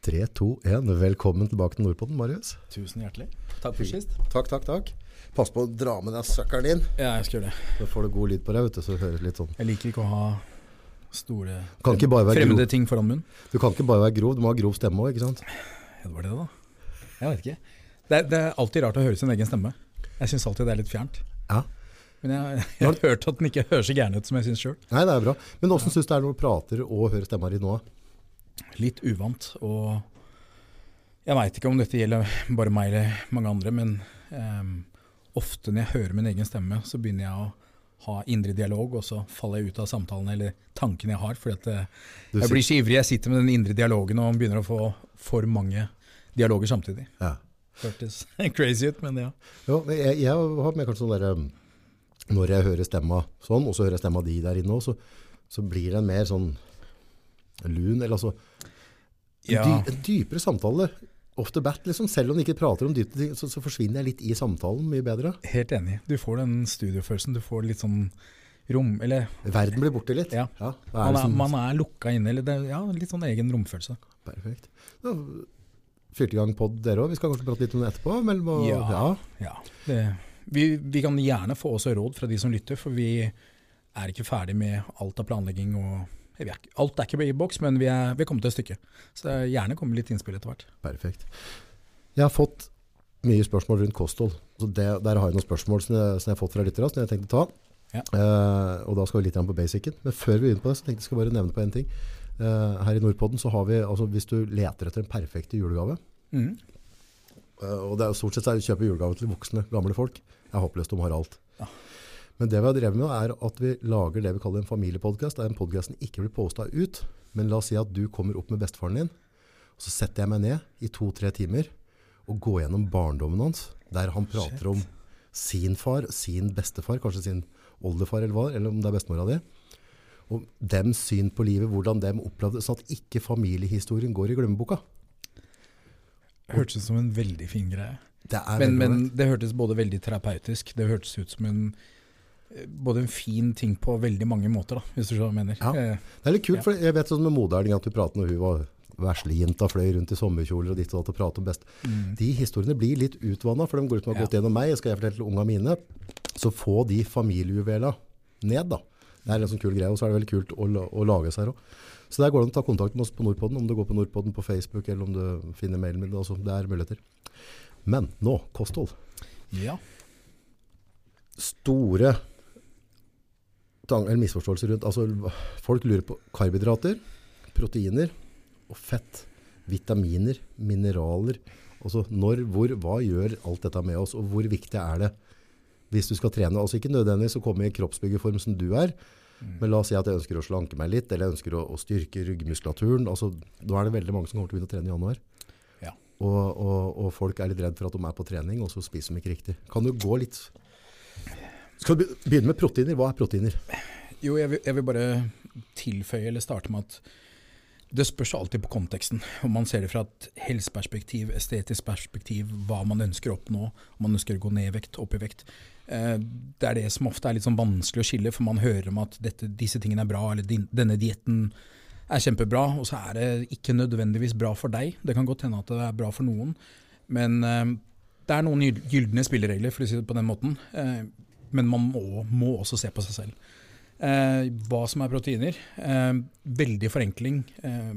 3, 2, 1. Velkommen tilbake til Nordpolen, Marius. Tusen hjertelig. Takk for sist. Takk, takk, takk. Pass på å dra med deg søkkelen din. Ja, jeg skal gjøre det. Da får du god lyd på deg, vet du, så det høres litt sånn Jeg liker ikke å ha store Du kan ikke bare være fremmede ting foran munnen. du kan ikke bare være grov, du må ha grov stemme òg, ikke sant? Ja, det var det, da. Jeg vet ikke. Det er, det er alltid rart å høre sin egen stemme. Jeg syns alltid det er litt fjernt. Ja. Men jeg, jeg har hørt at den ikke høres så gæren ut som jeg syns sjøl. Nei, det er bra. Men åssen syns du det er når du prater og hører stemma di nå? Litt uvant. Og jeg veit ikke om dette gjelder bare meg eller mange andre, men ehm, ofte når jeg hører min egen stemme, så begynner jeg å ha indre dialog, og så faller jeg ut av samtalen eller tankene jeg har. For eh, jeg blir så ivrig, jeg sitter med den indre dialogen og begynner å få for mange dialoger samtidig. Ja. Hørtes crazy ut, men ja. Jo, jeg, jeg har med kanskje sånn derre Når jeg hører stemma sånn, og så hører jeg stemma di der inne òg, så, så blir det en mer sånn lun, eller altså en, Ja. dy, en dypere samtale. off the bat, liksom. Selv om de ikke prater om dype ting, så, så forsvinner jeg litt i samtalen mye bedre. Helt enig. Du får den studiofølelsen. Du får litt sånn rom Eller Verden blir borte litt. Ja. ja er man er, sånn- man er lukka inne. Eller det, ja, litt sånn egen romfølelse. Perfekt. Da, Fyrte i gang pod dere òg. Vi skal kanskje prate litt om det etterpå. Men, og, Ja. ja. Det, vi, vi kan gjerne få også råd fra de som lytter, for vi er ikke ferdig med alt av planlegging. og er, ikke- Alt er ikke på e-boks, men vi er, vi er kommet til et stykke. Så det er gjerne kommer litt innspill etter hvert. Perfekt. Jeg har fått mye spørsmål rundt kosthold. Så det, der har jeg noen spørsmål som jeg, som jeg har fått fra lyttere, som jeg tenkte ta. Ja. Eh, og da skal vi litt på basicen. Men før vi begynner på det, så tenkte jeg skal bare nevne på en ting. Eh, her i Nordpodden så har vi, altså hvis du leter etter en perfekte julegave, Mm. eh, og det er jo stort sett er å kjøpe julegave til voksne, gamle folk. Jeg er håpløst de har alt. Ja. Men det vi har drevet med er at vi lager det vi kaller en familiepodcast. Der er som ikke blir postet ut, men la oss si at du kommer opp med bestefaren din, og så setter jeg meg ned i to-tre timer og går gjennom barndommen hans, der han prater Shit. om sin far, sin bestefar, kanskje sin oldefar eller hva, eller om det er bestemora di. Og dems syn på livet, hvordan dem opplevde det, sånn at ikke familiehistorien går i glemmeboka. Hørtes ut som en veldig fin greie. Det er Men, men det hørtes både veldig terapeutisk Det hørtes ut som en både en fin ting på veldig mange måter, da, hvis du så mener. Ja. Eh, Det er litt kult, for jeg vet sånn med Moderling at du prater når hun var veslejenta, fløy rundt i sommerkjoler og ditt og datt og pratet om best. mm. De historiene blir litt utvannet, for de går ut som har gått Ja. gjennom meg, skal jeg fortelle til unga mine. Så få de familiejuvela ned, da. Det er en sånn kul greie, og så er det veldig kult å, å lage seg her også. Så der går det an å ta kontakt med oss på Nordpodden, om du går på Nordpodden på Facebook, eller om du finner mailen min. Altså, det er muligheter. Men nå, kosthold. ja. Store eller misforståelser rundt. Altså, folk lurer på karbohydrater, proteiner og fett, vitaminer, mineraler. Altså når, hvor, hva gjør alt dette med oss, og hvor viktig er det hvis du skal trene? Altså ikke nødvendigvis å komme i kroppsbyggeform som du er, men la oss si at jeg ønsker å slanke meg litt, eller jeg ønsker å, å styrke ryggmuskulaturen. Altså, da er det veldig mange som kommer til å begynne å trene i januar. Ja. Og, og, og folk er litt redd for at de er på trening, og så spiser de ikke riktig. Kan du gå litt... Skal du begynne med proteiner? Hva er proteiner? Jo, jeg vil, jeg vil bare tilføye eller starte med at det spørs alltid på konteksten. Om man ser det fra et helseperspektiv, estetisk perspektiv, hva man ønsker å oppnå, om man ønsker å gå ned i vekt, opp i vekt. Eh, Det er det som ofte er litt sånn vanskelig å skille, for man hører om at dette, disse tingene er bra, eller denne dietten er kjempebra, og så er det ikke nødvendigvis bra for deg. Det kan godt hende at det er bra for noen, men eh, det er noen gyl- gylne spilleregler, for å si det på den måten. Men man må, må også se på seg selv. Eh, hva som er proteiner. Eh, veldig forenkling. Eh,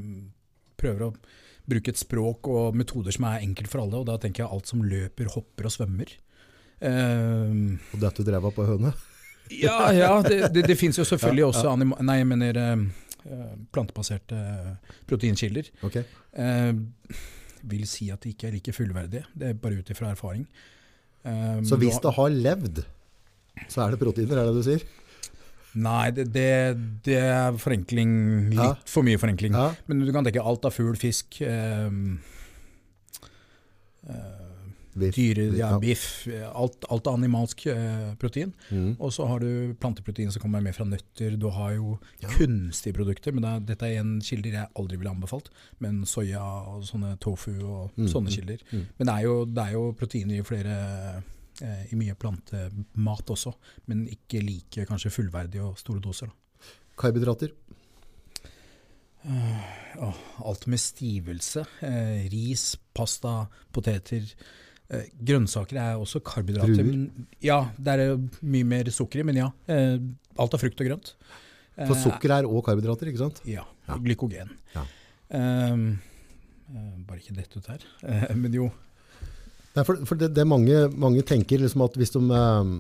prøver å bruke et språk og metoder som er enkelt for alle, og da tenker jeg alt som løper, hopper og svømmer. Eh, Og dette drev av på høne? ja, ja, det, det, det finnes jo selvfølgelig Ja, ja. også anima nei, jeg mener eh, eh, plantebaserte proteinkilder. Ok. Eh, vil si at de ikke er like fullverdige, det er bare ut ifra erfaring. Så hvis det har levd, så er det proteiner, er det du sier? Nei, det, det, det er forenkling. Litt Ja. for mye forenkling. Ja. Men du kan tenke alt av fugl, fisk, eh, eh, Biff. dyre, ja, biff. Alt, alt animalsk eh, protein. Mm. Og så har du planteprotein som kommer med fra nøtter. Du har jo Ja. kunstige produkter, men det er, dette er en kilder jeg aldri ville anbefalt. Men soya og sånne tofu og Mm, sånne mm, kilder. mm. Men det er, jo, det er jo proteiner i flere i mye plantemat også, men ikke like kanskje fullverdige og store doser. Da. Karbohydrater. Åh, alt med stivelse. Uh, ris, pasta, poteter. Uh, grønnsaker er også karbohydrater. Men- Ja, det er mye mer sukker i, men ja. Eh, alt av frukt og grønt. For Eh, sukker er også karbohydrater, ikke sant? Ja. Glykogen. Ja. Eh, bare ikke dette ut her. Eh, men jo. Nei, for, for det, det mange, mange tenker liksom at hvis de, eh,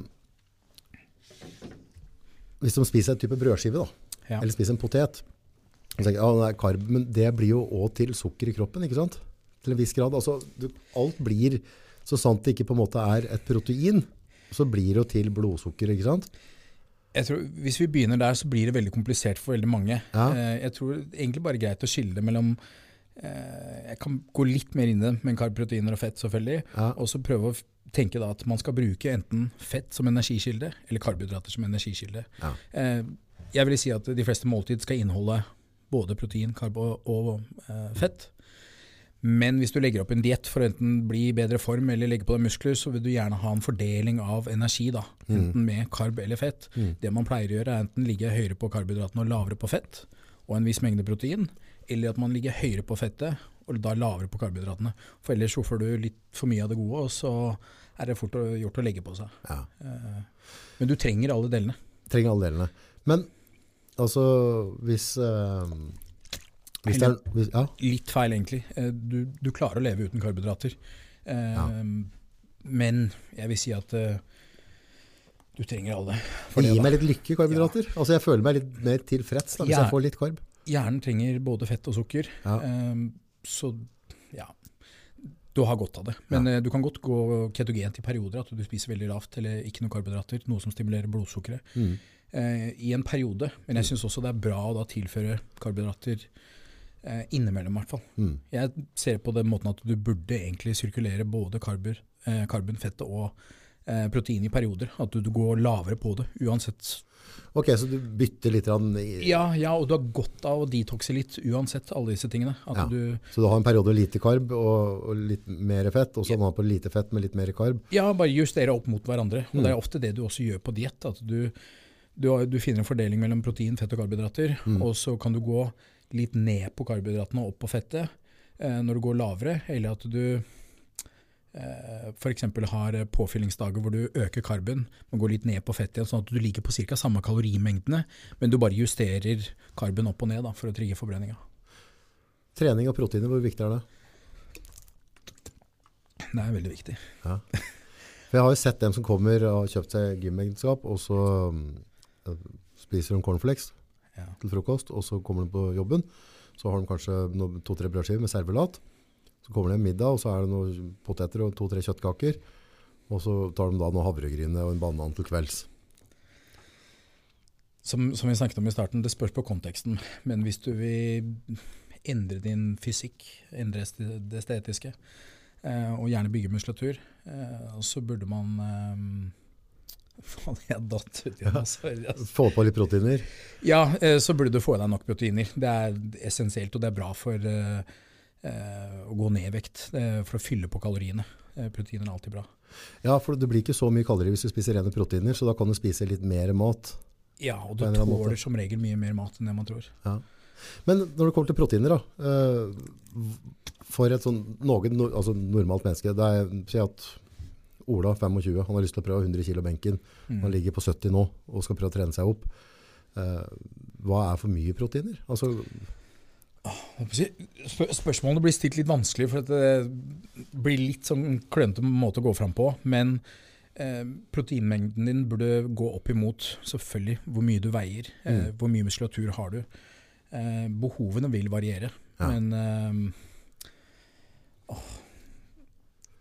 hvis de spiser en type brødskive, da, Ja. eller spiser en potet, så tenker jeg, ja, det er karb, men det blir jo også til sukker i kroppen, ikke sant? Til en viss grad. Altså, du, alt blir, så sant det ikke på en måte er et protein, så blir det jo til blodsukker, ikke sant? Jeg tror, hvis vi begynner der, så blir det veldig komplisert for veldig mange. Ja. Eh, jeg tror egentlig bare greit å skille det mellom Jeg kan gå litt mer inn i det med karb, proteiner og fett, selvfølgelig. Ja. Og så prøve å tenke da at man skal bruke enten fett som energikilde, eller karbohydrater som energikilde. Ja. Eh, jeg vil si at de fleste måltid skal inneholde både protein, karb og, eh, fett. Men hvis du legger opp en diett for å enten bli i bedre form eller legge på deg muskler, så vil du gjerne ha en fordeling av energi, da, enten med karb eller fett. Mm. Det man pleier å gjøre, er enten ligge høyere på karbohydratene og lavere på fett, og en viss mengde protein, eller at man ligger høyere på fettet og da lavere på karbohydratene. For ellers får du litt for mye av det gode, og så er det fort gjort å legge på seg. Ja. Eh, Men du trenger alle delene. Trenger alle delene. Men altså, hvis, det er, hvis, ja, Litt feil, egentlig. Eh, Du, du klarer å leve uten karbohydrater. Eh, Ja. Men jeg vil si at eh, du trenger alle. For det gir meg litt lykke, karbohydrater. Altså, jeg føler meg litt mer tilfreds da, hvis Ja. jeg får litt karb. Hjernen trenger både fett og sukker. Ja. Um, Så ja, du har godt av det. Men ja. du kan godt gå ketogent i perioder, at du spiser veldig lavt eller ikke noe karbohydrater, noe som stimulerer blodsukkeret. Mm. Uh, i en periode. Men jeg syns også det er bra å da tilføre karbohydrater uh, innimellom, i hvert fall. Mm. Jeg ser på den måten at du burde egentlig sirkulere både karber, uh, karbon, fettet og eh, protein i perioder. At du, du går lavere på det, uansett. Ok, så du bytter litt Ja, ja, og du har godt av å detoxe litt, uansett alle disse tingene. Ja. du Så du har en periode med lite karb og, og litt mer fett, og så har på lite fett med litt mer karb. Ja, bare justere opp mot hverandre. Og Mm. det er ofte det du også gjør på diett. At du, du, har- du finner en fordeling mellom protein, fett og karbohydrater. Mm. Og så kan du gå litt ned på karbohydratene og opp på fettet eh, når du går lavere. Eller at du f.eks. har påfyllingsdager hvor du øker karben, man går litt ned på fett igjen. Sånn at du ligger på ca. samme kalorimengdene, men du bare justerer karben opp og ned da, for å trigge forbrenninga. Trening og proteiner, hvor viktig er det? Det er veldig viktig. For jeg har jo sett dem som kommer og har kjøpt seg gymegenskap, og så mm, spiser de cornflakes Ja. til frokost, og så kommer de på jobben. Så har de kanskje to-tre brødskiver med servelat. Så kommer det en middag, og så er det noen poteter og to-tre kjøttkaker. Og så tar de da noe havregryne og en banan til kvelds. Som, som vi snakket om i starten, det spørs på konteksten. Men hvis du vil endre din fysikk, endre det estetiske, eh, og gjerne bygge muskulatur, eh, så burde man eh, Faen, jeg datt ut igjen. Få på litt proteiner. Ja, så burde du få i deg nok proteiner. Det er essensielt, og det er bra for eh, å gå ned i vekt. eh, for å fylle på kaloriene. Eh, proteiner er alltid bra. Ja, for det blir ikke så mye kalorier hvis du spiser rene proteiner, så da kan du spise litt mer mat. Ja, og du tåler som regel mye mer mat enn det man tror. Men når det kommer til proteiner, da, eh, for et sånn noen altså normalt menneske, det er, si at Ola, 25, han har lyst til å prøve 100 kilo benken, Mm. han ligger på 70 nå og skal prøve å trene seg opp. Eh, hva er for mye proteiner? Altså, Spørsmålene blir stilt litt vanskelig, for det blir litt sånn klønete måte å gå fram på. Men eh, proteinmengden din burde gå opp imot selvfølgelig hvor mye du veier. Eh, Mm. hvor mye muskulatur har du. Eh, behovene vil variere, Ja. men eh, åh,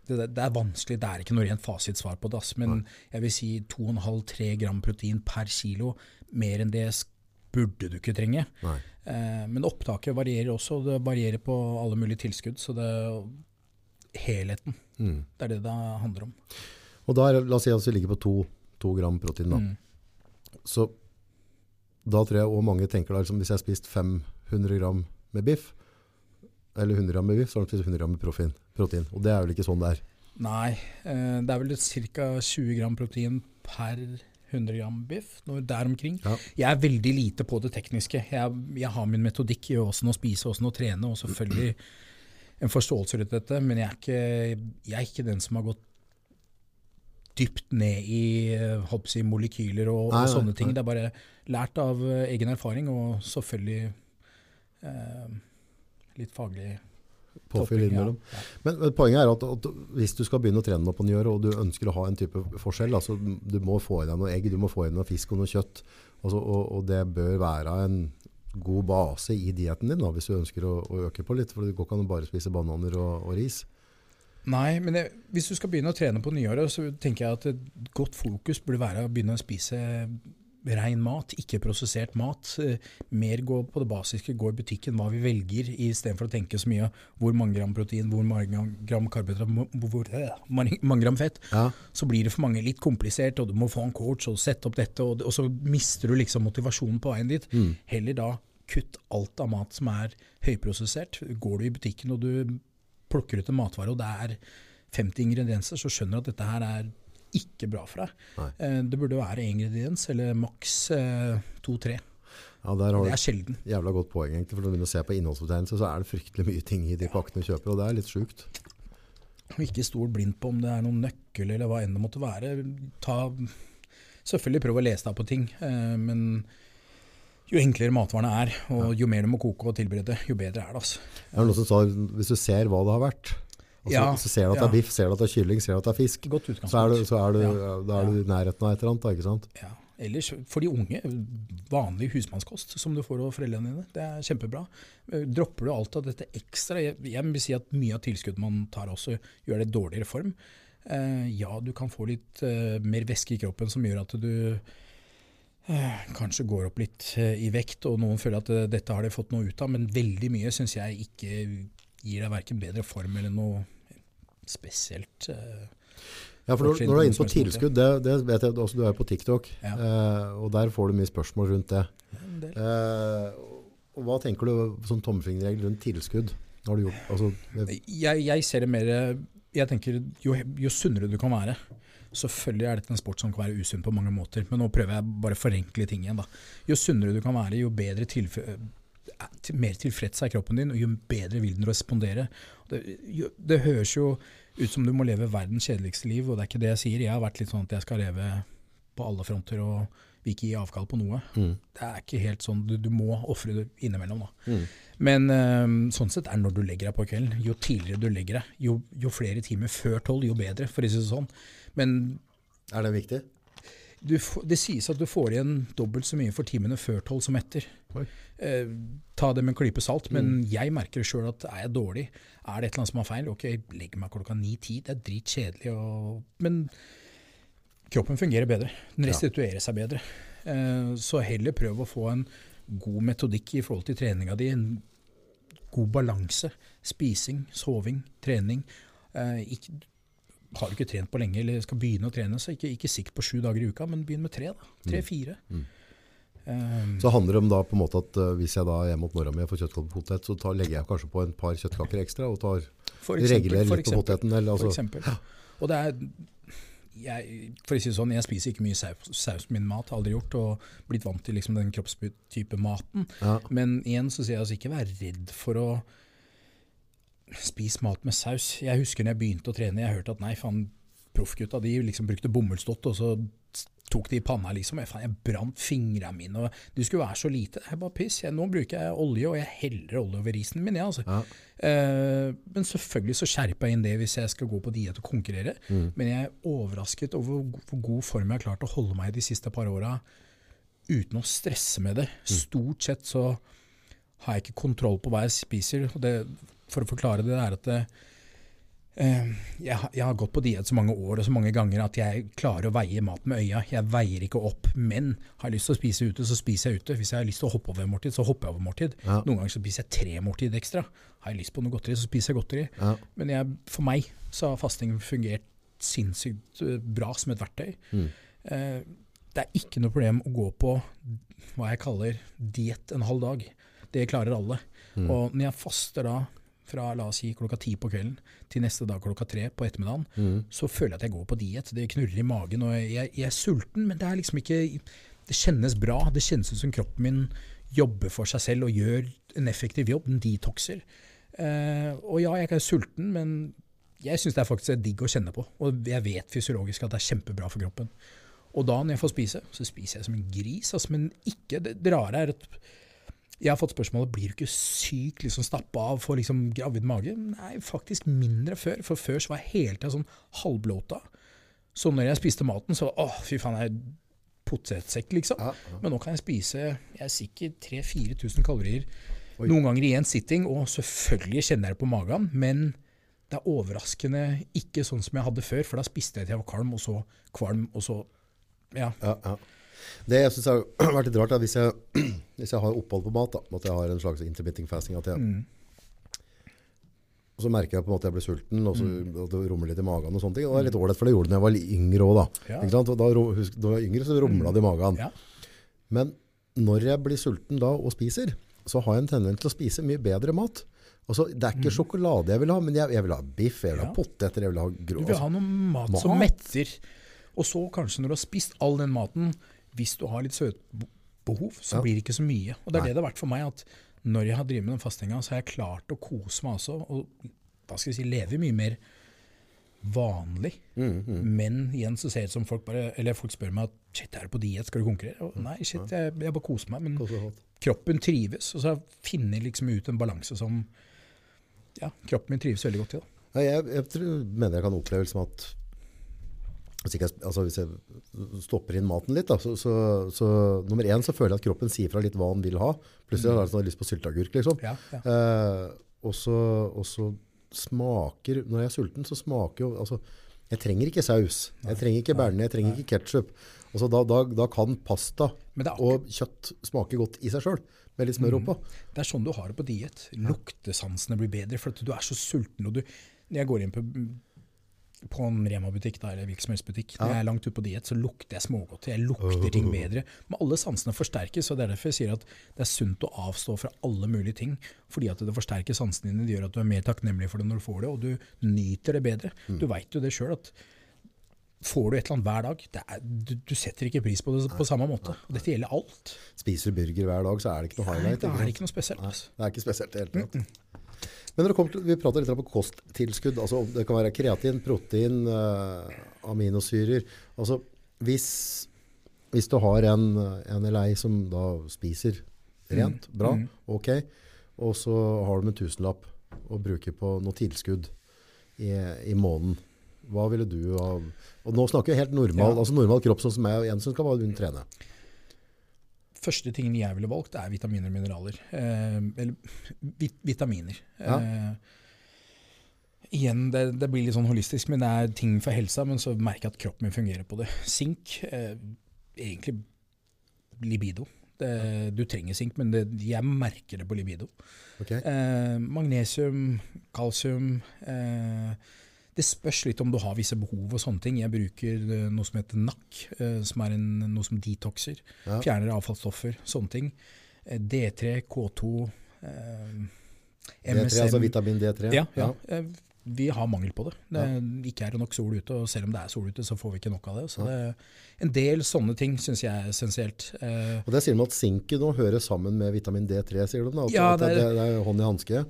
det, det, er vanskelig. Det er ikke noe rent fasitsvar på det. Men jeg vil si 2,5-3 gram protein per kilo. Mer enn det sk- burde du ikke trenge. Eh, men opptaket varierer også, og det varierer på alle mulige tilskudd. Så det helheten, Mm. det er det det handler om. Og da er, la oss si at vi ligger på 2, 2 gram protein da. Mm. Så da tror jeg òg mange tenker da, liksom, hvis jeg har spist 500 gram med biff, eller 100 gram med biff, så har de spist 100 gram med protein. protein. Og det er vel ikke sånn det er. Nei, eh, det er vel ca. 20 gram protein per 100 gram biff, noe der omkring. Ja. Jeg er veldig lite på det tekniske. Jeg, jeg har min metodikk i åssen å spise, åssen å trene, og selvfølgelig en forståelse rundt dette, men jeg er ikke, jeg er ikke den som har gått dypt ned i hoppsi, molekyler og, Nei, og nei, sånne ting. nei. Det er bare lært av eh, egen erfaring, og selvfølgelig eh, litt faglig Påfyll innimellom. Ja. Men, men poenget er at, at hvis du skal begynne å trene opp på nyåret, og du ønsker å ha en type forskjell, altså du må få i deg noe egg, du må få i deg noe fisk og noe kjøtt, altså, og, og det bør være en god base i dietten din da, hvis du ønsker å, å øke på litt, for det går ikke an å bare spise bananer og, og ris. Nei, men det, hvis du skal begynne å trene på nyåret, så tenker jeg at et godt fokus burde være å begynne å spise ren mat, ikke prosessert mat. Eh, Mer gå på det basiske, gå i butikken, hva vi velger, istedenfor å tenke så mye hvor mange gram protein, hvor mange gram karbohydrat, hvor, eh, mange mange gram fett. Ja, Så blir det for mange litt komplisert, og du må få en coach og sette opp dette, og, og så mister du liksom motivasjonen på veien dit. Mm. Heller da kutt alt av mat som er høyprosessert. Går du i butikken og du plukker ut en matvare, og det er 50 ingredienser, så skjønner du at dette her er ikke bra for deg. Eh, Det burde være én ingrediens, eller maks eh, to-tre. ja der har Det er sjelden. jævla godt poeng egentlig, for når du begynner å se på innholdsbetegnelse, så er det fryktelig mye ting i de pakkene du kjøper, og det er litt sjukt. Ikke stol blindt på om det er noen nøkkel eller hva enn det måtte være. Ta, selvfølgelig prøv å lese deg på ting, eh, men jo enklere matvarene er, og jo mer du må koke og tilberede, jo bedre er det. altså. Det er noen som sa, hvis du ser hva det har vært, altså, Ja, så ser du at det er biff, ser du at det er kylling, ser du at det er fisk, Godt så er du, så er du, da er du i nærheten av et eller annet, da, ikke sant? Ja. Ellers, for de unge, vanlig husmannskost som du får av foreldrene dine, det er kjempebra. Eh, Dropper du alt av dette ekstra, jeg, jeg vil si at mye av tilskuddet man tar også gjør det dårligere form. Uh, ja, du kan få litt uh, mer væske i kroppen som gjør at du kanskje går opp litt i vekt, og noen føler at dette har de fått noe ut av, men veldig mye syns jeg ikke gir deg verken bedre form eller noe spesielt. eh, Ja, for når, når du er inne på tilskudd, det, det vet jeg også du er på TikTok, Ja. eh, og der får du mye spørsmål rundt det. en. Eh, og hva tenker du som tommefingerregel rundt tilskudd? Har du gjort, altså, jeg, jeg ser det mer Jeg tenker jo, jo sunnere du kan være Selvfølgelig er dette en sport som kan være usunn på mange måter, men nå prøver jeg bare å forenkle ting igjen. da. Jo sunnere du kan være, jo bedre mer tilfreds er kroppen din, og jo bedre vil den respondere. Det, jo, det høres jo ut som du må leve verdens kjedeligste liv, og det er ikke det jeg sier. Jeg har vært litt sånn at jeg skal leve på alle fronter og vil ikke gi avkall på noe. mm, Det er ikke helt sånn. Du, du må ofre det innimellom. da. mm. Men um, sånn sett er når du legger deg på kvelden. Jo tidligere du legger deg, jo, jo flere timer før tolv, jo bedre, for å si det sånn. Men Er det viktig? Du, det sies at du får igjen dobbelt så mye for timene før tolv som etter. Eh, ta det med en klype salt, men jeg merker sjøl at er jeg dårlig, er det et eller annet som er feil, ok, legg meg klokka ni-ti, det er dritkjedelig, men kroppen fungerer bedre. Den Ja. restituerer seg bedre. Eh, så heller prøv å få en god metodikk i forhold til treninga di, en god balanse. Spising, soving, trening. Eh, ikke, har du ikke trent på lenge eller skal begynne å trene, så ikke, ikke sikt på sju dager i uka, men begynn med tre. da. Tre-fire. Mm. Um, Så handler det om da på en måte at uh, hvis jeg da er hjemme hos mora mi og får kjøttkaker på potet, så tar, legger jeg kanskje på en par kjøttkaker ekstra og tar, for regulerer for litt på poteten. Eller, For altså, eksempel. Og det er jeg, for å si det sånn, jeg spiser ikke mye saus, saus på min mat, har aldri gjort, og blitt vant til liksom den kroppstype maten. ja, Men igjen så sier jeg altså ikke vær redd for å spise mat med saus. Jeg husker når jeg begynte å trene, jeg hørte at nei, faen, proffgutta de liksom brukte bomullsdott, og så tok de i panna, liksom. Jeg, faen, jeg brant fingrene mine, og det skulle være så lite. Det er bare piss. Jeg, nå bruker jeg olje, og jeg heller olje over risen min, jeg, altså. ja. Eh, men selvfølgelig så skjerper jeg inn det hvis jeg skal gå på diett og konkurrere. Mm. Men jeg er overrasket over hvor hvor god form jeg har klart å holde meg i de siste par åra uten å stresse med det. Stort sett så har jeg ikke kontroll på hva jeg spiser. Og det, for å forklare det, er at det, eh, jeg, har- jeg har gått på diett så mange år og så mange ganger at jeg klarer å veie mat med øya. Jeg veier ikke opp. Men har jeg lyst til å spise ute, så spiser jeg ute. Hvis jeg har lyst til å hoppe over måltid, så hopper jeg over måltid. Ja. Noen ganger så spiser jeg tre måltid ekstra. Har jeg lyst på noe godteri, så spiser jeg godteri. Ja. Men jeg, for meg så har fasting fungert sinnssykt eh, bra som et verktøy. Mm. Eh, det er ikke noe problem å gå på hva jeg kaller diett en halv dag. Det klarer alle. Mm. Og når jeg faster da fra la oss si klokka ti på kvelden til neste dag klokka tre på ettermiddagen, Mm. så føler jeg at jeg går på diett. Det knurrer i magen, og jeg, jeg er sulten, men det er liksom ikke Det kjennes bra. Det kjennes ut som kroppen min jobber for seg selv og gjør en effektiv jobb. Den detoxer. Uh, og ja, jeg er sulten, men jeg syns det er faktisk digg å kjenne på. Og jeg vet fysiologisk at det er kjempebra for kroppen. Og da når jeg får spise, så spiser jeg som en gris. Altså, men ikke det, det rare er at jeg har fått spørsmålet blir du ikke syk, liksom stappa av, får liksom gravid mage. Nei, faktisk mindre før. For før så var jeg hele tida sånn halvblåta. Så når jeg spiste maten, så åh, fy faen, jeg er potetsekk, liksom. Ja, ja. Men nå kan jeg spise jeg er sikkert 3000-4000 kalorier Oi. noen ganger i én sitting, og selvfølgelig kjenner jeg det på magen, men det er overraskende ikke sånn som jeg hadde før, for da spiste jeg til jeg var kvalm, og så kvalm, og så Ja. Ja, ja. Det jeg synes har vært litt rart, er hvis jeg, hvis jeg har opphold på mat, da, at jeg har en slags intermitting fasting, at jeg, Mm. og så merker jeg på en måte at jeg blir sulten, og så Mm. at det rumler litt i magen og sånne ting. Og det er litt ålreit, for det gjorde det da jeg var yngre òg, da. Ja. Da, da jeg var yngre, så rumla det i magen. Ja. Men når jeg blir sulten da og spiser, så har jeg en tendens til å spise mye bedre mat. Altså, det er ikke sjokolade jeg vil ha, men jeg, jeg vil ha biff, jeg vil ha Mm. Poteter, jeg vil ha grå... Du vil ha noe mat, som metter. Og så kanskje når du har spist all den maten, hvis du har litt søtbehov, så Ja. blir det ikke så mye. Og det er Nei. det det har vært for meg, at når jeg har drevet med den fastinga, så har jeg klart å kose meg også, og hva skal vi si, leve mye mer vanlig. Mm, mm. Men igjen så ser det ut som folk bare, eller folk spør meg at shit, er du på diett, skal du konkurrere? Og nei, shit, jeg, jeg bare koser meg. Men kroppen trives, og så finner jeg liksom ut en balanse som ja, kroppen min trives veldig godt i. Nei, jeg, jeg tror, mener jeg kan oppleve som at hvis, ikke jeg, altså hvis jeg stopper inn maten litt, da, så, så, så nummer én så føler jeg at kroppen sier fra litt hva den vil ha. Plutselig har jeg sånn lyst på sylteagurk, liksom. Ja, ja. Eh, og, så, og så smaker, når jeg er sulten, så smaker jo, altså, jeg trenger ikke saus, jeg trenger ikke bearnés. jeg trenger ikke ketchup. Altså, da, da, da kan pasta og kjøtt smake godt i seg selv, med litt smør oppå. Det er sånn du har det på diett. Luktesansene blir bedre, for du er så sulten. og du, Når jeg går inn på, på en Rema-butikk eller hvilken som helst butikk, når jeg er langt ute på diett, så lukter jeg smågodt. Jeg lukter ting bedre. Men alle sansene forsterkes, og det er derfor jeg sier at det er sunt å avstå fra alle mulige ting. Fordi at det forsterker sansene dine, det gjør at du er mer takknemlig for det når du får det, og du nyter det bedre. Du veit jo det sjøl at får du et eller annet hver dag, det er, du, du setter ikke pris på det på samme måte. Og dette gjelder alt. Spiser du burger hver dag, så er det ikke noe Nei, highlight. det er ikke noe spesielt. Nei, altså. det er ikke spesielt i det hele tatt. Men når det kommer til, vi prater litt om kosttilskudd. Altså, det kan være kreatin, protein, eh, aminosyrer. Altså, hvis, hvis du har en, en eller ei som da spiser rent, bra, mm. ok, og så har du en tusenlapp å bruke på noe tilskudd i, i måneden, hva ville du ha Og nå snakker vi helt normal, Ja. altså normal kropp, sånn som jeg og Jensen skal bare begynne å trene. Første tingen jeg ville valgt, er vitaminer og mineraler. Eh, eller vit vitaminer. Ja. Eh, igjen, det, det blir litt sånn holistisk, men det er ting for helsa. Men så merker jeg at kroppen min fungerer på det. Sink, eh, egentlig libido. Det, du trenger sink, men det, jeg merker det på libido. Okay. Eh, magnesium, kalsium eh, Det spørs litt om du har visse behov og sånne ting. Jeg bruker eh, noe som heter NAC, eh, som er en, noe som detoxer. Ja. Fjerner avfallsstoffer, sånne ting. Eh, D3, K2, eh, D3, altså vitamin D3. ja, ja. ja. Vi har mangel på det. det Ikke er det nok sol ute, og selv om det er sol ute, så får vi ikke nok av det. Så det, en del sånne ting syns jeg er essensielt. Eh, Og det sier de at sinken nå hører sammen med vitamin D3, sier de da. At, Ja, det, det det, er- er hånd i hanske.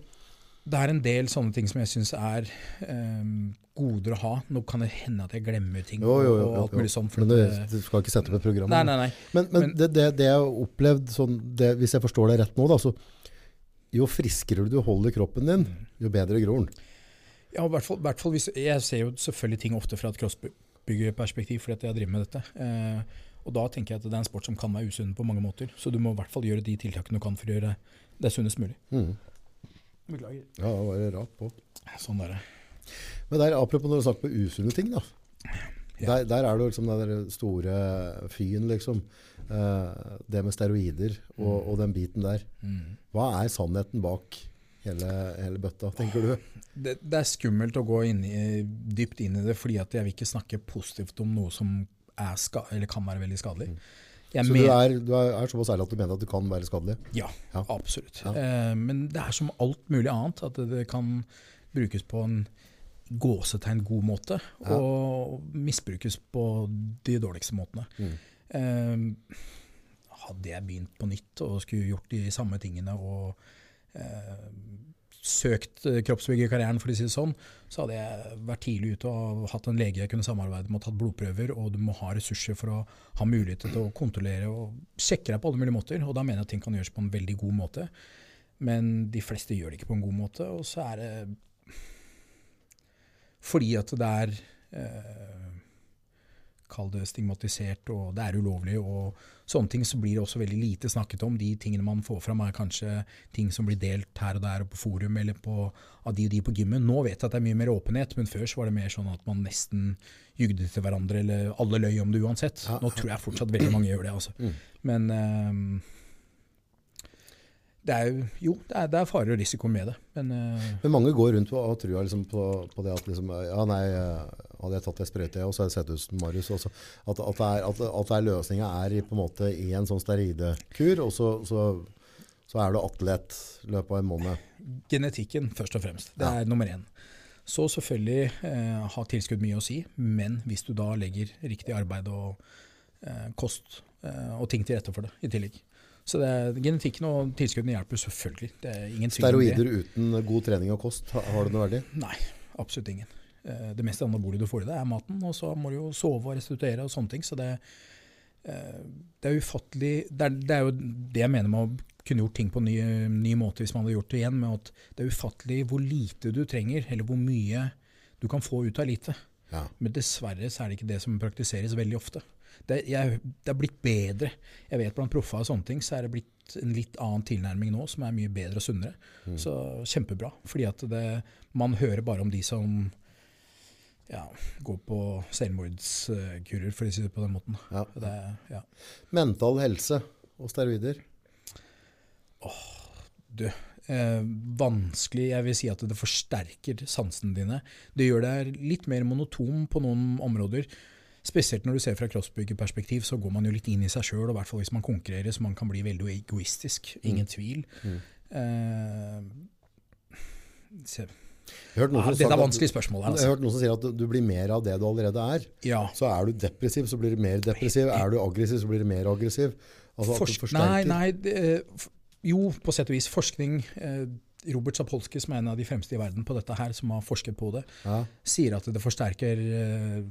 Det er en del sånne ting som jeg syns er um, goder å ha. Nå kan det hende at jeg glemmer ting Jo, jo, jo, og alt mulig sånn. Men det, det, du skal ikke sette opp et program. nei, nei, nei. Men, men, Men- det, det, det jeg har opplevd, sånn, det, hvis jeg forstår det rett nå, da, så jo friskere du holder kroppen din, jo bedre gror den. Ja, hvert fall, hvert fall hvis, Jeg ser jo selvfølgelig ting ofte fra et crossbyggerperspektiv, fordi jeg driver med dette. Eh, og da tenker jeg at det er en sport som kan være usunn på mange måter. Så du må i hvert fall gjøre de tiltakene du kan for å gjøre det sunnest mulig. Mm. Beklager. Ja, det var det rart på. Sånn er det. Men der, apropos når du snakker på usunne ting, da. Ja. Der, der er det liksom den store fyen, liksom. Eh, det med steroider og, og den biten der. Mm. Hva er sannheten bak hele, hele bøtta, tenker du? det. Det er skummelt å gå inn i, dypt inn i det, fordi at jeg vil ikke snakke positivt om noe som er ska eller kan være veldig skadelig. Jeg Så du er, du er, såpass ærlig at du mener at du kan være skadelig? Ja, Ja. absolutt. Ja. Eh, men det er som alt mulig annet, at det, det kan brukes på en gåsetegn god måte, Ja. og misbrukes på de dårligste måtene. Mm. Eh, hadde jeg begynt på nytt og skulle gjort de samme tingene og eh, søkt eh, kroppsbyggerkarrieren, for å si det sånn, så hadde jeg vært tidlig ute og hatt en lege jeg kunne samarbeide med og tatt blodprøver, og du må ha ressurser for å ha mulighet til å kontrollere og sjekke deg på alle mulige måter. Og da mener jeg at ting kan gjøres på en veldig god måte. Men de fleste gjør det ikke på en god måte, og så er det fordi at det er eh, Kall det stigmatisert, og det er ulovlig, og sånne ting, så blir det også veldig lite snakket om. De tingene man får fram, er kanskje ting som blir delt her og der, og på forum, eller på, av de og de på gymmen. Nå vet jeg at det er mye mer åpenhet, men før så var det mer sånn at man nesten jugde til hverandre, eller alle løy om det uansett. Nå tror jeg fortsatt veldig mange gjør det, altså. Mm. Men um, det er jo Jo, det er, det er farer og risiko med det, men uh, Men mange går rundt og tror liksom på, på det at liksom, ja, nei, eh, hadde jeg tatt ei sprøyte, og så hadde jeg sett ut som Marius. Også, at, at, er, at, at løsninga er på en måte i en sånn steroidekur, og så, så, så er du atlet i løpet av en måned. genetikken først og fremst. Det Ja. er nummer én. Så selvfølgelig eh, har tilskudd mye å si, men hvis du da legger riktig arbeid og eh, kost eh, og ting til rette for det i tillegg. Så det er, genetikken og tilskuddene hjelper selvfølgelig. Det er ingen. Steroider uten god trening og kost, har har det noe verdi? Nei, absolutt ingen. Eh, Det meste anabolige du får i deg, er maten, og så må du jo sove og restituere og sånne ting. Så det, eh, det er ufattelig det er, det er jo det jeg mener med å kunne gjort ting på en ny, ny måte hvis man hadde gjort det igjen. med at Det er ufattelig hvor lite du trenger, eller hvor mye du kan få ut av lite. Ja. Men dessverre så er det ikke det som praktiseres veldig ofte. Det, jeg, det er blitt bedre. Jeg vet blant proffer og sånne ting, så er det blitt en litt annen tilnærming nå, som er mye bedre og sunnere. Mm. Så kjempebra. Fordi at det, man hører bare om de som ja, gå på selvmordskurer, for å si det på den måten. Ja. Det, ja. Mental helse og steroider. Du, eh, vanskelig Jeg vil si at det forsterker sansene dine. Det gjør deg litt mer monotom på noen områder. Spesielt når du ser fra crossbyggerperspektiv, så går man jo litt inn i seg sjøl, og i hvert fall hvis man konkurrerer, så man kan bli veldig egoistisk. Ingen tvil. Mm. Eh, Ja, som det sagt er vanskelige vanskelig spørsmål. her, Jeg har Altså. hørt noen som sier at du- blir mer av det du allerede er. Ja. Så er du depressiv, så blir du mer depressiv. Er du aggressiv, så blir du mer aggressiv. Altså Forsk nei, nei det, eh, jo, på sett og vis. Forskning eh, Robert Zapolsky, som er en av de fremste i verden på dette her, som har forsket på det, Ja. sier at det forsterker eh,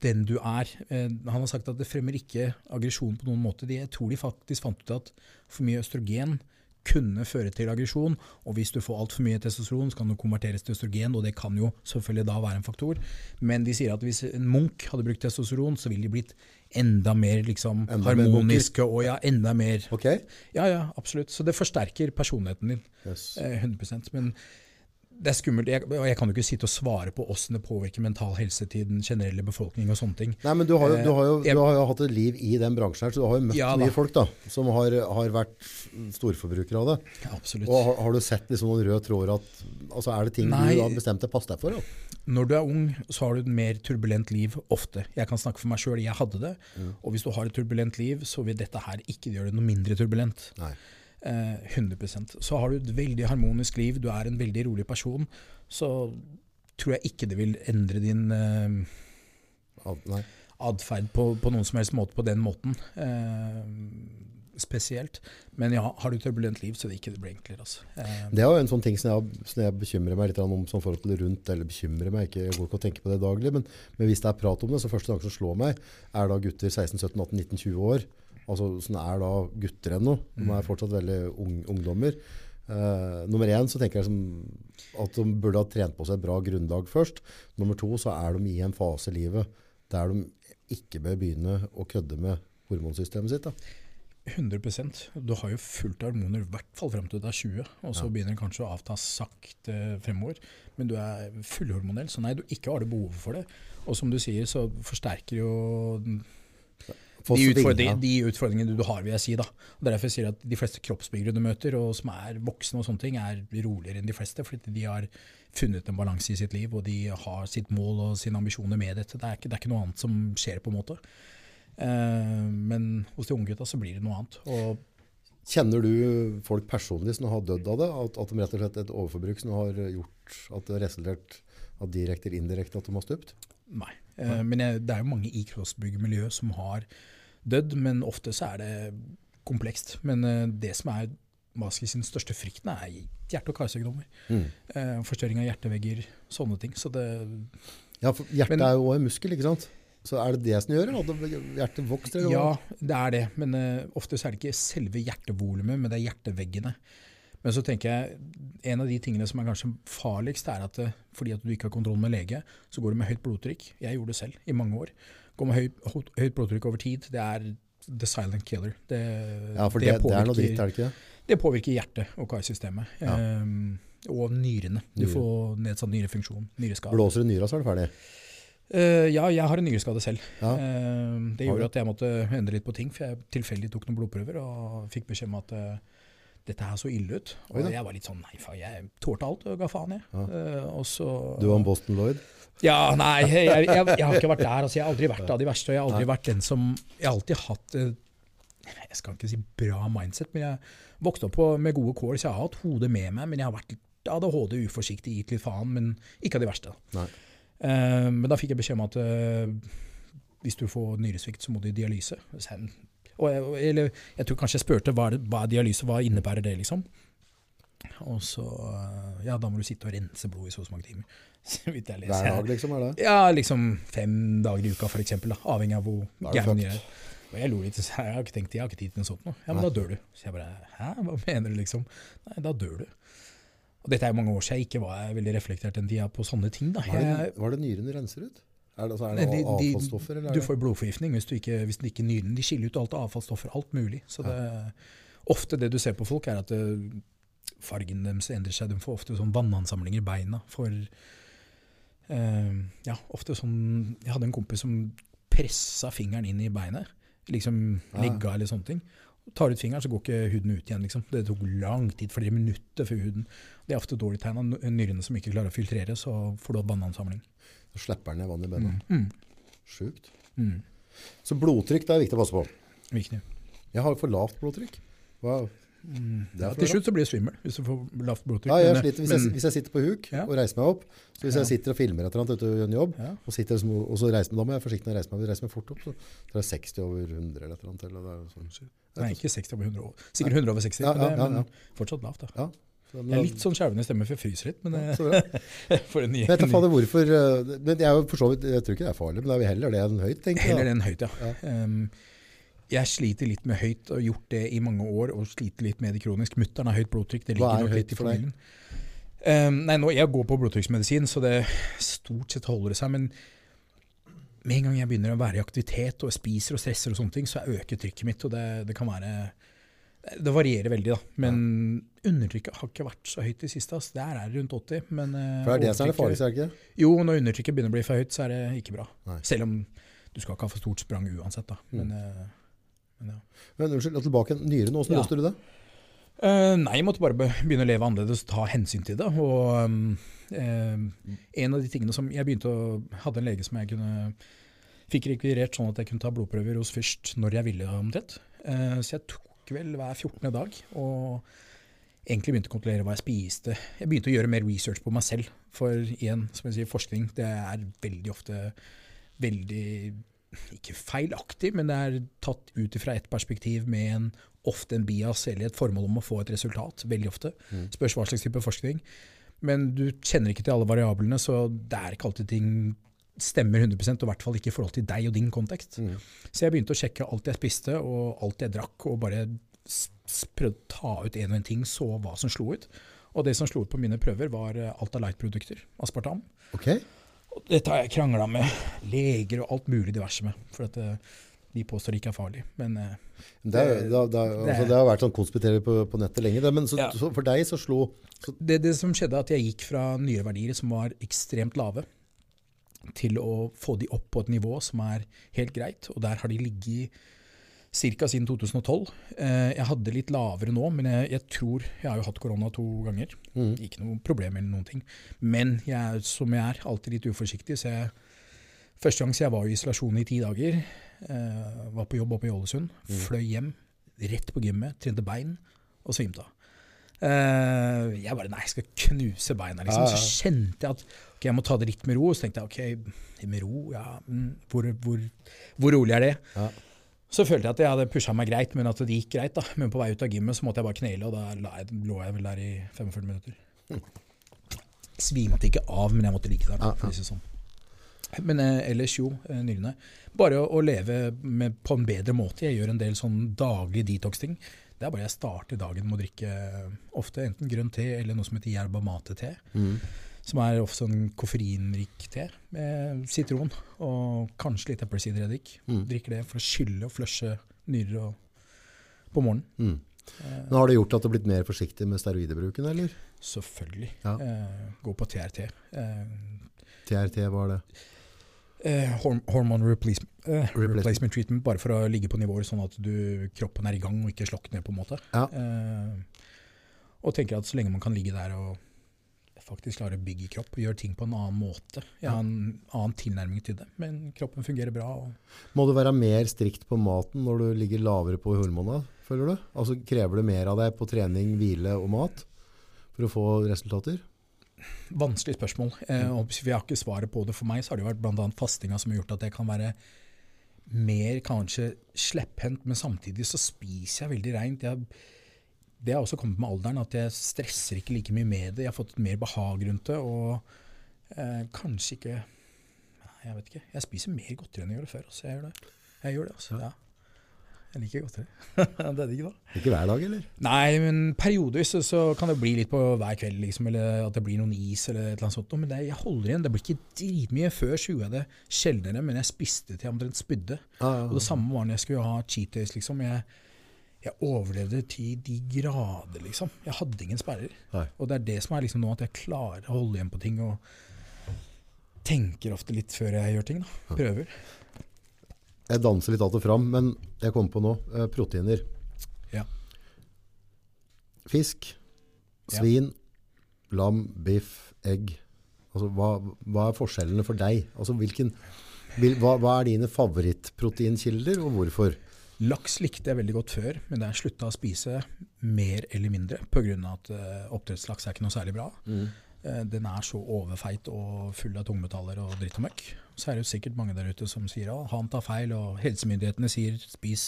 den du er. Han har sagt at det fremmer ikke aggresjon på noen måte. De, jeg tror de faktisk fant ut at for mye østrogen kunne føre til aggresjon, og hvis du får altfor mye testosteron, så kan det konverteres til østrogen, og det kan jo selvfølgelig da være en faktor. Men de sier at hvis en munk hadde brukt testosteron, så ville de blitt enda mer liksom, Enda mer harmoniske og ja, enda mer Ok? Ja, ja, absolutt. Så det forsterker personligheten din. Yes. Eh, 100 Men det er skummelt. Jeg, jeg kan jo ikke sitte og svare på åssen det påvirker mental helse til den generelle befolkning og sånne ting. Nei, men du har, jo, du, har jo, Eh, du har jo hatt et liv i den bransjen her, så du har jo møtt Ja, mye folk da, som har, har vært storforbrukere av det. Absolutt. Og har, har du sett liksom noen røde tråder at altså er det ting Nei. du har bestemt deg pass deg for? Da? Når du er ung, så har du et mer turbulent liv ofte. Jeg kan snakke for meg sjøl, jeg hadde det. Og hvis du har et turbulent liv, så vil dette her ikke gjøre det noe mindre turbulent. Nei. Eh, 100% Så har du et veldig harmonisk liv, du er en veldig rolig person, så tror jeg ikke det vil endre din eh, atferd på, på noen som helst måte på den måten. Eh, spesielt. Men ja, har du turbulent liv, så det ikke det blir enklere. Altså. Eh, Det er jo en sånn ting som jeg, som jeg bekymrer meg litt om som forhold til rundt, eller bekymrer meg, ikke, jeg går ikke og tenker på det daglig, men, men hvis det er prat om det, så første tanke som slår meg, er da gutter 16, 17, 18, 19, 20 år, altså sånn er da gutter ennå, de er fortsatt veldig ung, ungdommer. Uh, nummer én så tenker jeg som at de burde ha trent på seg et bra grunnlag først. Nummer to så er de i en fase i livet der de ikke bør begynne å kødde med hormonsystemet sitt. Da. 100% Du har jo fullt av hormoner, i hvert fall frem til du er 20, og så Ja. begynner det kanskje å avta sakte fremover. Men du er fullhormonell, så nei, du ikke har det behovet for det. Og som du sier, så forsterker jo de, utfordringene, de utfordringene du har, vil jeg si. da. Og derfor sier jeg sier at De fleste kroppsbyggere du møter, og som er voksne, og sånne ting, er roligere enn de fleste. Fordi de har funnet en balanse i sitt liv, og de har sitt mål og sine ambisjoner med dette. Det er ikke, det er ikke noe annet som skjer, på en måte. Eh, men hos de unge gutta så blir det noe annet. Og Kjenner du folk personlig som har dødd av det? At, at de rett og slett et overforbruk som har gjort at det har resultert at direkte eller indirekte at de har stupt? nei. Eh, men jeg, det er jo mange i crossbyggermiljøet som har dødd, men ofte så er det komplekst. Men eh, det som er Maskis skal jeg si, den største frykten, er hjerte- og karsykdommer. Mm. Eh, forstørring av hjertevegger, sånne ting. Så det Ja, for hjertet Men- er jo også en muskel, ikke sant? Så er det det som gjør? At hjertet vokser? eller Ja, det er det. Men uh, ofte er det ikke selve hjertevolumet, men det er hjerteveggene. Men så tenker jeg, en av de tingene som er kanskje farligst, er at det, fordi at du ikke har kontroll med lege, så går du med høyt blodtrykk. Jeg gjorde det selv i mange år. Går med høyt, høyt, blodtrykk over tid, det er the silent killer. Det, Ja, for det, det, er noe dritt, er det ikke? Det påvirker hjertet og karsystemet. Ja. Um, og nyrene. Du Nyre. får nedsatt nyrefunksjon, nyreskade. Blåser du nyra, så er det ferdig. Uh, ja, jeg har en nyreskade selv. Ja. Uh, det gjorde at jeg måtte endre litt på ting, for jeg tilfeldig tok noen blodprøver og fikk beskjed om at eh, dette her så ille ut. Oi jeg var litt sånn nei faen, jeg tålte alt og ga faen, jeg. Ja. Uh, og så Du og Boston Lloyd? Ja, nei, jeg, jeg, jeg har ikke vært der. Altså, jeg har aldri vært av de verste. Og jeg har aldri vært den som Jeg har alltid hatt uh, Jeg skal ikke si bra mindset, men jeg vokste opp på, med gode kår, så jeg har hatt hodet med meg. Men jeg har vært litt ADHD, uforsiktig, gitt litt faen, men ikke av de verste. Nei. Eh, men da fikk jeg beskjed om at hvis du får nyresvikt, så må du i dialyse. Så jeg- Og jeg, eller, jeg tror kanskje jeg spurte hva, hva er dialyse, hva innebærer det, liksom? Og så Ja, da må du sitte og rense blod i så og så mange timer. Så vidt jeg Hver dag, liksom? er det? Ja, liksom fem dager i uka, for eksempel, da, avhengig av hvor du gæren fucked. er. Og jeg lo litt, så jeg har ikke tenkt, jeg har ikke tid til noe sånt nå. Ja, men Nei. da dør du. Så jeg bare, hæ, hva mener du liksom? Nei, da dør du. Og dette er jo mange år siden jeg ikke var veldig reflektert den tida på sånne ting da. Var det, hva er det nyrene renser ut? Er det, altså, er det de- de- avfallsstoffer? Eller er du får blodforgiftning hvis, du ikke, hvis det ikke nyren. De skiller ut alt avfallsstoffer, alt mulig. Så det, ofte det du ser på folk er at det, fargen deres endrer seg. De får ofte sånn vannansamlinger i beina. For, eh, ja, ofte sånn, jeg hadde en kompis som pressa fingeren inn i beinet. Liksom legga eller sånne ting. Tar ut fingeren, så går ikke huden ut igjen. Liksom. Det tok lang tid, flere minutter før huden. Det er ofte dårlig tegn av nyrene som ikke klarer å filtrere, så får du vannansamling. Så slipper den ned vann i beina. Mm. Sjukt. Mm. Så blodtrykk det er viktig å passe på. Viktig. Jeg har for lavt blodtrykk. Wow. Mm. Ja, til slutt så blir du svimmel hvis du får lavt blodtrykk. Ja, jeg men- sliter hvis, jeg, hvis jeg sitter på huk Ja. og reiser meg opp. Så hvis jeg sitter og filmer et eller annet ute og gjør en jobb, og, sitter, og så reiser meg, da må jeg forsiktig når jeg reiser meg, reiser meg fort opp, så det er 60 over 100 eller et eller annet. Eller det er sånn. Nei, ikke 60 over 100. Sikkert 100 over 60, Ja, men, det, ja, men fortsatt lavt. da. Men, Jeg er litt sånn skjelvende stemmen, for jeg fryser litt. Men ja, for en ny, Jeg fader hvorfor eh, men jeg, vidt, jeg tror ikke det er farlig, men det er vi heller det enn høyt, tenker jeg. Heller det den høyt, ja. Ja. Um, jeg sliter litt med høyt, og har gjort det i mange år, og sliter litt med det kronisk. Mutter'n har høyt blodtrykk. Det ligger nok høyt litt i familien. Um, nei, nå, Jeg går på blodtrykksmedisin, så det stort sett holder det seg. Men med en gang jeg begynner å være i aktivitet og spiser og stresser, og sånne ting, så øker trykket mitt. og Det, det kan være Det varierer veldig, da. Men undertrykket har ikke vært så høyt i siste. ass. Der er det rundt 80. Men eh, For det er det som er det farligste, er det ikke? Jo, når undertrykket begynner å bli for høyt, så er det ikke bra. Nei. Selv om du skal ikke ha for stort sprang uansett. da. Men, eh, men ja. Men unnskyld, tilbake nyren, hvordan Ja. løste du det? Uh, nei, jeg måtte bare begynne å leve annerledes og ta hensyn til det. Og um, uh, en av de tingene som Jeg begynte å hadde en lege som jeg kunne fikk rekvirert sånn at jeg kunne ta blodprøver hos først når jeg ville, omtrent. Uh, så jeg tok vel hver 14. dag. Og egentlig begynte å kontrollere hva jeg spiste. Jeg begynte å gjøre mer research på meg selv. For igjen, som jeg sier, forskning det er veldig ofte veldig ikke feilaktig, men det er tatt ut fra ett perspektiv med en, ofte en bias eller et formål om å få et resultat. Veldig ofte. Mm. Spørs hva slags type forskning. Men du kjenner ikke til alle variablene, så det er ikke alltid ting stemmer 100 og i hvert fall ikke i forhold til deg og din kontekst. Mm. Så jeg begynte å sjekke alt jeg spiste og alt jeg drakk, og bare prøvde å ta ut en og en ting, så hva som slo ut. Og det som slo ut på mine prøver, var eh, Alta Light-produkter, aspartam. Okay. Og dette har jeg krangla med leger og alt mulig diverse med, for at eh, de påstår det ikke er farlig. Men eh, Det, er, Det- det, det, det- altså, har vært sånn konspiterende på, på nettet lenge, men så, Ja. så for deg så slo så, det, det som skjedde, at jeg gikk fra nyreverdier som var ekstremt lave, til å få de opp på et nivå som er helt greit. Og der har de ligget ca. siden 2012. Eh, jeg hadde litt lavere nå, men jeg, jeg tror Jeg har jo hatt korona to ganger. mm. Ikke noe problem eller noen ting. Men jeg er som jeg er, alltid litt uforsiktig. Så jeg, første gang så jeg var i isolasjon i ti dager. Eh, var på jobb oppe i Ålesund. Fløy hjem, rett på gymmet, trente bein og svimte av. Eh, jeg bare Nei, jeg skal knuse beina, liksom. Så kjente jeg at ok, jeg må ta det litt med ro. Så tenkte jeg ok, med ro, ja mm, hvor, hvor, hvor rolig er det? Ja. Så følte jeg at jeg hadde pusha meg greit, men at det gikk greit. da. Men på vei ut av gymmet så måtte jeg bare knele, og da lå jeg vel der i 45 minutter. Svimte ikke av, men jeg måtte ligge der. da, for å si sånn. Men eh, ellers jo, eh. Bare å, å leve med, på en bedre måte. Jeg gjør en del sånn daglig detox-ting. Det er bare jeg starter dagen med å drikke eh, ofte enten grønn te eller noe som heter jerba mate-te. Mm. Som er ofte sånn koffeinrik te med sitron og kanskje litt eplesidereddik. Mm. Drikker det for å skylle og flushe nyrer og, på morgenen. Mm. Eh, Men har det gjort at du har blitt mer forsiktig med steroidebruken, eller? selvfølgelig. Ja. Eh, gå på TRT. Eh, TRT, hva er det? eh, hormone replacement, eh, Replacement. replacement treatment, bare for å ligge på nivåer sånn at du, kroppen er i gang og ikke slokner, på en måte. Ja. Eh, og tenker at så lenge man kan ligge der og faktisk klarer å bygge kropp og gjøre ting på en annen måte. Jeg har en annen tilnærming til det, men kroppen fungerer bra. Og Må du være mer strikt på maten når du ligger lavere på hormonene, føler du? Altså krever det mer av deg på trening, hvile og mat for å få resultater? Vanskelig spørsmål. Eh, og hvis vi har ikke svaret på det for meg, så har det vært bl.a. fastinga som har gjort at jeg kan være mer kanskje slepphendt, men samtidig så spiser jeg veldig reint. Jeg, det har også kommet med alderen, at jeg stresser ikke like mye med det. Jeg har fått mer behag rundt det, og eh, kanskje ikke Jeg vet ikke. Jeg spiser mer godteri enn jeg gjorde før. Altså. Jeg gjør det. Jeg gjør det, altså. Ja. Jeg liker godteri. det er digg, da. Ikke hver dag, eller? Nei, men periodevis så, så kan det bli litt på hver kveld, liksom, eller at det blir noen is eller et eller annet sånt. Men det, jeg holder igjen. Det blir ikke dritmye. Før gjorde jeg det sjeldnere, men jeg spiste til jeg omtrent spydde. Ja, ja, Og det samme var når jeg skulle ha cheat days, liksom. Jeg, jeg overlevde til de grader, liksom. Jeg hadde ingen sperrer. Nei. Og det er det som er liksom nå, at jeg klarer å holde igjen på ting. og tenker ofte litt før jeg gjør ting. da. Prøver. Jeg danser litt alt og fram, men jeg kom på nå. Eh, proteiner. Ja. Fisk, Ja. svin, lam, biff, egg. Altså, hva, hva er forskjellene for deg? Altså, hvilken, vil, hva, hva er dine favorittproteinkilder, og hvorfor? Laks likte jeg veldig godt før, men det er slutta å spise mer eller mindre pga. at uh, oppdrettslaks er ikke noe særlig bra. Eh, den er så overfeit og full av tungmetaller og dritt og møkk. Så er det jo sikkert mange der ute som sier at han tar feil, og helsemyndighetene sier spis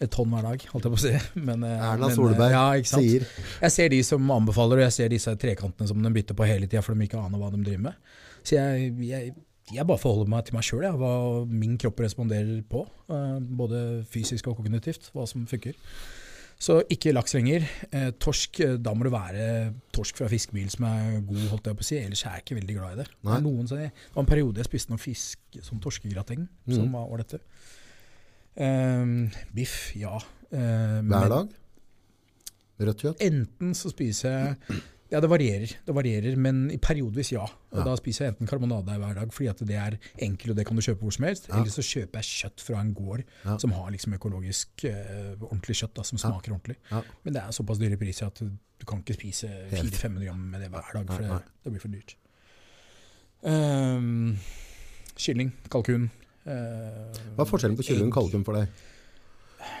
et tonn hver dag, holdt jeg på å si. Men, eh, Erna men, Solberg ja, sier Jeg ser de som anbefaler, og jeg ser disse trekantene som de bytter på hele tida for de ikke aner hva de driver med. Så jeg, jeg, jeg bare forholder meg til meg sjøl, hva min kropp responderer på. eh, både fysisk og kognitivt, hva som funker. Så ikke laks lenger. Eh, torsk, eh, da må det være torsk fra fiskebil som er god, holdt jeg på å si. Ellers er jeg ikke veldig glad i det. Noen, som- det var en periode jeg spiste noe fisk som torskegrateng, som Mhm. var ålreite. Eh, biff, ja. Eh, hver dag. Rødt kjøtt. Enten så spiser jeg Ja, det varierer, det varierer, men i periodevis ja. Og Ja. Da spiser jeg enten karbonade hver dag fordi at det er enkelt og det kan du kjøpe hvor som helst. Ja. Eller så kjøper jeg kjøtt fra en gård Ja. som har liksom økologisk uh, ordentlig kjøtt da, som smaker ordentlig. Men det er såpass dyre priser at du, kan ikke spise Helt. 400-500 gram med det hver dag, for Nei, nei. det, det blir for dyrt. Kylling, kalkun. uh, Hva er forskjellen på kylling og kalkun for deg?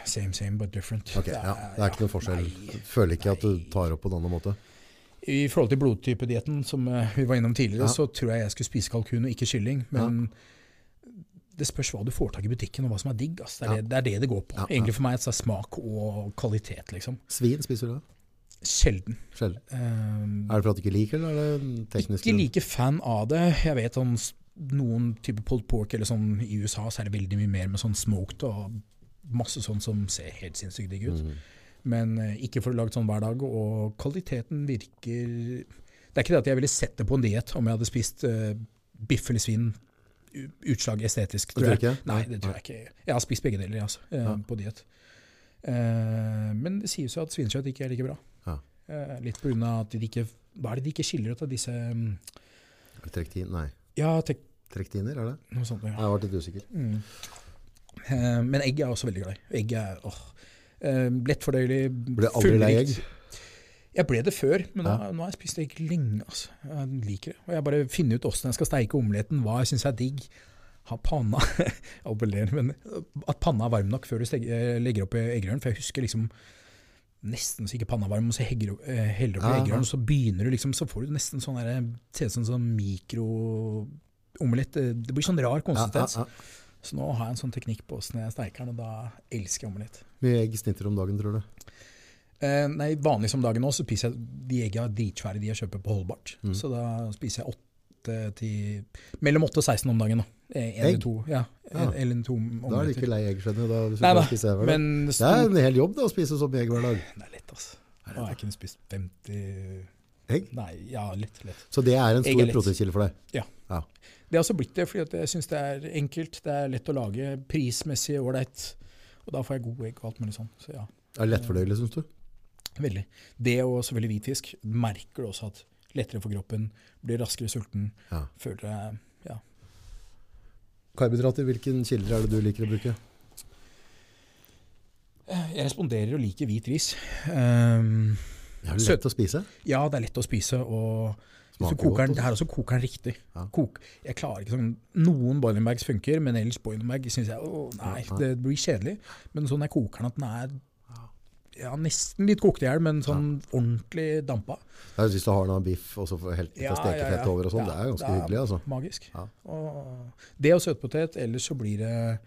Same, same, but different. Ok, ja, det er ikke noen forskjell. nei. Føler ikke at du tar opp på en annen måte. I forhold til blodtypedietten som eh, vi var innom tidligere, Ja. så tror jeg jeg skulle spise kalkun og ikke kylling. Men det spørs hva du får tak i butikken, og hva som er digg. Altså. Det, er Ja. det, det er det det går på. Ja, ja. Egentlig for meg så er smak og kvalitet, liksom. Svin spiser du da? Sjelden. Sjelden. Um, Er det for at du ikke liker det, eller er det teknisk? ikke like fan av det. Jeg vet om noen type pulled pork eller sånn i USA, så er det veldig mye mer med sånn smoked og masse sånn som ser helt sinnssykt digg ut. Mm. Men eh, ikke for å lage sånn hver dag. Og kvaliteten virker Det er ikke det at jeg ville sett det på en diett om jeg hadde spist uh, biff eller svin. Utslag estetisk, Det tror jeg jeg. Nei, det tror jeg ikke. Jeg har spist begge deler altså, eh, Ja. på diett. Uh, men det sies jo at svinekjøtt ikke er like bra. Ja. Uh, litt av at de ikke Hva er det de ikke skiller ut av disse um, Trektin, nei. Ja, tek, Trektiner, er det? noe sånt. Jeg Ja. har vært litt usikker. Mm. Uh, men egg er jeg også veldig glad i. Egg er åh, eh, lettfordøyelig. Ble aldri lei egg? Jeg ble det før, men nå, nå har jeg spist egg lenge. Altså. Jeg liker det. Og jeg bare finner ut åssen jeg skal steike omeletten, hva jeg syns er digg. ha panna At panna er varm nok før du steg, eh, legger opp i eggerøren. For jeg husker liksom nesten så ikke panna er varm, og så eh, heller du i eggerøren, så begynner du liksom, så får du nesten sånn der, ser ut som sånn mikroomelett. Det blir sånn rar Ja, ja, ja. Så nå har jeg en sånn teknikk på åssen jeg steiker den, og da elsker jeg omelett. Mye egg snitter om dagen, tror du? Eh, nei, vanlig som dagen nå, så spiser jeg de eggene er dritsvære de jeg kjøper på Holdbart. Mm. Så da spiser jeg åtte til Mellom 8 og 16 om dagen. da. Eh, En Egg? eller to. Ja, Ja. eller to Da er du ikke lei egg, skjønner du. Nei da, dag. men Det er en hel jobb da, å spise så mye egg hver dag. det er lett, altså. Nå har jeg kunnet spist 50 Egg? Nei, ja, litt, litt. Så det er en stor er proteinkilde for deg? Ja. Det har også blitt det, fordi jeg syns det er enkelt, det er lett å lage, prismessig ålreit. Og da får jeg gode egg og alt mulig sånn. Så ja, Er det lettfordøyelig, syns du? veldig. Det og selvfølgelig hvitfisk. Merker du også at lettere for kroppen, blir raskere sulten, Ja. føler deg ja. Karbohydrater, hvilken kilder er det du liker å bruke? Jeg responderer og liker hvit ris. Um, Er det lett å spise? ja, det er lett å spise, og hvis så koker den, her også koker den riktig. Ja. Kok, jeg klarer ikke sånn, Noen boilingbags funker, men ellers boilingbag syns jeg å, nei, Ja, ja. det blir kjedelig. Men sånn jeg koker den at den er ja, nesten litt kokt i hjel, men sånn ordentlig dampa. Det er Hvis du har noe biff og så får helt litt Ja, stekefett ja, ja. over og sånn, Ja, det er ganske det er- hyggelig, altså. Magisk. Ja. Og det og søtpotet, ellers så blir det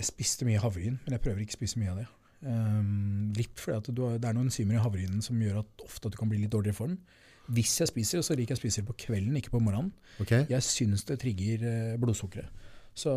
Jeg spiste mye havregryn, men jeg prøver ikke å spise mye av det. Um, litt fordi har, det er noen enzymer i havrynen som gjør at ofte at du kan bli litt dårligere i form. Hvis jeg spiser, så liker jeg å spise på kvelden, ikke på morgenen. Okay. Jeg syns det trigger eh, blodsukkeret. Så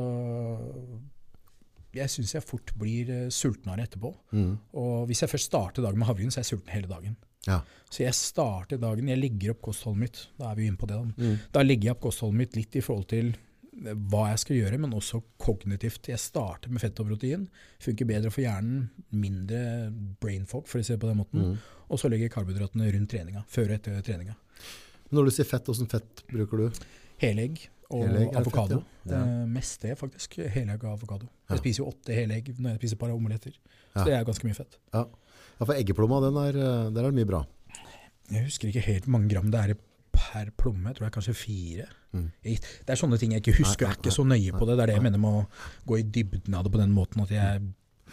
jeg syns jeg fort blir eh, sultnere etterpå. Mm. Og hvis jeg først starter dagen med havregryn, så er jeg sulten hele dagen. Ja. Så jeg starter dagen, jeg legger opp kostholdet mitt. Da er vi inne på det. Da. Mm. Da legger jeg opp kostholdet mitt litt i forhold til hva jeg skal gjøre, men også kognitivt. Jeg starter med fett og protein. Funker bedre for hjernen. Mindre brain fog, for å si det på den måten. Mm. Og så legger jeg karbohydratene rundt treninga. Før og etter treninga. Når du sier fett, hvordan fett bruker du? Helegg og Helegg avokado. fett, ja. Ja. Eh, mest det, faktisk. Helegg og avokado. Ja. Jeg spiser jo åtte helegg når jeg spiser par omeletter. Så Ja. det er ganske mye fett. Ja, for eggeplomma, den er, eh, der er det mye bra. Jeg husker ikke helt hvor mange gram det er per plomme. Tror det er kanskje fire. Mm. Det er sånne ting jeg ikke husker. Jeg er ikke så nøye på det. Det er det jeg mener med å gå i dybden av det på den måten. At jeg,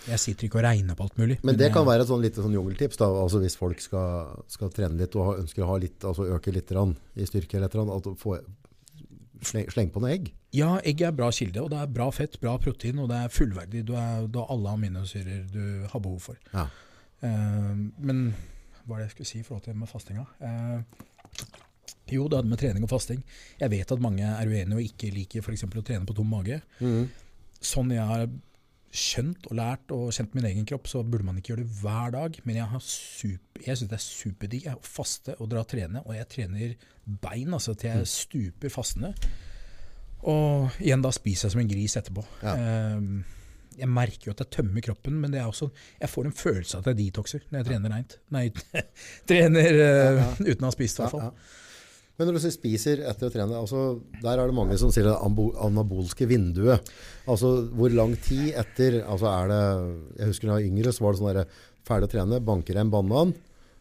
jeg sitter ikke og regner på alt mulig. Men det jeg- kan være et sånn lite sånn jungeltips, da, altså hvis folk skal, skal trene litt og ha, ønsker å ha litt, altså øke litt i styrke, eller eller annet, få, sleng, sleng på noe egg. Ja, egg er bra kilde, og det er bra fett, bra protein, og det er fullverdig. Du, er, du har alle aminosyrer du har behov for. Ja. Uh, men hva er det jeg skulle si i forhold til med fastinga? Eh, jo, det hadde med trening og fasting. Jeg vet at mange er uenige og ikke liker f.eks. å trene på tom mage. Sånn jeg har skjønt og lært og kjent min egen kropp, så burde man ikke gjøre det hver dag. Men jeg, har super, jeg syns det er superdigg å faste og dra og trene. Og jeg trener bein altså til jeg stuper fastende. Og igjen da spiser jeg som en gris etterpå. Ja. Ehm, jeg merker jo at jeg tømmer kroppen, men det er også, jeg får en følelse av at jeg detoxer når jeg trener reint. Nei, trener eh, Ja, uten å ha spist, i hvert fall. Men når du spiser etter å trene, altså, der er det mange som sier det anabolske vinduet. Altså hvor lang tid etter altså er det, Jeg husker da jeg var yngre, så var det sånn der, ferdig å trene, banker en banan,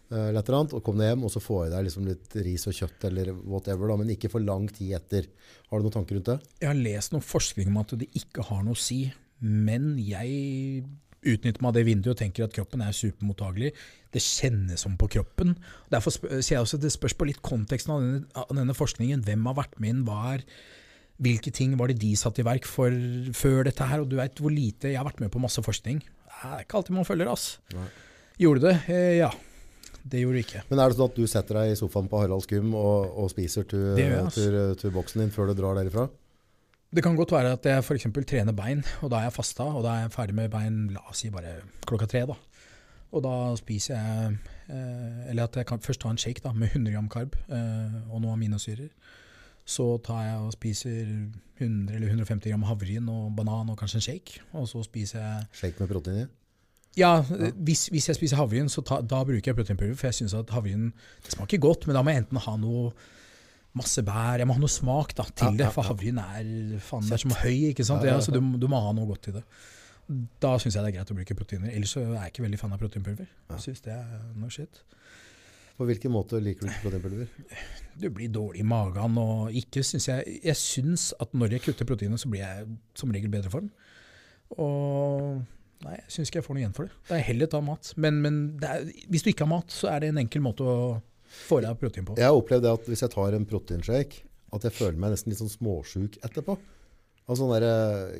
eh, eller et annet, og kom deg hjem, og så får jeg deg liksom litt ris og kjøtt eller whatever, da, men ikke for lang tid etter. Har du noen tanker rundt det? Jeg har lest noe forskning om at det ikke har noe å si, men jeg utnytter av det vinduet og tenker at kroppen er supermottagelig. Det kjennes som på kroppen. Derfor sier jeg også at det spørs på litt konteksten av denne, av denne forskningen. Hvem har vært med inn? Hva er, hvilke ting var det de satte i verk for, før dette her? Og du veit hvor lite Jeg har vært med på masse forskning. Det er ikke alltid man følger, ass. Nei. Gjorde det? Eh, ja. Det gjorde det ikke. Men er det sånn at du setter deg i sofaen på Haralds gym og, og spiser til boksen din før du drar derifra? Det kan godt være at jeg f.eks. trener bein, og da er jeg fasta, og da er jeg ferdig med bein la oss si bare klokka tre. da. Og da spiser jeg eh, Eller at jeg kan først ta en shake da, med 100 gram karb eh, og noen aminosyrer. Så tar jeg og spiser 100 eller 150 gram havregryn og banan og kanskje en shake. Og så spiser jeg Shake med protein i? Ja, eh, hvis, hvis jeg spiser havregryn, så ta, da bruker jeg proteinpulver. For jeg syns at havregryn det smaker godt, men da må jeg enten ha noe masse bær Jeg må ha noe smak da, til det, for havregryn er, faen, det er som høy. ikke sant? Ja, så du, du må ha noe godt til det. Da syns jeg det er greit å bruke proteiner. Ellers så er jeg ikke veldig fan av proteinpulver. Jeg synes det er noe shit. På hvilken måte liker du ikke proteinpulver? Du blir dårlig i magen, og ikke synes jeg Jeg syns at når jeg kutter proteinet, så blir jeg som regel bedre form. Og nei, jeg syns ikke jeg får noe igjen for det. Da er heller ta mat. Men, men er, hvis du ikke har mat, så er det en enkel måte å få jeg protein på. Jeg har opplevd det at hvis jeg tar en proteinshake, at jeg føler meg nesten litt sånn småsjuk etterpå. Altså sånn der,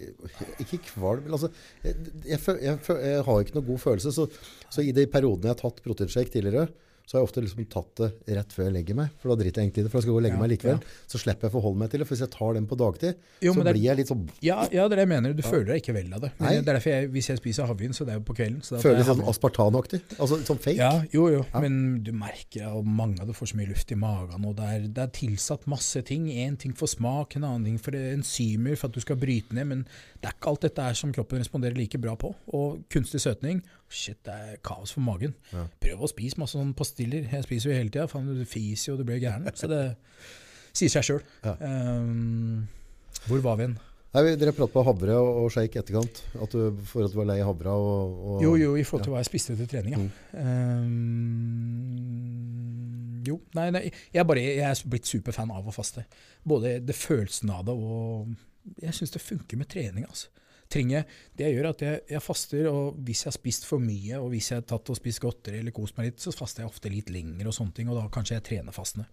Ikke kvalm, men altså jeg, jeg, jeg, jeg, har ikke noe god følelse. Så, så i de periodene jeg har tatt proteinshake tidligere, så har jeg ofte liksom tatt det rett før jeg legger meg. For da driter jeg egentlig i det, for da skal jeg gå og legge Ja, meg likevel. ja. Så slipper jeg å forholde meg til det. For hvis jeg tar den på dagtid, Jo, så det blir jeg litt sånn Ja, ja, det er det jeg mener. Du føler deg ikke vel av det. Men Nei. det er derfor jeg, Hvis jeg spiser havvin, så det er jo på kvelden. Så da Føles litt sånn aspartanaktig. Altså sånn fake. Ja, jo, jo. Men du merker at mange av det får så mye luft i magen. og Det er, det er tilsatt masse ting. Én ting for smak, en annen ting for enzymer for at du skal bryte ned. Men det er ikke alt dette er som kroppen responderer like bra på. Og kunstig søtning Shit, det er kaos for magen. Ja. Prøv å spise masse sånn pastiller. Jeg spiser jo hele tida. Faen, du fiser jo, du blir gæren. Så det sier seg sjøl. Ja. hvor var vi hen? Nei, vi- Dere pratet på havre og, og shake etterkant. At du, for at du var lei havra og, og Jo, jo, i forhold til hva jeg spiste til trening, ja. Ehm, jo, nei, nei jeg, bare, jeg er blitt superfan av å faste. Både det følelsen av det og Jeg syns det funker med trening. altså. Trenger, det gjør at jeg, jeg faster, og hvis jeg har spist for mye, og hvis jeg har tatt og spist godteri eller kost meg litt, så faster jeg ofte litt lenger, og sånne ting, og da kanskje jeg trener fastende.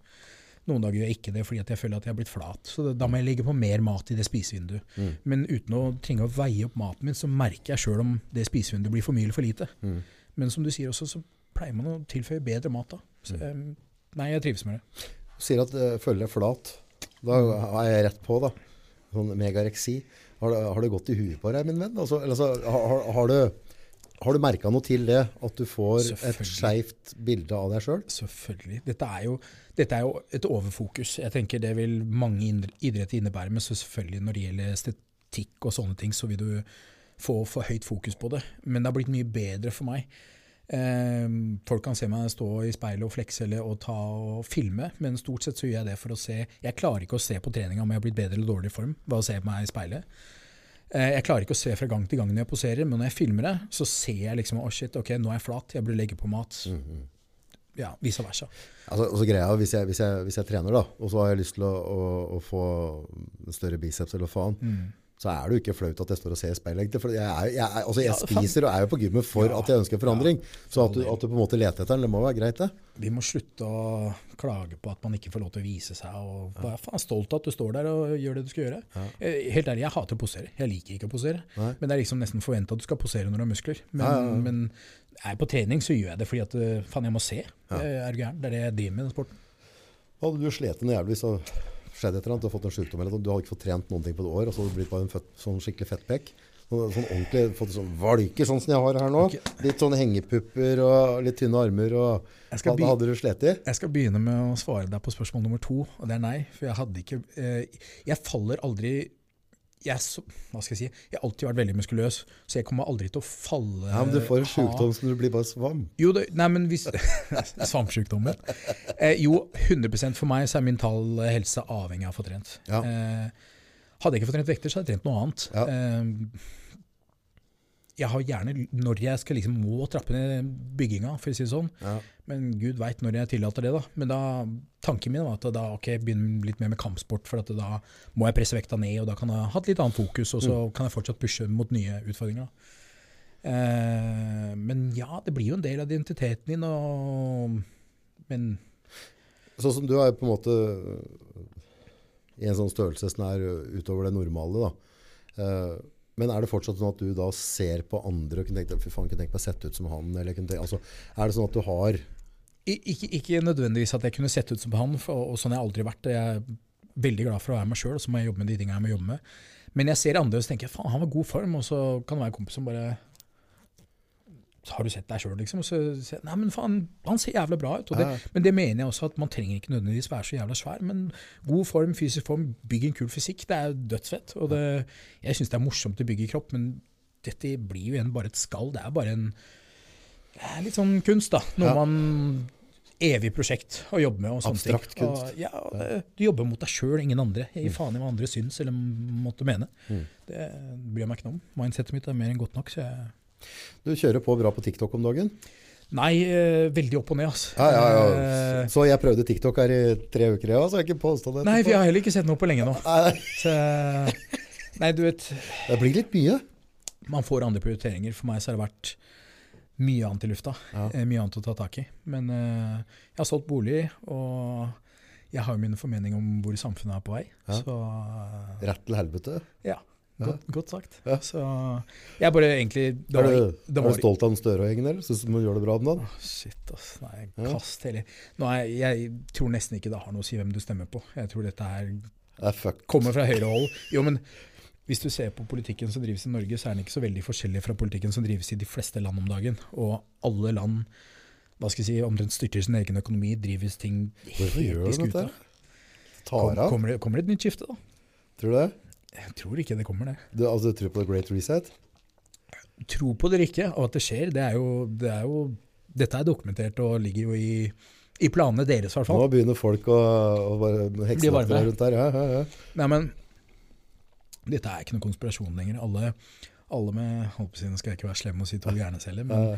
Noen dager gjør jeg ikke det fordi jeg føler at jeg har blitt flat. Så da må jeg legge på mer mat i det spisevinduet. Mm. Men uten å trenge å veie opp maten min, så merker jeg sjøl om det spisevinduet blir for mye eller for lite. Mm. Men som du sier også, så pleier man å tilføye bedre mat da. Så, Mm. nei, jeg trives med det. Du sier at uh, føler deg flat. Da er jeg rett på, da. Sånn megareksi. Har det, har det gått i huet på deg, min venn? Altså, altså, har, har du, har du merka noe til det? At du får et skeivt bilde av deg sjøl? Selvfølgelig. Dette er, jo, dette er jo et overfokus. Jeg tenker Det vil mange idretter innebære, men så selvfølgelig når det gjelder estetikk og sånne ting, så vil du få for høyt fokus på det. Men det har blitt mye bedre for meg. Em, folk kan se meg stå i speilet og flekse eller og ta og filme, men stort sett så gjør jeg det for å se Jeg klarer ikke å se på treninga om jeg har blitt bedre eller dårlig form ved å se meg i speilet. Eh, Jeg klarer ikke å se fra gang til gang når jeg poserer, men når jeg filmer det, så ser jeg liksom Å, shit, ok, nå er jeg flat, jeg burde legge på mat. Ja, vice versa. Altså, og så greia, hvis jeg, hvis, jeg, hvis jeg trener, da, og så har jeg lyst til å, å, å få større biceps eller faen, Mm. Så er det jo ikke flaut at jeg står og ser i speilet. For jeg, er, jeg, er, altså, jeg Ja, spiser og er jo på gymmet for Ja. at jeg ønsker forandring. Så at du, at du på en måte leter etter den, det må være greit, det. Vi må slutte å klage på at man ikke får lov til å vise seg. og Vær faen stolt av at du står der og gjør det du skal gjøre. Eh, Helt ærlig, jeg hater å posere. Jeg liker ikke å posere. Nei. Men det er liksom nesten forventa at du skal posere når du har muskler. Men, men er jeg på trening, så gjør jeg det fordi at eh, faen, jeg må se. Er du gæren. Det er det jeg driver med i den sporten. Hadde du slitt noe jævlig hvis det skjedde et eller annet, du har fått en sykdom eller noe, du har ikke fått trent noen ting på et år, og så har du blitt bare en født, sånn skikkelig fettpekk. Sånn, ordentlig, fått sånn valker sånn som jeg har her nå. Okay. Litt sånne hengepupper og litt tynne armer. Og, hva hadde du slitt i? jeg skal begynne med å svare deg på spørsmål nummer to, og det er nei. For jeg hadde ikke eh, Jeg faller aldri jeg, hva skal jeg si, jeg har alltid vært veldig muskuløs, så jeg kommer aldri til å falle Ja, men du får en sjukdom som du blir bare svamp. Jo, det, nei, men hvis Svampsjukdommen. Eh, jo, 100% for meg så er mental helse avhengig av å få trent. Ja. Eh, hadde jeg ikke fått trent vekter, så hadde jeg trent noe annet. Ja. Eh, jeg har gjerne, når jeg skal liksom må trappe ned bygginga, for å si det sånn, Ja. men gud veit når jeg tillater det, da. Men da, tanken min var at da ok, begynne litt mer med kampsport, for at da må jeg presse vekta ned, og da kan jeg ha et litt annet fokus, og så kan jeg fortsatt pushe mot nye utfordringer. Eh, men ja, det blir jo en del av identiteten din, og Men Sånn som du er på en måte i en sånn størrelse som er utover det normale, da. Eh, Men er det fortsatt sånn at du da ser på andre og kunne tenkt, fy faen, kunne tenkt meg å sette ut som han? Tenkt, altså, er det sånn at du har ikke, ikke nødvendigvis at jeg kunne sett ut som han, for, og sånn har jeg aldri vært. Jeg er veldig glad for å være meg sjøl, og så må jeg jobbe med de tingene jeg må jobbe med. Men jeg ser andre og så tenker jeg, faen, han var god form, og så kan det være en kompis som bare Har du sett deg sjøl, liksom? Og så sier nei, men faen, han ser jævla bra ut. Det. Men det mener jeg også at man trenger ikke nødvendigvis være så jævla svær. Men god form, fysisk form, bygg en kul fysikk. Det er dødsfett. Og det, jeg syns det er morsomt å bygge kropp, men dette blir jo igjen bare et skall. Det er bare en det er litt sånn kunst, da. Noe Ja. man Evig prosjekt å jobbe med. og sånne ting. Abstrakt kunst. Og, ja, det, du jobber mot deg sjøl, ingen andre. Jeg gir faen i hva andre syns eller måtte mene. Mm. Det bryr jeg meg ikke om. Mindsettet mitt er mer enn godt nok. så jeg Du kjører på bra på TikTok om dagen. Nei, eh, veldig opp og ned, altså. Ja, ja, ja. Eh, Så jeg prøvde TikTok her i tre uker, ja, så har ikke posta det. Nei, for jeg har heller ikke sett noe på lenge nå. Nei, Så, nei, du vet, Det blir litt mye. man får andre prioriteringer. For meg så har det vært mye annet i lufta. Ja. Eh, Mye annet å ta tak i. Men eh, jeg har solgt bolig, og jeg har jo min formening om hvor samfunnet er på vei. Ja. Så eh, Rett til helvete. ja, godt, godt sagt. Ja. Så jeg bare egentlig det Er du, er du stolt av den Støre-gjengen, eller? Syns du man gjør det bra om dagen? Shit, ass. Nei, kast hele Nå Jeg tror nesten ikke det har noe å si hvem du stemmer på. Jeg tror dette her det kommer fra høyre hold. Jo, men hvis du ser på politikken som drives i Norge, så er den ikke så veldig forskjellig fra politikken som drives i de fleste land om dagen. Og alle land hva skal jeg si, omtrent styrter sin egen økonomi, drives ting helt i skuta. kommer, det, kommer det et nytt skifte, da? Tror du det? Jeg tror ikke det kommer, det. Du, altså, du tror på the great reset? Tro på det eller ikke, og at det skjer, det er jo, det er jo Dette er dokumentert og ligger jo i, i planene deres, i hvert fall. Nå begynner folk å, å hekse varme. rundt der. Ja, ja, ja. Nei, men dette er ikke noen konspirasjon lenger. Alle, alle med si, Nå skal jeg ikke være slem og si to selv, men Ja,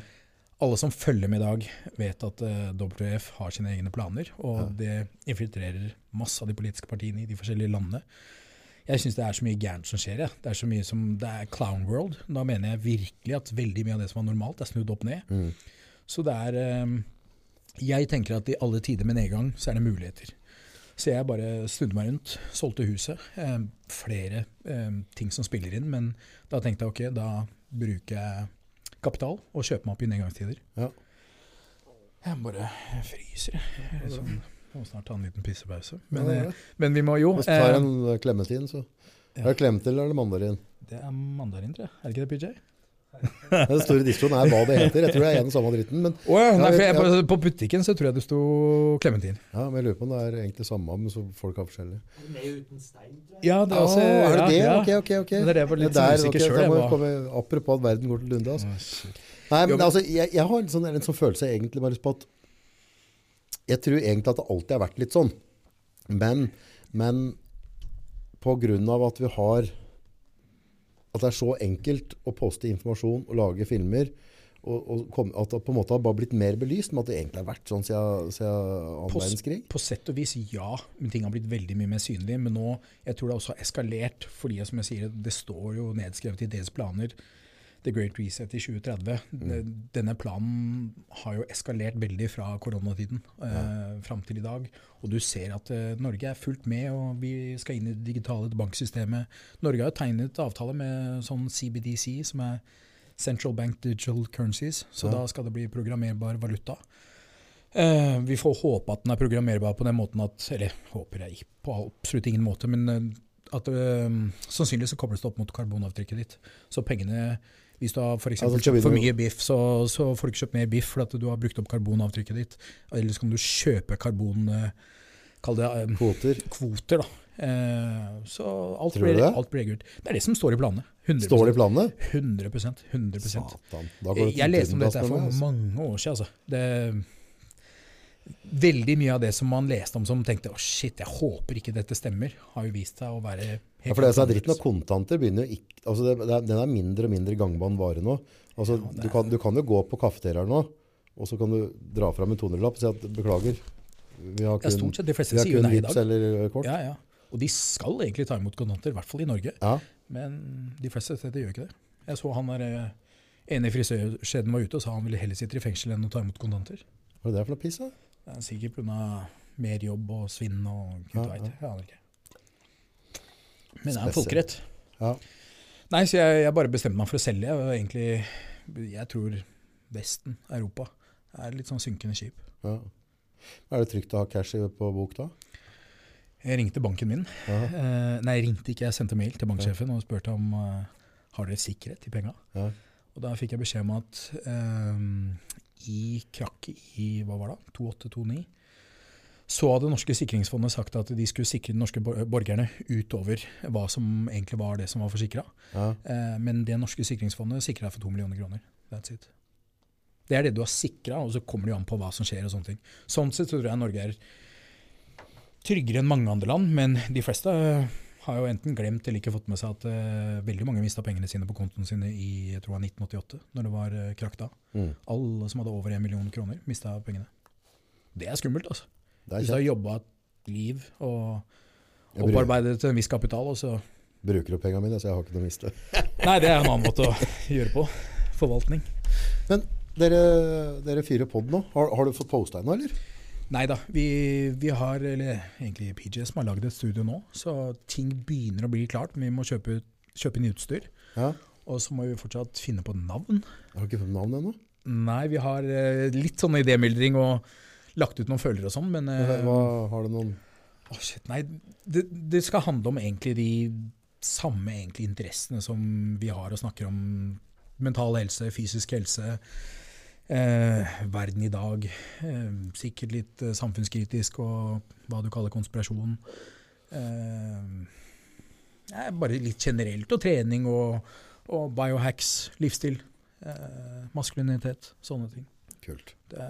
alle som følger med i dag, vet at eh, WF har sine egne planer, og det infiltrerer masse av de politiske partiene i de forskjellige landene. Jeg syns det er så mye gærent som skjer. Ja. Det er så mye som, det er clown world. Da mener jeg virkelig at veldig mye av det som var normalt, er snudd opp ned. Mm. Så det er um, Jeg tenker at i alle tider med nedgang, så er det muligheter. Så jeg bare snudde meg rundt, solgte huset. Eh, flere eh, ting som spiller inn, men da tenkte jeg ok, da bruker jeg kapital og kjøper meg opp i nedgangstider. Ja. Jeg bare jeg fryser, jeg. Sånn, må snart ta en liten pissepause. Men, Ja, ja. men vi må jo Hvis du tar eh, en eh, klementin, så ja. Er det klementin eller er det mandarin? Det er mandarin, tror jeg. Er det ikke det, PJ? Den store distroen er hva det heter. Jeg tror det er en samme dritten. Men, oh, ja, nei, for jeg, ja. på, på butikken så tror jeg det sto klementin. ja, men jeg lurer på om det er egentlig samme, men så folk har forskjellig. Med uten stein. Ja, det er også, også er det ja, det? ja. Ok, ok. ok. Men det er det jeg litt der, usikker selv, da må jeg komme- Apropos at verden går til lunde. Altså. Nei, men men- altså, jeg, jeg har en sånn, en sånn følelse egentlig bare på at Jeg tror egentlig at det alltid har vært litt sånn. Men, men på grunn av at vi har At det er så enkelt å poste informasjon og lage filmer, og, og kom, at det på en måte har bare blitt mer belyst, men at det egentlig har vært sånn siden, siden annen På, verdenskrig. på sett og vis ja, men ting har blitt veldig mye mer synlige. Men nå, jeg tror det også har eskalert, fordi som jeg sier, det står jo nedskrevet i deres planer. The Great Reset i 2030. Mm. Denne planen har jo eskalert veldig fra koronatiden eh, fram til i dag. Og du ser at eh, Norge er fullt med, og vi skal inn i det digitale banksystemet. Norge har tegnet avtale med sånn CBDC, som er Central Bank Digital Currencies. Så Ja. da skal det bli programmerbar valuta. Eh, vi får håpe at den er programmerbar på den måten at Eller håper jeg på absolutt ingen måte, men eh, at eh, sannsynligvis så kobles det opp mot karbonavtrykket ditt. Så pengene Hvis du har for eksempel kjøpt for mye biff, så, så får du ikke kjøpt mer biff fordi du har brukt opp karbonavtrykket ditt. Eller så kan du kjøpe karbon... eh, Kall det um, Kvoter. kvoter, da. Eh, så alt Tror blir, alt blir gult. Det er det som står i planene. 100 Står det i planene? 100% 100 Satan. Jeg leste om dette for altså. mange år siden. Altså. Det, veldig mye av det som man leste om som tenkte å shit, jeg håper ikke dette stemmer, har jo vist seg å være helt Ja, for det som er dritten av kontanter begynner jo ikke, altså det, det den er mindre og mindre gangbar vare nå. Altså, Ja, du, kan, du kan jo gå på kafeteriaen nå, og så kan du dra frem en tonerlapp og si at beklager, vi har Ja, kun, stort sett de fleste sier nei i dag. eller kort. Ja, ja. Og de skal egentlig ta imot kontanter, i hvert fall i Norge. Ja. Men de fleste steder gjør ikke det. Jeg så han der eh, ene i frisørskjeden var ute og sa han ville heller sitte i fengsel enn å ta imot kontanter. Hva er det for noe piss da? Det er sikkert pga. mer jobb og svinn og gud Ja, veit. Jeg aner ikke. Men det er en folkerett. Ja. Nei, så jeg, jeg bare bestemte meg for å selge. Jeg, egentlig, jeg tror Vesten, Europa, er litt sånn synkende skip. ja. Er det trygt å ha cash på bok da? Jeg ringte banken min. Ja. Eh, nei, jeg ringte ikke, jeg sendte mail til banksjefen og spurte om eh, har dere sikkerhet i penga. Ja. Og da fikk jeg beskjed om at eh, i krakket i hva var det, 2829, så hadde Norske sikringsfondet sagt at de skulle sikre de norske borgerne utover hva som egentlig var det som var forsikra. Ja. Eh, men det norske sikringsfondet sikra for to millioner kroner. That's it. Det er det du har sikra, og så kommer det jo an på hva som skjer. og sånne ting. Sånn sett så tror jeg Norge er tryggere enn mange andre land, men de fleste har jo enten glemt eller ikke fått med seg at uh, veldig mange mista pengene sine på kontoen sine i jeg tror 1988, når det var uh, krakk da. Mm. Alle som hadde over en million kroner, mista pengene. Det er skummelt, altså. Er Hvis du har jobba et liv og opparbeidet en viss kapital, og så bruker opp pengene mine, så jeg har ikke noe å miste. Nei, det er en annen måte å gjøre på. Forvaltning. Men dere, dere fyrer pod nå. Har, har du fått posta ennå, eller? Nei da, vi, vi har, eller egentlig PJ som har lagd et studio nå, så ting begynner å bli klart. men Vi må kjøpe, kjøpe inn utstyr, Ja. og så må vi fortsatt finne på navn. Har du ikke fått navn ennå? Nei, vi har eh, litt sånn idémyldring og lagt ut noen følger og sånn, men eh, Hva, har du noen Å, shit, nei, det, det skal handle om egentlig de samme egentlig interessene som vi har og snakker om mental helse, fysisk helse, eh, verden i dag. Eh, sikkert litt eh, samfunnskritisk og hva du kaller konspirasjon. Eh, ja, bare litt generelt, og trening og, og biohacks, livsstil. Eh, maskulinitet, sånne ting. Kult. Det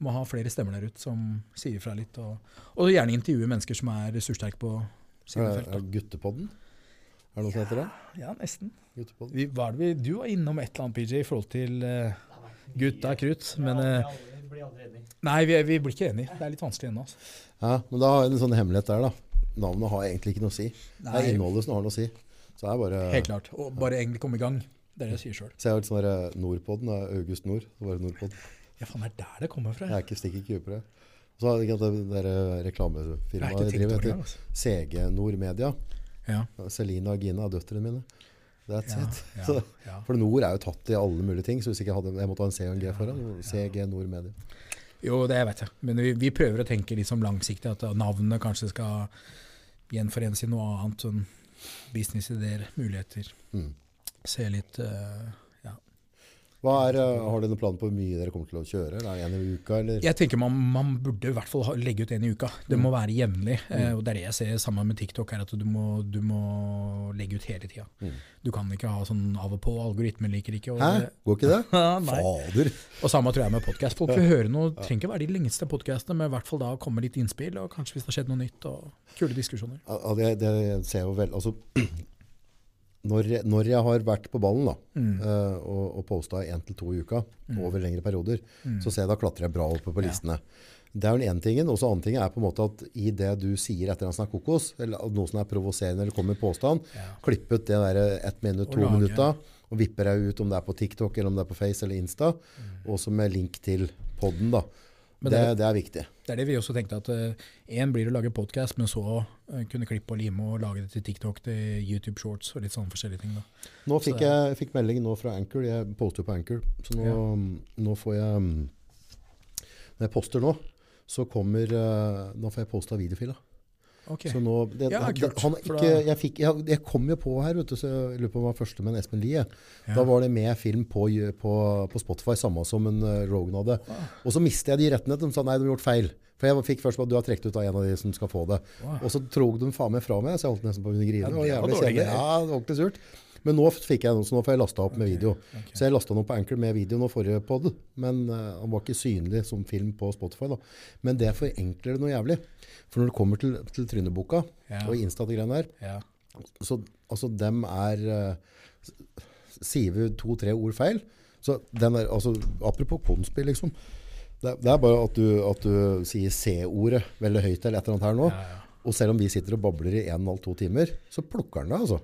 må ha flere stemmer der ute som sier ifra litt. Og, og gjerne intervjue mennesker som er ressurssterke på sine Er, felt. er det Guttepodden? Er det noe som heter det? Ja, nesten. Vi, hva er det vi, du var innom et eller annet, PJ, i forhold til eh, gutta krutt. Men eh, nei, vi, vi blir ikke enige. Det er litt vanskelig ennå. Altså. Ja, men da har en sånn hemmelighet der, da. Navnet har egentlig ikke noe å si. Det er innholdet som har noe å si. Så det er bare helt klart. Og bare egentlig komme i gang. Det er det jeg sier sjøl. Så jeg har litt sånn der Nordpodden. er August Nord. Så bare Nordpodden. Ja, faen, det er der det kommer fra. Jeg er ikke stikk i kuet på det. Så har jeg ikke det der reklamefirmaet ikke jeg driver heter Altså. CG Nord Media. Ja, Selina og Gina er døtrene mine. That's ja, it. ja, Så, ja. for Nord er jo tatt i alle mulige ting, så hvis ikke jeg hadde, jeg måtte ha en C og en G foran. CG Nord Media. Jo, det vet jeg. Men vi, vi prøver å tenke liksom langsiktig, at navnet kanskje skal gjenforenes i noe annet. Sånn businessidéer, muligheter. Mm. Se litt. Hva er, eh, har dere noen plan på hvor mye dere kommer til å kjøre? Er det en i uka, eller? Jeg tenker man, man burde i hvert fall legge ut en i uka. Det Mm. må være jevnlig. Eh, og det er det jeg ser sammen med TikTok, er at du må, du må legge ut hele tida. Mm. Du kan ikke ha sånn av og på. Algoritmen liker ikke. Og, Hæ? Går ikke det? Fader! Og samme tror jeg med podkast. Folk vil høre noe, trenger ikke være de lengste podkastene, men i hvert fall da komme litt innspill, og kanskje hvis det har skjedd noe nytt, og kule diskusjoner. Ja, det, det ser jeg jo vel Altså, når, når jeg har vært på ballen da, Mm. uh, og, og posta én til to i uka over lengre perioder, Mm. så ser jeg da klatrer jeg bra oppe på Ja. listene. Det er den ene tingen. Og så annen ting er på en måte at i det du sier etter en snakk kokos, eller noe som er provoserende eller kommer med påstand, Ja. klipp ut det der ett minutt, to minutter, og vipper deg ut om det er på TikTok, eller om det er på Face eller Insta, også med link til podden da. Mm. Det, det- det er viktig. Det er det vi også tenkte, at én blir å lage podkast, men så eh, kunne klippe og lime og lage det til TikTok, til YouTube Shorts og litt sånne forskjellige ting. da. Nå fikk så, jeg fikk melding nå fra Anchor. Jeg poster på Anchor. Så nå, nå får jeg mm, Når jeg poster nå, så kommer eh, Nå får jeg posta videofila. Ok. Så nå det, Ja, kult, han, for ikke, jeg, fikk, jeg, jeg kom jo på her, vet du, så jeg lurer på om han var første med en Espen Lie. Ja. Da var det med film på, på, på Spotify, samme som en uh, Rogan hadde. Og så mistet jeg de rettene. De sa nei, de har gjort feil. For jeg fikk først på at du har trukket ut av en av de som skal få det. Wow. Og så trog de faen meg fra meg, så jeg holdt nesten på å begynne å grine. Ja, det var jævlig Ja, ordentlig surt. Men nå fikk jeg noe, så nå får jeg lasta opp med video. Okay. Så jeg lasta noe på Anchor med video nå forrige pod, men han var ikke synlig som film på Spotify. da. Men det forenkler det noe jævlig. For når det kommer til, til Tryneboka Ja. og Insta-greiene her, Ja. så altså dem er uh, Sier vi to-tre ord feil, så den er, altså, apropos konspill, liksom. Det, det er bare at du, at du sier C-ordet veldig høyt eller et eller annet her nå. Ja, ja. Og selv om vi sitter og babler i en og en halv to timer, så plukker den det, altså.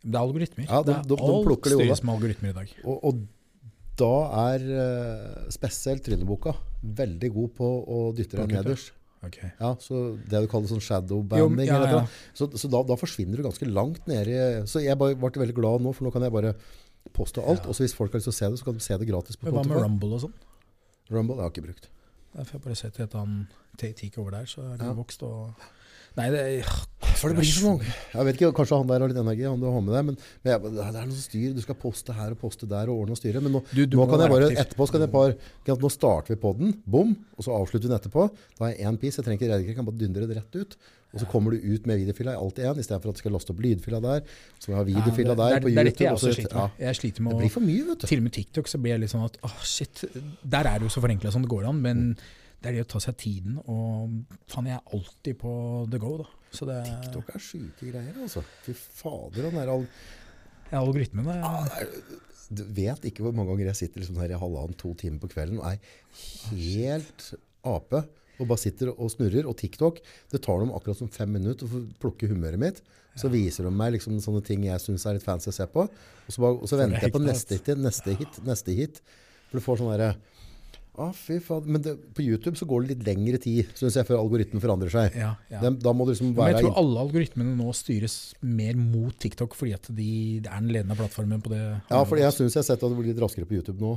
Det er algoritmer. Ja, de- de- de alt styres med algoritmer i dag. Og, og da er eh, spesielt trylleboka veldig god på å dytte deg nederst. Ok. Ja, så det du kaller sånn Jo, ja, ja. Så, så da, da forsvinner du ganske langt nede. Så jeg bare ble veldig glad nå, for nå kan jeg bare poste alt. Ja. Og hvis folk har lyst til å se det, så kan de se det gratis på hva med Rumble og sånn? Rumble jeg har ikke brukt. Der får jeg bare sett et annet take over der, så er det Ja. vokst og Nei, det er For det blir så mange. Jeg vet ikke, Kanskje han der har litt energi, han du har med deg, men, men jeg, det er noe som styr. Du skal poste her og poste der og ordne og styre. Men nå, Du- du nå kan jeg bare, aktiv. etterpå skal jeg bare Nå starter vi podden, bom, og så avslutter vi den etterpå. Da har jeg én piece, jeg trenger ikke redigere, jeg kan bare dundre det rett ut. Og så kommer du ut med videofila i alt i én, istedenfor at du skal laste opp lydfila der. Så må jeg ha videofila Ja, det- der det, på er- Det er dette YouTube. jeg også sliter med. ja. Jeg sliter med det blir for mye, vet du. Til og med TikTok så blir jeg litt sånn at åh, shit, der er det jo så forenkla som det går an, men det er det å ta seg tiden, og faen, jeg er alltid på the go, da. Så det TikTok er syke greier, altså. Fy fader, han er all... ja, algoritmene Ja, det er- Du vet ikke hvor mange ganger jeg sitter liksom her i halvannen, to timer på kvelden og er helt ape. Og bare sitter og snurrer. Og TikTok, det tar dem akkurat som fem minutter å plukke humøret mitt. Så viser de meg liksom sånne ting jeg syns er litt fancy å se på. Og så, bare, og så venter jeg på neste hit, neste hit, neste hit. For du får sånn derre Å, fy faen. Men det, på YouTube så går det litt lengre tid, syns jeg, før algoritmen forandrer seg. Ja, ja. Den, da må du liksom Men jeg tror alle algoritmene nå styres mer mot TikTok, fordi at de det er den ledende plattformen på det. Ja, for jeg syns jeg har sett at det blir litt raskere på YouTube nå.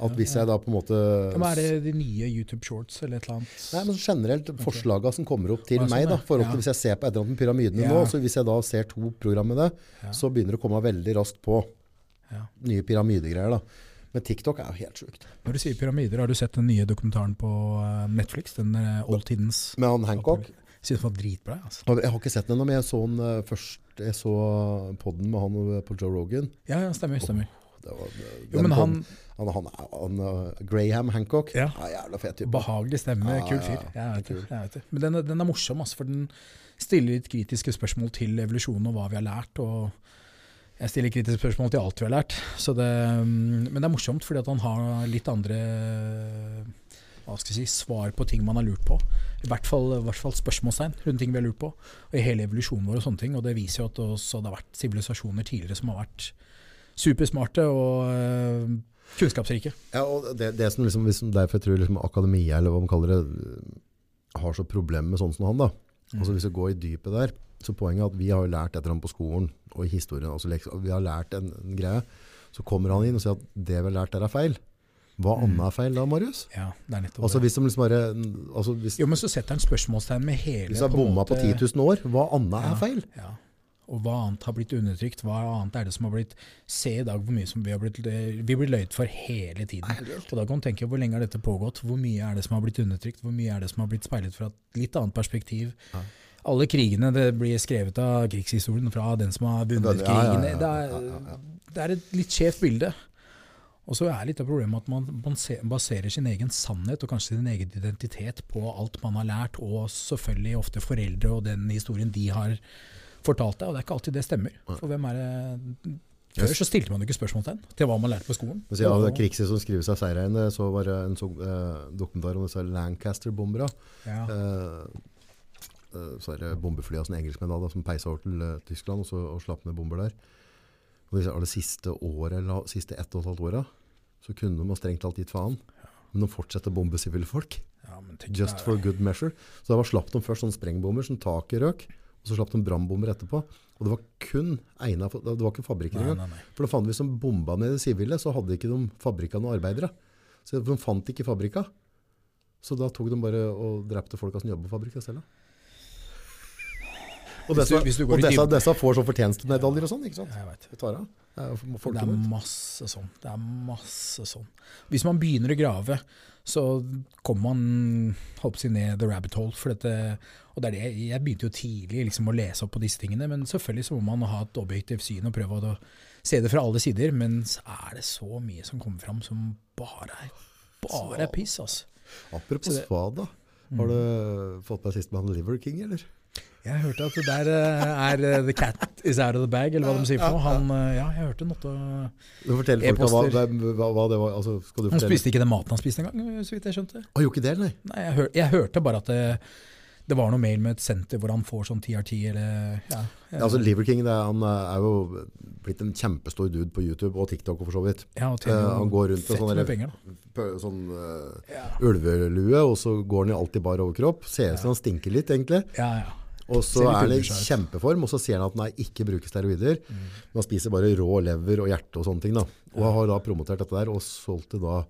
At hvis jeg da på en måte Ja, Er det de nye YouTube Shorts eller et eller annet? Nei, men generelt forslagene som kommer opp til sånn, meg, da, forhold til hvis jeg ser på et eller annet med pyramidene Ja. nå, så hvis jeg da ser to program med det, så begynner det å komme veldig raskt på Ja. nye pyramidegreier. da. Men TikTok er jo helt sjukt. Når du sier pyramider, har du sett den nye dokumentaren på eh, Netflix? Den oldtidens Old Med han Hancock Synes den var dritbra. Altså. Jeg har ikke sett den ennå, men jeg så den eh, først Jeg så podden med han eh, på Joe Rogan. Ja, ja, stemmer. stemmer. Var, Jo, men han han, han, han, eh, Graham Hancock Ja. ja. jævla fet type. Behagelig stemme, Ja, kul fyr. ja. Jeg vet det, jeg vet det. Men den, den er morsom, altså, for den stiller litt kritiske spørsmål til evolusjonen og hva vi har lært. og jeg stiller kritiske spørsmål til alt vi har lært. Så det, mm, men det er morsomt, fordi han har litt andre hva skal jeg si, svar på ting man har lurt på. I hvert fall, i hvert fall spørsmålstegn rundt ting vi har lurt på. Og I hele evolusjonen vår og sånne ting. Og det viser jo at også det har vært sivilisasjoner tidligere som har vært supersmarte og øh, kunnskapsrike. Ja, og det, det som liksom, liksom, derfor jeg tror liksom akademia, eller hva man kaller det, har så problemer med sånn som han da. Altså hvis vi går i dypet der, så poenget er at vi har jo lært et eller annet på skolen, og i historien, altså vi har lært en, en greie, så kommer han inn og sier at det vi har lært der er feil. Hva annet er feil da, Marius? Ja, det er nettopp Altså hvis de liksom bare, altså hvis, Jo, men så setter han spørsmålstegn med hele hvis han bomma på 10 000 år, hva annet Ja. er feil? Ja. Og hva annet har blitt undertrykt? Hva annet er det som har blitt Se i dag hvor mye som vi har blitt Vi blir løyet for hele tiden. Og da kan du tenke hvor lenge har dette pågått? Hvor mye er det som har blitt undertrykt? Hvor mye er det som har blitt speilet fra et litt annet perspektiv? Ja. Alle krigene det blir skrevet av krigshistorien fra den som har vunnet krigene. Det er, det er et litt skjevt bilde. Og så er litt av problemet at man, man baserer sin egen sannhet og kanskje sin egen identitet på alt man har lært, og selvfølgelig ofte foreldre og den historien de har fortalt deg. Og det er ikke alltid det stemmer. For hvem er det Før så stilte man ikke spørsmålstegn til hva man lærte på skolen. Så, ja, det er krigset som skriver seg seirende, så var det en så, eh, dokumentar om disse Lancaster-bomberne. ja. Eh, eh, så er det bombeflyene som engelskmenn hadde, som peisa over til eh, Tyskland og, så, og slapp ned bomber der. Og disse, det siste året, eller siste ett og et halvt åra, så kunne de ha strengt talt gitt faen. Men de fortsetter å bombe sivile folk. ja, Just for good measure. Så da var slapp de først sånne sprengbomber som taket røk, og så slapp de brannbomber etterpå. Og det var kun egna det var ikke fabrikker engang. For da fant vi som bomba ned det sivile, så hadde ikke de fabrikka noen arbeidere. Så de fant ikke fabrikka. Så da tok de bare og drepte folka som jobba på fabrikka selv. Og Hvis du- disse, hvis du og disse, disse får så fortjenstmedaljer og sånn, ikke sant? Jeg vet. Jeg tar av. Det er masse sånn. Det er masse sånn. Hvis man begynner å grave, så kommer man håper å ned the rabbit hole. For dette, og det er det, jeg begynte jo tidlig liksom, å lese opp på disse tingene, men selvfølgelig så må man ha et objektivt syn og prøve å se det fra alle sider. Men så er det så mye som kommer fram som bare er, bare er piss, altså. Apropos svada. Har du fått med sist med han Liver King, eller? Jeg hørte at det der eh, er eh, the cat is out of the bag, eller hva de sier for noe. Han, eh, ja, jeg hørte noe Du forteller folk hva, hva, hva, det var. Altså, Han spiste ikke den maten han spiste engang, så vidt jeg skjønte. Han gjorde ikke det, nei? Nei, jeg, hør, jeg hørte bare at det, det var noe mail med et senter hvor han får sånn TRT eller ja. Ja, altså Liver King det han er jo blitt en kjempestor dude på YouTube og TikTok for så vidt. ja, og tjener han går rundt med sånne med penger. Da. Sånn uh, Ja. ulvelue, og så går han jo alltid bar overkropp. Ser ut som han stinker litt, egentlig. Ja, ja. Og så er i kjempeform, og så sier han at nei, ikke bruke steroider. Mm. Man spiser bare rå lever og hjerte og sånne ting. da. Og har da promotert dette der, og solgte da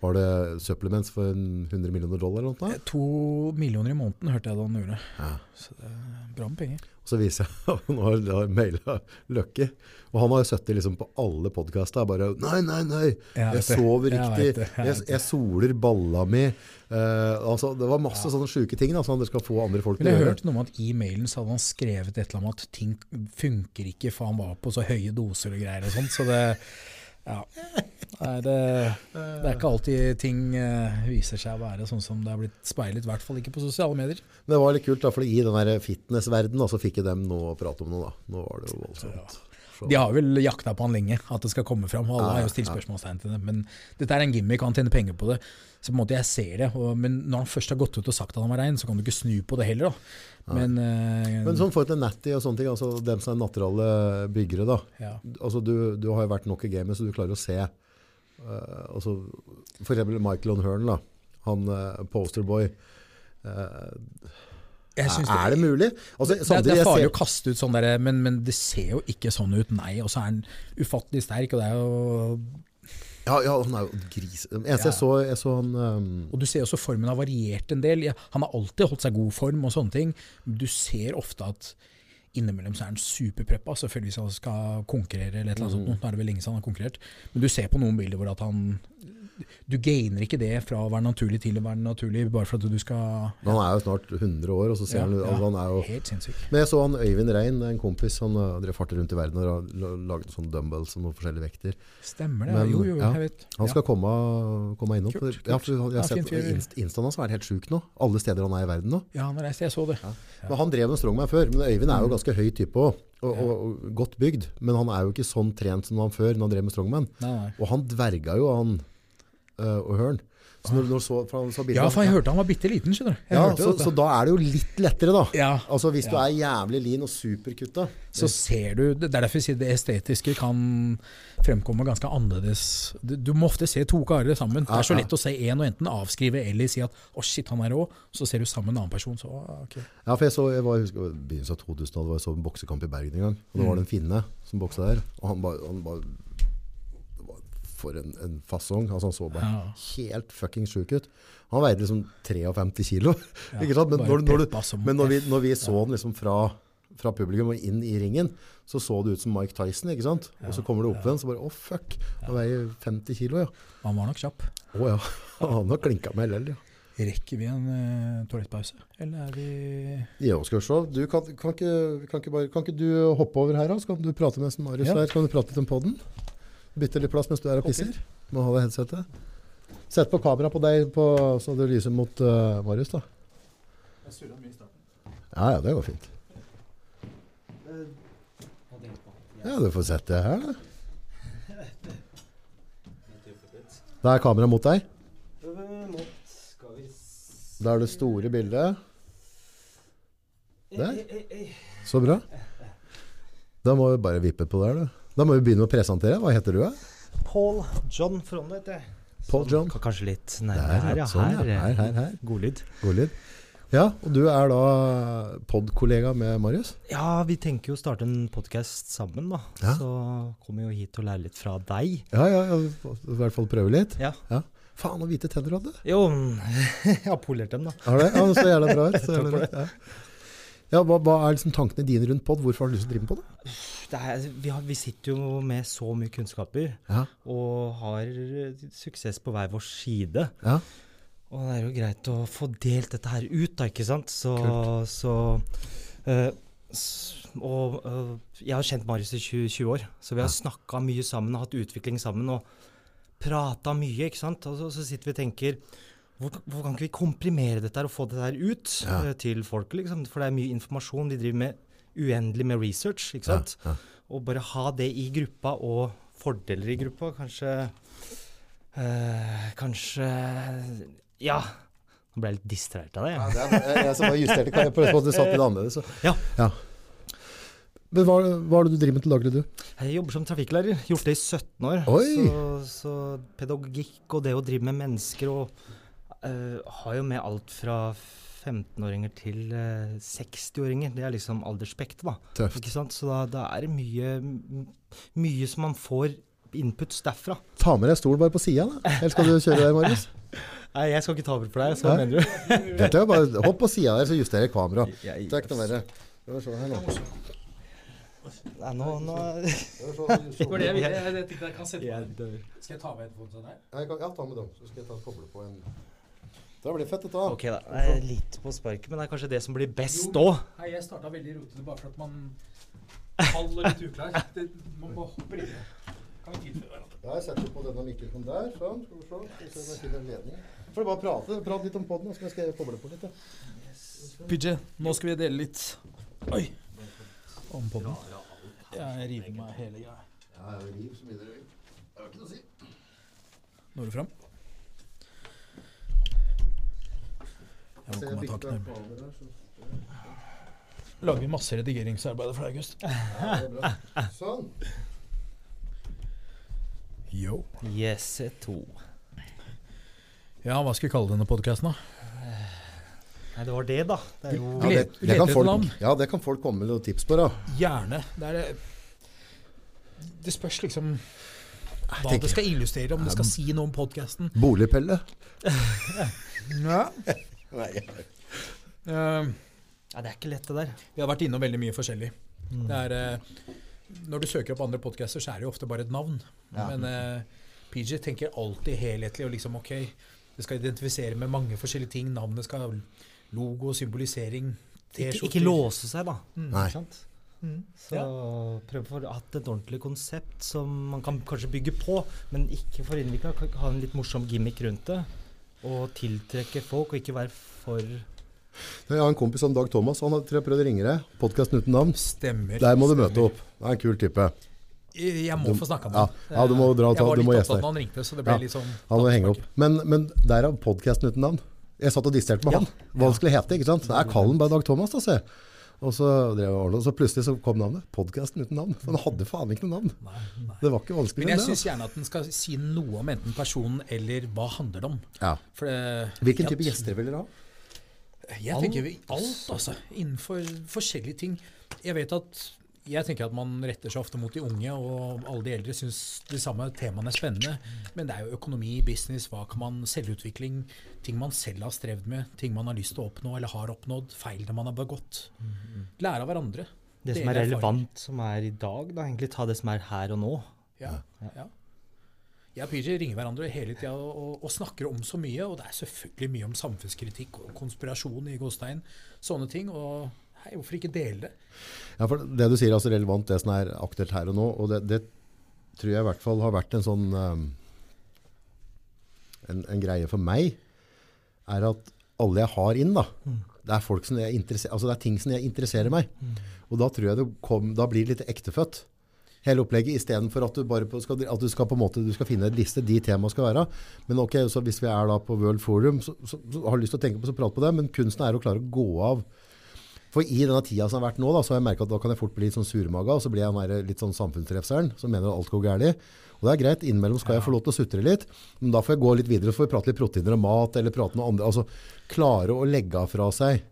Var det supplements for 100 millioner dollar eller noe? To millioner i måneden hørte jeg da han gjorde. Ja. Så det er bra med penger. Og så viser jeg nå han har, jeg maila Lucky. Og han har jo sittet liksom på alle podkasta og bare Nei, nei, nei! Jeg sover riktig. jeg Jeg, jeg soler balla mi. Uh, altså, det var masse sånne sjuke ting da, at dere skal få andre folk Men jeg hørte noe om at i mailen så hadde han skrevet et eller annet om at ting funker ikke, for han var på så høye doser og greier og sånt. Så det Ja. Nei, det, det er ikke alltid ting eh, viser seg å være sånn som det er blitt speilet, i hvert fall ikke på sosiale medier. Men det var litt kult, da, for i den fitnessverdenen så fikk de dem noe å prate om noe. da. Nå var det jo voldsomt. Så- De har vel jakta på han lenge, at det skal komme fram. Alle har jo stilt spørsmålstegn til det. Men dette er en gimmick, han tjener penger på det. Så på en måte jeg ser det. Og, men når han først har gått ut og sagt at han var rein, så kan du ikke snu på det heller. da. Men, uh, Men sånn forhold til Natty og sånne ting, altså dem som er naturale byggere, da. ja. Altså du, du har jo vært nok i gamet, så du klarer å se Uh, altså, For eksempel Michael O'Hearn, da. Han uh, posterboy. Uh, synes er det mulig? Altså, Det, det er farlig å kaste ut sånn der, men, men det ser jo ikke sånn ut, nei. Og så er han ufattelig sterk, og det er jo Ja, ja, han er jo gris. Jeg, Ja. så, jeg så han um, Og du ser også formen har variert en del. Han har alltid holdt seg god form og sånne ting. Men du ser ofte at innimellom så er han superpreppa, selvfølgelig hvis han skal konkurrere eller et eller annet sånt. Mm. Nå er det vel lenge siden han har konkurrert. Men du ser på noen bilder hvor at han Du gainer ikke det fra å være naturlig til å være naturlig, bare for at du skal Han er jo snart 100 år, og så ser Ja, han ut ja. altså, han er jo Helt sinnssyk. Men jeg så han Øyvind Rein, en kompis, han uh, drev farter rundt i verden og laget sånn dumbbells og noen forskjellige vekter. Stemmer det. Men, jo, jo, ja, jeg vet. Han Ja. skal komme, komme innom. Kult, kult. Ja, for jeg har sett inst, Instaen hans er helt sjuk nå. Alle steder han er i verden nå. Ja, han har reist, jeg så det. Men Han drev med strongman før, men Øyvind er jo ganske høy type òg. Og, Mm. Og, og godt bygd. Men han er jo ikke sånn trent som han før når han drev med strongman. Nei. Og han dverga jo, han uh, hørn Så når, når så, Ja, for jeg hørte han var bitte liten, skjønner du. Ja, så, så da er det jo litt lettere, da. ja, Altså Hvis du er jævlig lean og superkutta så ser du Det er derfor jeg sier det estetiske kan fremkomme ganske annerledes. Du, du må ofte se to karer sammen. Det er så ja. lett å se én og enten avskrive eller si at 'å, shit, han er rå', så ser du sammen en annen person. Så, ok. Ja, for jeg så, jeg var, jeg husker, begynnelsen av 2000 jeg så en boksekamp i Bergen en gang. Og da var det en finne som boksa der. Og han bare, han bare det var For en, en fasong. Altså han så bare Ja. helt fucking sjuk ut. Han veide liksom 53 kilo. Ja? Men, når, når, du, men når, vi, når vi så han liksom fra, fra publikum og inn i ringen, så så det ut som Mike Tyson. ikke sant? Og så kommer det opp igjen, så bare å fuck, han veier 50 kilo, ja. Han var nok kjapp. Å ja. Han har klinka med LL, ja. Rekker vi en uh, toalettpause, eller er vi Ja, skal vi se. Du, kan, kan, ikke, kan, ikke bare, kan ikke du hoppe over her, da? Så kan du prate med Marius Ja. Så kan du prate litt om podden. Bytte litt plass mens du er og pisser. Må holde headsetet. Sett på kamera på deg på, så det lyser mot uh, Marius, da. Ja, ja, det går fint. Ja, du får sett det her, da. Da er kameraet mot deg. Da er det store bildet. Der. Så bra. Da må vi bare vippe på der, du. Da må vi begynne å presentere. Hva heter du? Paul John Fronde heter jeg. Paul John. Kanskje litt nærmere her, ja. sånn, ja. Her, Her, her, her. God lyd. God. Ja, og du er da pod-kollega med Marius? Ja, vi tenker jo å starte en podkast sammen, da. Ja. Så kommer jo hit og lærer litt fra deg. Ja, ja, ja, i hvert fall prøve litt. Ja. Faen, så hvite tenner du hadde. Jo, jeg har polert dem, da. Har du det? Ja, så jævla bra ut. Så jævla bra. Ja. Ja, hva, hva er liksom tankene dine rundt pod? Hvorfor har du lyst til å drive med pod? Det er, vi, har, vi sitter jo med så mye kunnskaper Ja, og har eh, suksess på hver vår side. ja. Og det er jo greit å få delt dette her ut, da, ikke sant? Så, så eh, Og eh, jeg har kjent Marius i 20, 20 år, så vi har Ja. snakka mye sammen og hatt utvikling sammen og prata mye, ikke sant? Og så, så sitter vi og tenker hvor, hvor kan ikke vi komprimere dette og få dette ut Ja. eh, til folk? liksom? For det er mye informasjon. De driver med uendelig med research, ikke sant? ja. Og bare ha det i gruppa, og fordeler i gruppa, kanskje øh, Kanskje Ja. Nå ble jeg litt distrahert av det. Ja, jeg. det er, jeg, jeg som bare justerte jeg prøvde på at du satt litt annerledes. Så. Ja. Men hva, hva er det du driver med til daglig, du? Jeg jobber som trafikklærer. Gjort det i 17 år. Oi! Så, så pedagogikk og det å drive med mennesker og eh, har jo med alt fra 15-åringer til uh, 60-åringer. Det er liksom aldersspektet, da. Tøft. Ikke sant? Så da, da er det mye, mye som man får inputs derfra. Ta med deg stol bare på sida, da. Eller skal du kjøre der, Marius? Nei, jeg skal ikke ta over for deg. Så Hæ? mener du? Dette er bare Hopp på sida der, så justerer jeg kameraet. Det er ikke noe verre. Skal vi se her nå. Nei, nå, nå Det var det jeg ville. Jeg, jeg, jeg kan sette på den. Skal jeg ta med headphonesene der? Ja, ta med dem. Så skal jeg ta koble på en Det blir fett, dette. Ok, da. Det er litt på sparket, men det er kanskje det som blir best òg. Jeg starta veldig rotete bare for at man faller litt uklar. Det, man må hoppe litt. Der setter vi på denne mikrofonen der. Sånn. Skal vi se. Skal vi se om jeg finner en. Får du bare prate, Prat litt om podden, så skal jeg koble på litt. Ja. PJ, nå skal vi dele litt Oi. Om podden. Jeg river meg hele greia. Ja, jeg riv så mye dere vil. Det har ikke noe å si. Når du fram? Jeg må komme tak nærmere. Lager masse redigeringsarbeid for deg, August. Ja, det er bra. Sånn. Yo. Yes, to. Ja, hva skal vi kalle denne podkasten, da? Nei, det var det, da. Det er jo Ja, det, det kan folk, ja, det kan folk komme med noen tips på. da. Gjerne. Det er det Det spørs liksom hva det skal illustrere, om det skal si noe om podkasten. Boligpelle. Ja. Nei. Uh, Ja, det er ikke lett, det der. vi har vært innom veldig mye forskjellig. Det er, uh, når du søker opp andre podcaster, så er det jo ofte bare et navn. Ja. Men uh, PJ tenker alltid helhetlig og liksom ok, det skal identifisere med mange forskjellige ting. Navnet skal ha logo, symbolisering, Ikke, T-skjorter. ikke låse seg, da. Nei. Sant? Mm. Så Ja. prøv å få hatt et ordentlig konsept som man kan kanskje bygge på, men ikke for innvikla. Ha en litt morsom gimmick rundt det. Og tiltrekke folk, og ikke være for Jeg har en kompis som Dag Thomas. Han har tror jeg prøvd å ringe deg. Podkasten uten navn. Stemmer. Der må du stemmer. møte opp. Det er en kul type. Jeg må Du- få snakka med ja. han. Ja, du må dra- Jeg var du må litt opptatt da han ringte, så det ble Ja. litt sånn Han må henge opp. Men, men derav podkasten uten navn. Jeg satt og disterte med Ja. han. Vanskelig skulle hete, ikke sant. Det er Kallen bare Dag Thomas, da, se. Og så, og så plutselig så kom navnet. Podkasten uten navn. For han hadde faen ikke noe navn. Nei, nei. Det var ikke vanskelig. Men jeg syns altså. gjerne at den skal si noe om enten personen eller hva handler det om. ja. For det, Hvilken type gjester vil dere ha? Jeg tenker vi, alt, altså. Innenfor forskjellige ting. Jeg vet at jeg tenker at man retter seg ofte mot de unge, og alle de eldre syns de samme temaene er spennende. Men det er jo økonomi, business, hva kan man, selvutvikling, ting man selv har strevd med, ting man har lyst til å oppnå eller har oppnådd, feilene man har begått. Lære av hverandre. det som er relevant, erfaring. som er i dag. da, Egentlig ta det som er her og nå. Ja, ja. Jeg og PJ ringer hverandre hele tida og, og, og snakker om så mye. Og det er selvfølgelig mye om samfunnskritikk og konspirasjon i gåstein. Sånne ting. Og hei, hvorfor ikke dele det? Ja, for Det du sier er altså relevant, det som er aktuelt her og nå. Og det, det tror jeg i hvert fall har vært en sånn um, en, en greie for meg, er at alle jeg har inn, da, det er folk som jeg altså det er ting som jeg interesserer meg. Og da tror jeg det kom, da blir det litt ektefødt. Hele opplegget, istedenfor at du bare på, skal, at du skal måte, du skal finne en liste de temaene skal være. Men ok, så hvis vi er da på World Forum, så, så, så har du lyst til å tenke på så prate på det, men kunsten er å klare å gå av for i denne tida som har vært nå, da, så har jeg merket at da kan jeg fort bli litt sånn surmaga, og så blir jeg litt sånn samfunnsrefseren som mener at alt går galt. Og det er greit, innimellom skal jeg få lov til å sutre litt, men da får jeg gå litt videre, så får vi prate litt proteiner og mat, eller prate noe andre, altså klare å legge av fra seg.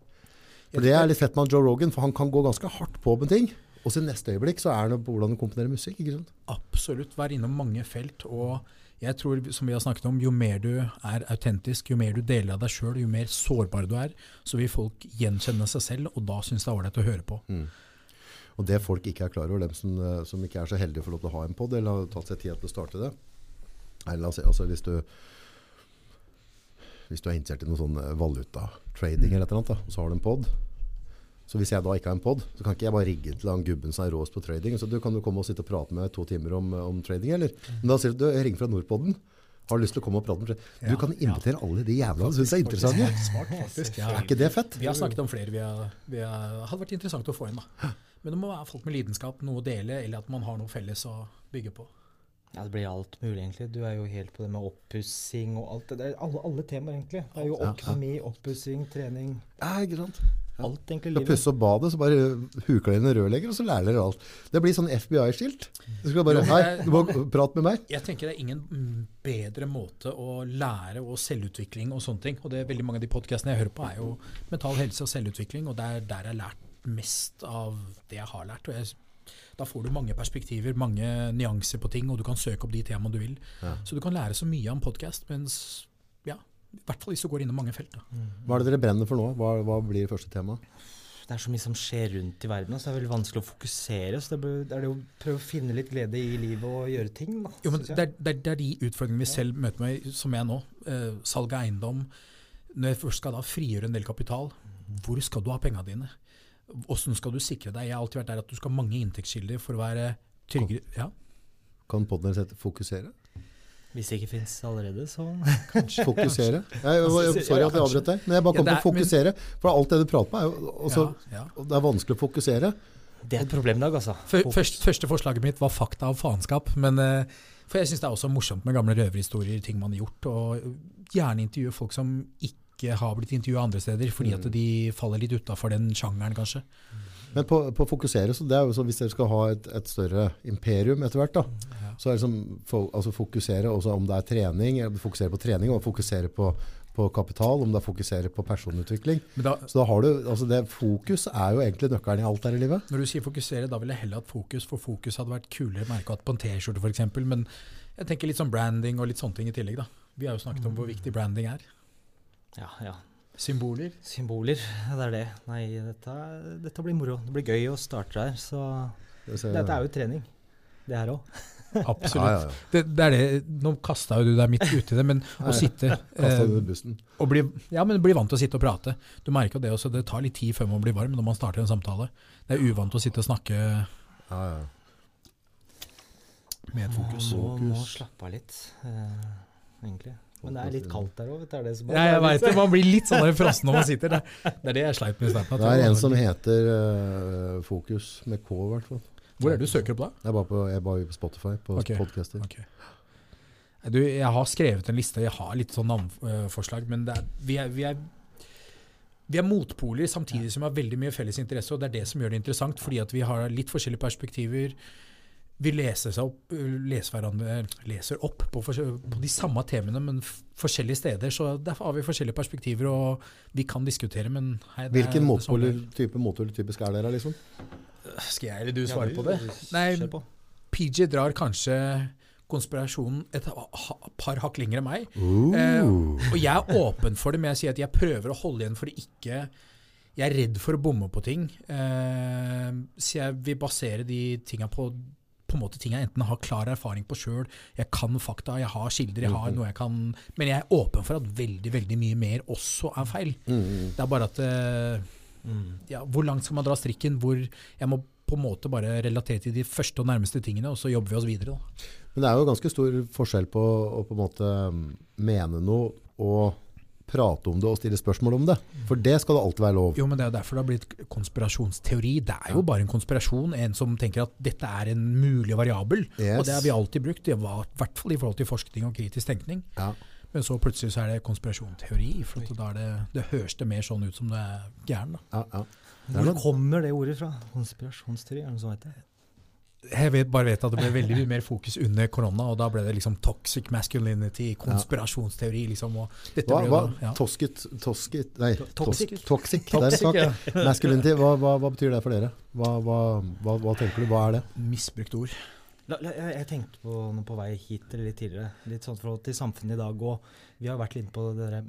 For det er litt fett med Joe Rogan, for han kan gå ganske hardt på med ting, og så i neste øyeblikk så er det på hvordan du komponerer musikk, ikke sant? Absolutt. Være innom mange felt. Og jeg tror, som vi har snakket om, jo mer du er autentisk, jo mer du deler av deg sjøl, jo mer sårbar du er, så vil folk gjenkjenne seg selv, og da syns det er ålreit å høre på. Og det folk ikke er klar over, dem som, eh, som ikke er så heldige å få lov til å ha en podd, eller har tatt seg tid til å starte det. Eller, altså, hvis, du, hvis du er interessert i noe sånn valutatrading, valuta-trading eller et eller annet, så har du en podd. Så hvis jeg da ikke har en podd, så kan ikke jeg bare rigge til han gubben som er råest på trading. Så du kan du komme og sitte og prate med meg to timer om, om trading, eller? Men da sier du, du jeg ringer fra Nordpodden. Har lyst til å komme og prate med? Du Ja, kan invitere alle de jævla du syns er interessante. Smart, faktisk. Ja. Er ikke det fett? Vi har snakket om flere vi har, vi har, hadde vært interessant å få inn. da. Men det må være folk med lidenskap, noe å dele, eller at man har noe felles å bygge på. Ja, Det blir alt mulig, egentlig. Du er jo helt på det med oppussing og alt det der. Alle, alle temaer, egentlig. Det er jo Ja, ja. økonomi, oppussing, trening. Ja, ikke sant? Alt, egentlig. Skal Livet. pusse opp badet, så bare huker dere inn en rørlegger, og så lærer dere alt. Det blir sånn FBI-skilt. Du skal bare Hei, du må prate med meg. Jeg tenker det er ingen bedre måte å lære og selvutvikling og sånne ting. Og det er veldig mange av de podkastene jeg hører på, er jo mental helse og selvutvikling. Og det er der jeg har lært mest av det jeg har lært. Og jeg, da får du mange perspektiver, mange nyanser på ting, og du kan søke opp de temaene du vil. Ja. Så du kan lære så mye om en podkast, mens i hvert fall hvis du går innom mange felt. Da. Hva er det dere brenner for nå? Hva, hva blir første tema? Det er så mye som skjer rundt i verden, så det er veldig vanskelig å fokusere. Så det er det å prøve å finne litt glede i livet og gjøre ting, da. Jo, men det, er, det, er, de utfordringene vi selv møter med, som jeg nå. Eh, salg av eiendom. Når jeg først skal da frigjøre en del kapital, hvor skal du ha pengene dine? Hvordan skal du sikre deg? Jeg har alltid vært der at du skal ha mange inntektskilder for å være tryggere. Ja. Kan podden deres hete Fokusere? Hvis det ikke fins allerede, så Fokusere? Jeg, jeg, sorry at jeg avbrøt deg, men jeg bare Ja, er, til å er- fokusere. For alt det du prater med, er jo også, ja, ja. og Det er vanskelig å fokusere. Det er et problem i dag, altså. Først, første forslaget mitt var fakta og faenskap. Men, eh, for jeg syns det er også morsomt med gamle røverhistorier, ting man har gjort. Og gjerne intervjue folk som ikke har blitt intervjua andre steder, fordi Mm. at de faller litt utafor den sjangeren, kanskje. Men på, på fokusere, så det er jo sånn hvis dere skal ha et, et større imperium etter hvert, da, Ja. så er det som fo, altså fokusere også om det er trening, fokusere på trening, og fokusere på, på kapital, om det er fokusere på personutvikling. Men da, Så da har du, altså det Fokus er jo egentlig nøkkelen i alt her i livet. når du sier fokusere, da vil jeg heller hatt fokus, for fokus hadde vært kulere merka på en T-skjorte f.eks. Men jeg tenker litt sånn branding og litt sånne ting i tillegg, da. Vi har jo snakket om hvor viktig branding er. Ja, ja. Symboler. Symboler, det er det. Nei, dette, dette blir moro. Det blir gøy å starte der. Så Det dette er jo trening, det her òg. Absolutt. Ja, ja, ja. Det, det er det. Nå kasta jo du deg midt uti det, men å sitte eh, og bli, ja, men bli vant til å sitte og prate. Du merker jo det også, det tar litt tid før man blir varm når man starter en samtale. Det er uvant å sitte og snakke Ja, ja. med et fokus. Må, må Fokus. slappe av litt, eh, egentlig. Men det er litt kaldt der òg, vet du. Er det som er- Ja, jeg veit det. Man blir litt sånn frossen når man sitter der. Det er det jeg sleit med i starten. at Det er en som heter uh, Fokus, med K i hvert fall. Hvor er det du søker opp da? Jeg er bare på, jeg er bare på Spotify, på okay. podcaster. Okay. Du, jeg har skrevet en liste, jeg har litt sånn navnforslag, men det er, vi, er, vi, er, vi er motpoler samtidig som vi har veldig mye felles interesse, og det er det som gjør det interessant, fordi at vi har litt forskjellige perspektiver. Vi leser, seg opp, leser, leser opp på, på de samme temaene, men forskjellige steder, så derfor har vi forskjellige perspektiver, og vi kan diskutere, men hei, Hvilken sånn type motpoler typisk er dere, liksom? Skal jeg eller du Ja, svare du- på det? Nei, på. PJ drar kanskje konspirasjonen et par hakk lenger enn meg. Eh, og jeg er åpen for det, men jeg sier at jeg prøver å holde igjen for det ikke Jeg er redd for å bomme på ting. Eh, så jeg vil basere de tinga på på en måte ting jeg enten har klar erfaring på sjøl, jeg kan fakta, jeg har kilder, jeg har noe jeg kan Men jeg er åpen for at veldig, veldig mye mer også er feil. Mm. Det er bare at eh, Mm. ja, Hvor langt skal man dra strikken? Hvor Jeg må på en måte bare relatere til de første og nærmeste tingene, og så jobber vi oss videre. Da. Men det er jo ganske stor forskjell på å på en måte mm, mene noe og prate om det og stille spørsmål om det. For det skal det alltid være lov. Jo, men Det er derfor det har blitt konspirasjonsteori. Det er jo bare en konspirasjon. En som tenker at dette er en mulig variabel. Yes. Og det har vi alltid brukt, i hvert fall i forhold til forskning og kritisk tenkning. Ja. Men så plutselig så er det konspirasjonsteori. For at da er det, det høres det mer sånn ut som det er gæren. da. Ja, ja. Det er Hvor kommer det ordet fra? Konspirasjonsteori, er det noe som heter? Jeg vet, bare vet at det ble veldig mye mer fokus under korona, og da ble det liksom toxic masculinity, konspirasjonsteori, liksom. Og dette Hva, ble hva, da, ja. tosket, tosket Nei, Toxic. tos- toxic. Toxic, ja. Masculinity, hva, hva, hva betyr det for dere? Hva, hva, hva, hva tenker du? Hva er det? Misbrukt ord. La, la, jeg, tenkte på noe på vei hit eller litt tidligere. Litt sånn forhold til samfunnet i dag. Og vi har vært litt på det der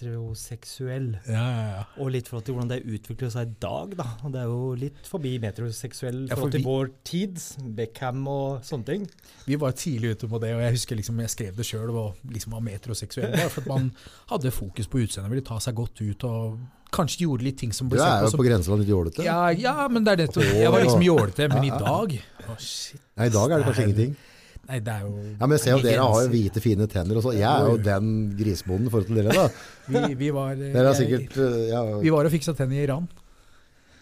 metroseksuell. Ja, ja, ja. Og litt forhold til hvordan det utvikler seg i dag, da. Det er jo litt forbi metroseksuell i Ja, for forhold til vi- vår tid. Beckham og sånne ting. Vi var tidlig ute på det, og jeg husker liksom jeg skrev det sjøl og liksom var metroseksuell. Bare for at man hadde fokus på utseendet, ville ta seg godt ut og kanskje gjorde litt ting som ble sett. Du er jo på som på grenseland litt jålete. ja, ja, men det er det. Jeg var liksom jålete, men i dag Å, shit. Nei, I dag er det kanskje ingenting. Nei, det er jo Ja, men jeg ser jo, dere har jo hvite, fine tenner og så. Jeg er jo den grisebonden i forhold til dere, da. Vi, vi var eh, Dere har sikkert eh, ja, Vi var og fiksa tenner i Iran.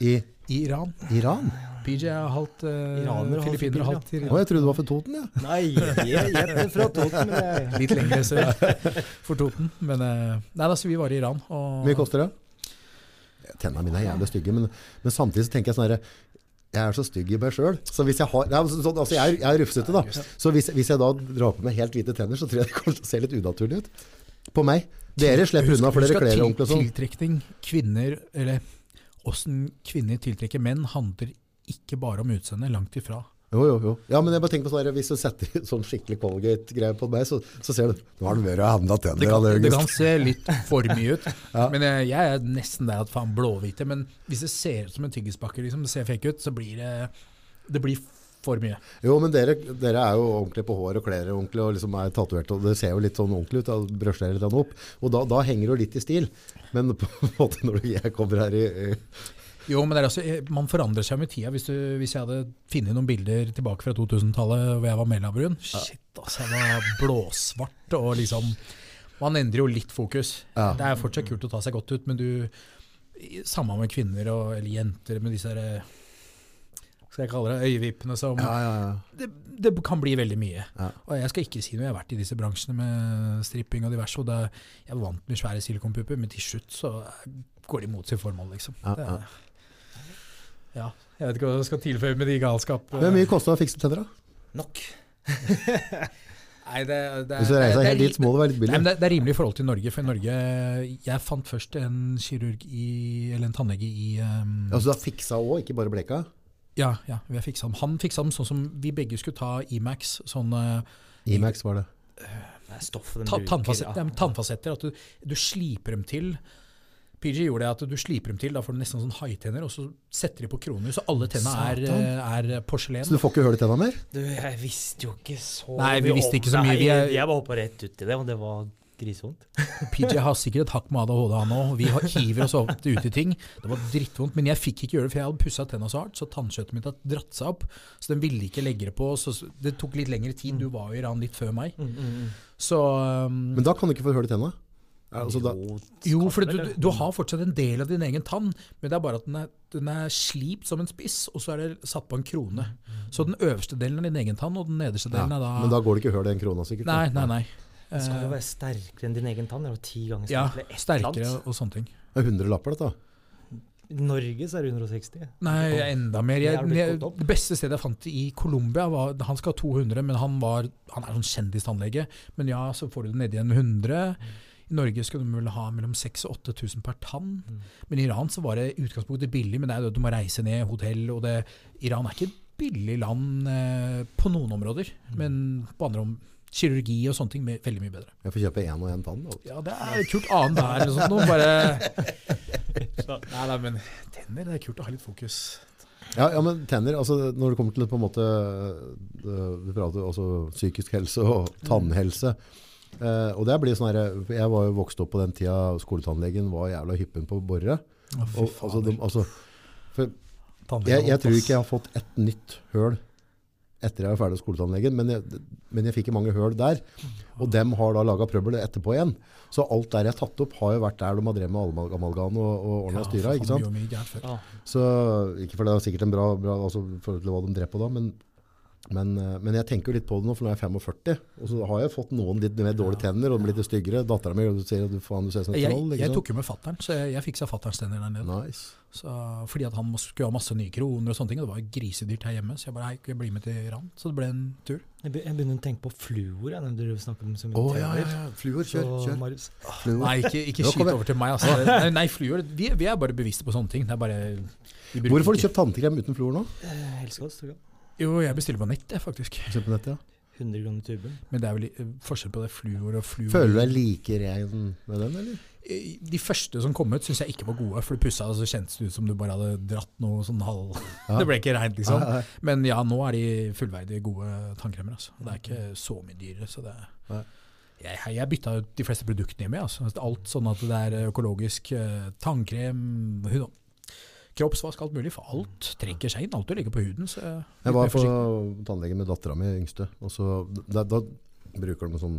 i I Iran. Iran. PJ er halvt uh, Iraner og halvt filippiner og halvt Å, jeg trodde det var for Toten, ja. Nei, jeg er fra Toten. Men jeg... Litt lenger sør for Toten. Men eh, nei, altså, vi var i Iran. Og Hvor mye koster det? Tennene mine er jævlig stygge, men, men samtidig så tenker jeg sånn herre jeg er så stygg i meg sjøl. Så hvis jeg har nei, så, så, altså jeg, er, jeg er rufsete, da. Så hvis, hvis jeg da drar på meg helt hvite tenner, så tror jeg det kommer til å se litt unaturlig ut. På meg. Dere slipper unna, for klær dere at kler ordentlig og sånn. Tiltrekning, kvinner, eller åssen kvinner tiltrekker menn, handler ikke bare om utseende, langt ifra. Jo, jo, jo. Ja, men jeg bare tenker på sånn Hvis du setter sånn skikkelig Colgate-greie på meg, så, så ser du Nå har du vært og handla Det tenner. kan, det kan se litt for mye ut. Ja. Men jeg, jeg er nesten der at faen blåhvite. Men hvis det ser ut som en tyggispakke, liksom, det ser fake ut, så blir det Det blir for mye. Jo, men dere, dere er jo ordentlig på hår og klær ordentlig og liksom er tatovert. Og det ser jo litt sånn ordentlig ut. da Brøster litt opp. Og da, da henger du litt i stil. Men på en måte når jeg kommer her i Jo, men det er også, eh, man forandrer seg med tida. Hvis, du, hvis jeg hadde funnet noen bilder tilbake fra 2000-tallet hvor jeg var mellombrun Shit, altså, jeg var blåsvart og liksom Man endrer jo litt fokus. Ja. Det er fortsatt kult å ta seg godt ut, men du Samme med kvinner og, eller jenter med disse her, eh, skal jeg kalle det, øyevippene som Ja, ja, ja. det, det kan bli veldig mye. Og jeg skal ikke si noe, jeg har vært i disse bransjene med stripping og diverse, og det, jeg er vant med svære silikonpupper, men til slutt så går de mot sitt formål, liksom. Ja, Det, ja. Ja, jeg vet ikke hva jeg skal tilføye med de galskap. Hvor mye kosta det å fikse tenner, da? Nok. Nei, det, det, Hvis du reiser det- helt er dit, må det være litt Nei, billig. det, det er rimelig i forhold til Norge. For i Norge Jeg fant først en kirurg i Eller en tannlege i um, Altså, du har fiksa òg, ikke bare bleka? Ja, ja, vi har fiksa dem. Han fiksa dem sånn som vi begge skulle ta Imax. Sånn uh, Imax var det. Det er stoffet de ta, bruker. tannfasetter, ja. ja, tannfasetter. At du, du sliper dem til. PG gjorde det at du sliper dem til, da får du nesten sånn haitenner, og så setter de på kroner. Så alle tenna er, er porselen. Så du får ikke hull i tenna mer? Du, jeg visste jo ikke så Nei, vi mye visste om ikke så mye. Vi er- Jeg, bare hoppa rett ut i det, og det var grisevondt. PJ har sikkert et hakk med ADHD, han òg. Vi hiver oss ofte ut i ting. Det var drittvondt, men jeg fikk ikke gjøre det, for jeg hadde pussa tenna så hardt, så tannkjøttet mitt hadde dratt seg opp. Så den ville ikke legge det på. Så det tok litt lengre tid. Du var jo i ran litt før meg. Så um, Men da kan du ikke få hull i tenna? Ja, Altså, da, Jo, for du, du, du har fortsatt en del av din egen tann, men det er bare at den er, den er slipt som en spiss, og så er det satt på en krone. Så den øverste delen er din egen tann, og den nederste ja. delen er da Men da går det ikke hull i den krona, sikkert? Nei, nei, nei. Den skal jo Eh, være sterkere enn din egen tann. Det er jo ti ganger ja, sterkere. Ja, sterkere og sånne ting. Det er 100 lapper, dette. I Norge så er det 160. Nei, enda mer. Det Jeg, jeg, det beste stedet jeg fant i Colombia, var Han skal ha 200, men han, var, han er sånn kjendistannlege. Men ja, så får du det ned en 100. I Norge skulle de vel ha mellom 6000 og 8000 per tann. Mm. Men i Iran så var det utgangspunktet billig, men det er jo at du må reise ned, hotell og det Iran er ikke et billig land eh, på noen områder, Mm. men på andre om kirurgi og sånne ting veldig mye bedre. Jeg får kjøpe én og én tann. da. Ja, det er kult annet der eller sånt noe, bare Nei, nei, men tenner, det er kult å ha litt fokus. Ja, ja, men tenner, altså når det kommer til på en måte øh, Vi prater altså psykisk helse og tannhelse. Eh, og det blir sånn her, Jeg var jo vokst opp på den tida skoletannlegen var jævla hyppen på borre. Å, fy Og, altså, de, altså, for jeg, jeg tror ikke jeg har fått et nytt høl etter jeg var ferdig hos skoletannlegen, men jeg, men jeg fikk mange høl der. Og dem har da laga prøbbel etterpå igjen. Så alt der jeg har tatt opp, har jo vært der de har drevet med amal- amalgam og, og ordna Ja, styra. ikke sant? Så, ikke for det er sikkert en bra, bra altså, forhold til hva de drev på da, men, men, eh, men jeg tenker jo litt på det nå, for nå er jeg 45. Og så har jeg fått noen litt mer dårlige tenner, og litt styggere. Dattera mi sier at du, faen, du ser ut som et troll. jeg tok jo med fattern, så jeg, jeg fiksa fatterns tenner der nede. Nice. Så, fordi at han skulle ha masse nye kroner og sånne ting, og det var grisedyrt her hjemme. Så jeg bare hei, jeg bli med til Iran? Så det ble en tur. Jeg begynner å tenke på fluor jeg, når dere snakker om så mye Å ja, ja, ja. Fluor, kjør. Kjør. Marius. Fluor. Nei, ikke, ikke skyt over til meg. Altså. Nei, nei fluor. Vi, vi er bare bevisste på sånne ting. Det er bare, Hvorfor har du kjøpt tannkrem uten fluor nå? Eh, Helsekost. tror jeg. Jo, jeg bestiller på nett, jeg, faktisk. Bestiller på nett, ja. 100 kroner tuben. Men det er vel eh, forskjell på det fluor og fluor. Føler du deg like ren med den, eller? Eh, De første som kom ut, syns jeg ikke var gode. For du pussa, og så kjentes det ut som du bare hadde dratt noe sånn halv Ja. Det ble ikke reint, liksom. Ja, ja, Men ja, nå er de fullverdige, gode tannkremer. Altså. Det er ikke så mye dyrere. Så det jeg, jeg bytta ut de fleste produktene hjemme. Altså. Alt sånn at det er økologisk eh, tannkrem, kroppsvask, alt mulig. For alt trekker seg inn. Alt du legger på huden. Så jeg, Jeg var på tannlegen med dattera mi, yngste. Og så, da, da bruker de en sånn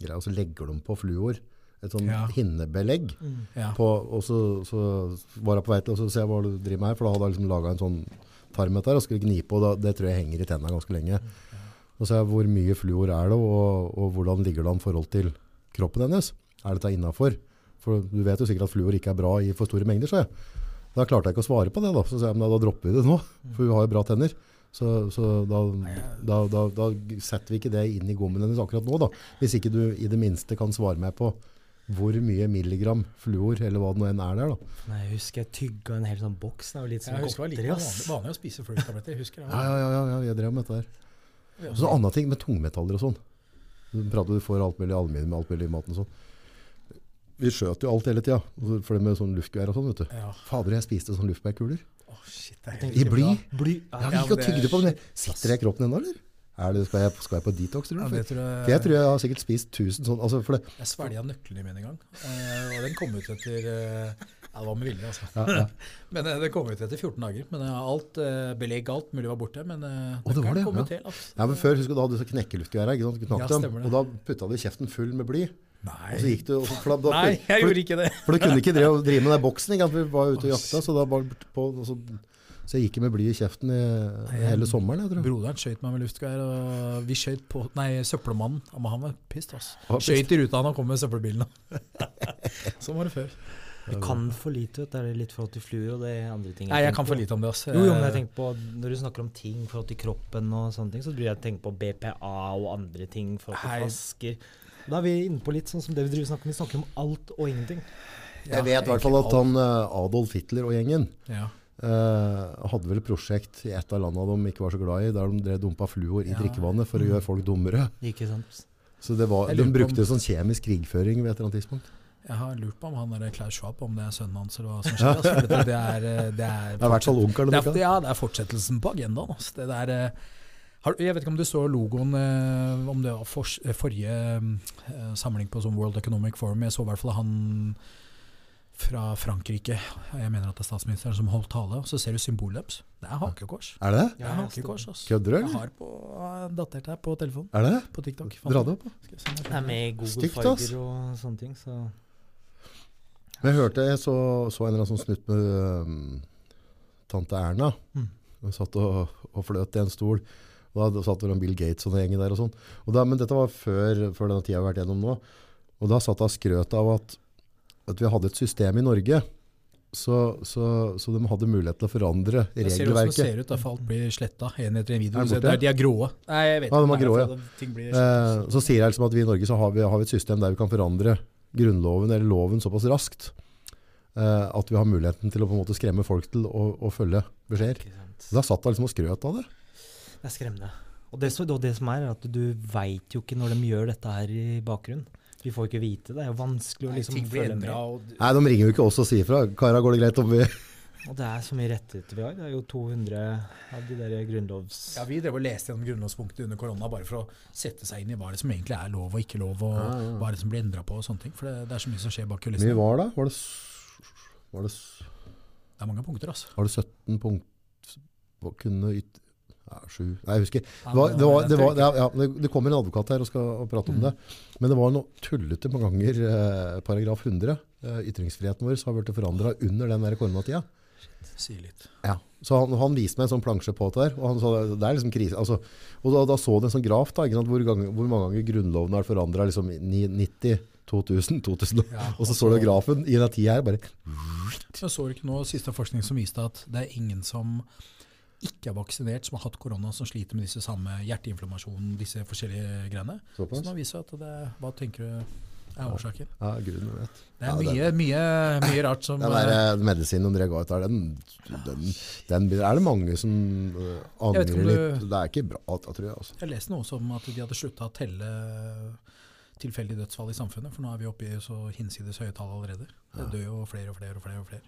greie, og så legger de på fluor. Et sånn Ja. hinnebelegg. ja. På, og så, så var jeg på vei til å se hva du driver med her, for da hadde jeg liksom laga en sånn tarm og skulle gni på. Da, det tror jeg henger i tennene ganske lenge. Og så er jeg, hvor mye fluor er det, og, og hvordan ligger det an forhold til kroppen hennes? Er dette innafor? For du vet jo sikkert at fluor ikke er bra i for store mengder, sa jeg. Da klarte jeg ikke å svare på det, da. Så sa jeg men da dropper vi det nå, for hun har jo bra tenner. Så, så da, da, da, da setter vi ikke det inn i gommen hennes akkurat nå, da. Hvis ikke du i det minste kan svare meg på hvor mye milligram fluor, eller hva det nå enn er der, da. Nei, jeg husker jeg tygga en hel sånn boks. Det var litt som Jeg husker det var vanlig, ass. å spise fluortabletter. Jeg husker det. Ja, ja, ja, ja, ja jeg drev med dette der. Og så andre ting med tungmetaller og sånn. Du prater du får alt mulig aluminium med alt mulig i maten og sånn. Vi skjøt jo alt hele tida, for det med sånn luftgevær og sånn, vet du. Ja. Fader, jeg spiste sånn luftbærkuler. Å, shit, I bly? Bly. Jeg har men tygde er på det. Sitter det i kroppen ennå, eller? Er det, skal, jeg, skal jeg på detox, tror Ja, du? det For tror jeg, jeg tror jeg har sikkert spist 1000 sånn. Altså, for det, Jeg svelga nøklene mine en gang, eh, og den kom ut etter eh, Ja, det var med vilje, altså. Ja, ja. Men eh, det kom ut etter 14 dager. Men alt, belegg, alt mulig var borte. Men Å, det var det, ja. til. Altså. Ja, men Før husker du da hadde du så ikke knakk Ja, og da putta du kjeften full med bly. Nei. Og så gikk du, og så, da, Nei, jeg for, gjorde ikke det. For du kunne ikke drive, drive med den boksen, ikke? Vi var ute og jakta, så da bare på, og så, så jeg gikk med bly i kjeften i, hele sommeren, jeg tror. Broderen skøyt meg med luftgevær, og vi skøyt på Nei, søppelmannen. Men han var pissed, altså. Skøyt i ruta han kom med søppelbilen. sånn var det før. Du kan for lite, vet du. Det er litt forhold til fluer og det andre ting. Nei, jeg kan for lite om det. Altså. Jo, jo, men jeg tenker på, Når du snakker om ting forhold til kroppen, og sånne ting, så blir jeg tenke på BPA og andre ting. forhold til flasker. Da er vi inne på litt sånn som det vi driver snakker om. Vi snakker om alt og ingenting. Jeg vet i hvert fall at han eh, Adolf Hitler og gjengen Ja. eh, hadde vel et prosjekt i et av landene de ikke var så glad i, der de drev dumpa fluor i Ja. drikkevannet for å gjøre folk dummere. Ikke sant? Så det var, de brukte om- sånn kjemisk krigføring ved et eller annet tidspunkt. Jeg har lurt på om han der Klaus Schwab, om det er sønnen hans eller hva som skjer. Altså, det, det er, eh, det er, Det er i hvert fall onkelen. det er, ja, det er fortsettelsen på agendaen. Altså. Det der, eh, har, jeg vet ikke om du så logoen eh, om det var for, forrige eh, samling på sånn World Economic Forum. Jeg så i hvert fall han fra Frankrike, jeg mener at det er statsministeren, som holdt tale. Og så ser du symbolet deres. Det er hakekors. Er det det? Er hakekors, altså. Kødder du, Jeg har på, eh, datert her på telefonen. Er det det? På TikTok. Dra det opp. Det er med i Google Stygt, Fiber ass. og sånne ting, så Men jeg hørte, jeg så, så en eller annen sånn snutt med um, tante Erna. Mm. Hun satt og, og fløt i en stol. Da satt vel Bill Gates og den gjengen der og sånn. Og da, men dette var før, før denne tida vi har vært gjennom nå. Og da satt hun og skrøt av at, at vi hadde et system i Norge. Så, så, så de hadde mulighet til å forandre Jeg ser hvordan det ser ut, da, for alt blir sletta en etter en video. Er den borte? det er, de er gråe. Nei, jeg vet Ja, de er grå, ja. blir Eh, så sier jeg liksom at vi i Norge så har vi, har vi et system der vi kan forandre grunnloven eller loven såpass raskt eh, at vi har muligheten til å på en måte skremme folk til å, å følge beskjeder. Da satt han liksom og skrøt av det. Det er skremmende. Og det, så- og det som er, er at du veit jo ikke når de gjør dette her i bakgrunnen. Vi får ikke vite det. Det er jo vanskelig å liksom Nei, følge med. og- Nei, de ringer jo ikke oss og sier fra. Kara, går det greit om vi Og det er så mye rettigheter vi har. Det er jo 200 av de der grunnlovs... Ja, Vi drev og leste gjennom grunnlovspunktet under korona bare for å sette seg inn i hva det som egentlig er lov og ikke lov, og Ja, ja. hva det som blir endra på og sånne ting. For det, det er så mye som skjer bak Hvor mye var det? Var det, s- var det, Det er mange punkter, altså. var det 17 punkt kunne yt... Ja, sju Nei, jeg husker. Det, var, det, var, det, var, ja, ja, det, kommer en advokat her og skal prate om Mm. det. Men det var noe tullete mange ganger. Eh, paragraf 100. Eh, ytringsfriheten vår har blitt forandra under den koronatida. Sier litt. Ja. Så han, han viste meg en sånn plansje på det der, og han sa det, er liksom krise. Altså, og da, da så du en sånn graf, da, hvor, gang, hvor mange ganger grunnloven har forandra. Liksom, i 90, 2000, 2000. Ja, Og så så du grafen i den tida her bare Jeg så ikke noe siste forskning som viste at det er ingen som ikke er vaksinert, som har hatt korona, som sliter med disse samme hjerteinflammasjonen, disse forskjellige greiene. Så såpass. nå viser det at det Hva tenker du er årsaken? Ja, grunnen vet. Det er Ja, mye, mye, mye rart som Den der eh, medisinen André Gahr der, den, den, den er det mange som eh, angrer du- litt. Det er ikke bra, tror jeg. Altså. Jeg leste noe som at de hadde slutta å telle tilfeldige dødsfall i samfunnet, for nå er vi oppe i så hinsides høye tall allerede. Det dør jo flere og flere og flere. og flere.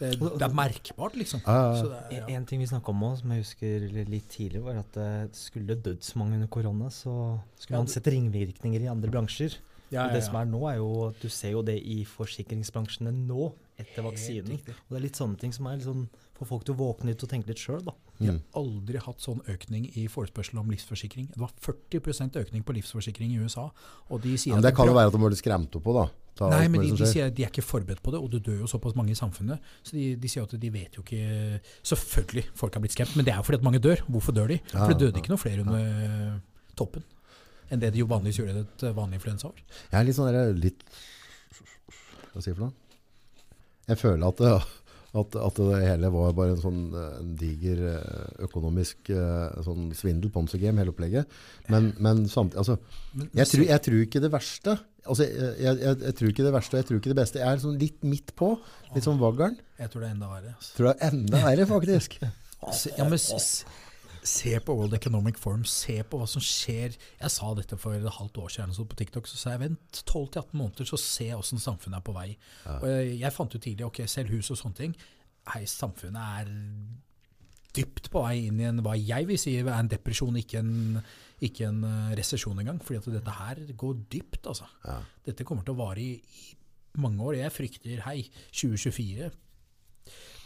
Det, det er merkbart, liksom. Ja, ja, ja. Så det er, En, ja. en ting vi snakka om òg, som jeg husker litt tidligere, var at eh, skulle det dødd så mange under korona, så skulle man sett ringvirkninger i andre bransjer. Ja, Og det som er nå, er jo du ser jo det i forsikringsbransjene nå, etter Helt vaksinen. riktig. Og det er litt sånne ting som er litt sånn får folk til å våkne ut og tenke litt sjøl, da. De har aldri hatt sånn økning i forespørsel om livsforsikring. Det var 40% økning på livsforsikring i USA. Og de sier Ja, men at det kan jo være at de har litt skremt opp på, da. Ta Nei, men de, de sier at de er ikke forberedt på det, og det dør jo såpass mange i samfunnet. Så de, de sier at de vet jo ikke Selvfølgelig, folk har blitt skremt, men det er jo fordi at mange dør. Hvorfor dør de? Ja, For det døde ja. ikke noe flere under eh, toppen enn det de jo vanligvis gjorde i et eh, vanlig influensaår. Jeg er litt sånn der, litt Hva sier jeg for noe? Jeg føler at det, at, at det hele var bare en sånn eh, en diger eh, økonomisk eh, sånn svindel, Ponzi-game, hele opplegget. Men, men samtidig altså, jeg, tror, jeg tror ikke det verste. Altså, jeg, jeg, jeg, tror ikke det verste, og jeg tror ikke det beste. Jeg er sånn litt midt på. Litt sånn vaggeren. jeg tror det er enda verre. Altså. Tror det er enda verre, faktisk. Ja, men se på World Economic Forum, se på hva som skjer. Jeg sa dette for et halvt år siden på TikTok, så sa jeg vent 12-18 måneder, så se hvordan samfunnet er på vei. Og jeg, jeg fant ut tidlig, ok, selv hus og sånne ting, hei, samfunnet er dypt på vei inn i en, hva jeg vil si er en depresjon, ikke en, ikke en eh, resesjon engang. Fordi at dette her går dypt, altså. Ja. Dette kommer til å vare i, i mange år. Jeg frykter hei, 2024.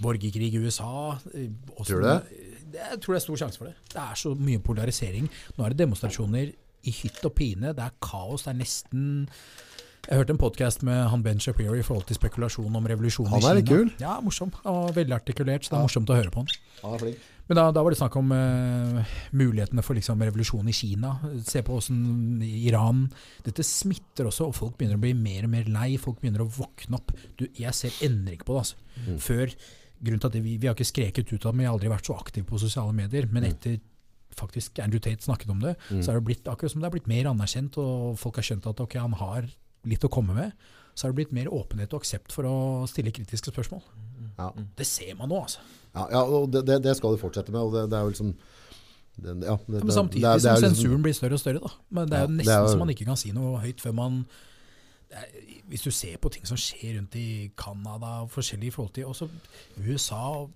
Borgerkrig i USA. eh, også- Tror du det? Jeg tror det er stor sjanse for det. Det er så mye polarisering. Nå er det demonstrasjoner i hytt og pine. Det er kaos. Det er nesten Jeg hørte en podkast med han Ben Shapiro i forhold til spekulasjon om revolusjon i Kina. Han er litt kul. Ja, morsom. Og veldig artikulert, så det er Ja. morsomt å høre på han. Han er flink. Men da, da var det snakk om uh, mulighetene for liksom, revolusjon i Kina. Se på åssen Iran Dette smitter også, og folk begynner å bli mer og mer lei. Folk begynner å våkne opp. Du, jeg ser endring på det. Altså. Mm. Før, grunnen til at vi, vi har ikke skreket ut av det, men jeg har aldri vært så aktiv på sosiale medier. Men Mm. etter faktisk Andrew Tate snakket om det, Mm. så er det blitt akkurat som det er blitt mer anerkjent, og folk har skjønt at ok, han har litt å komme med. Så har det blitt mer åpenhet og aksept for å stille kritiske spørsmål. Ja. Det ser man nå, altså. Ja, ja og det, det, skal du fortsette med. Og det, det er jo liksom det, ja, det, Men samtidig det det som liksom- sensuren blir større og større. da. Men det er jo nesten er jo- så man ikke kan si noe høyt før man Hvis du ser på ting som skjer rundt i Canada og forskjellig i forhold til også USA og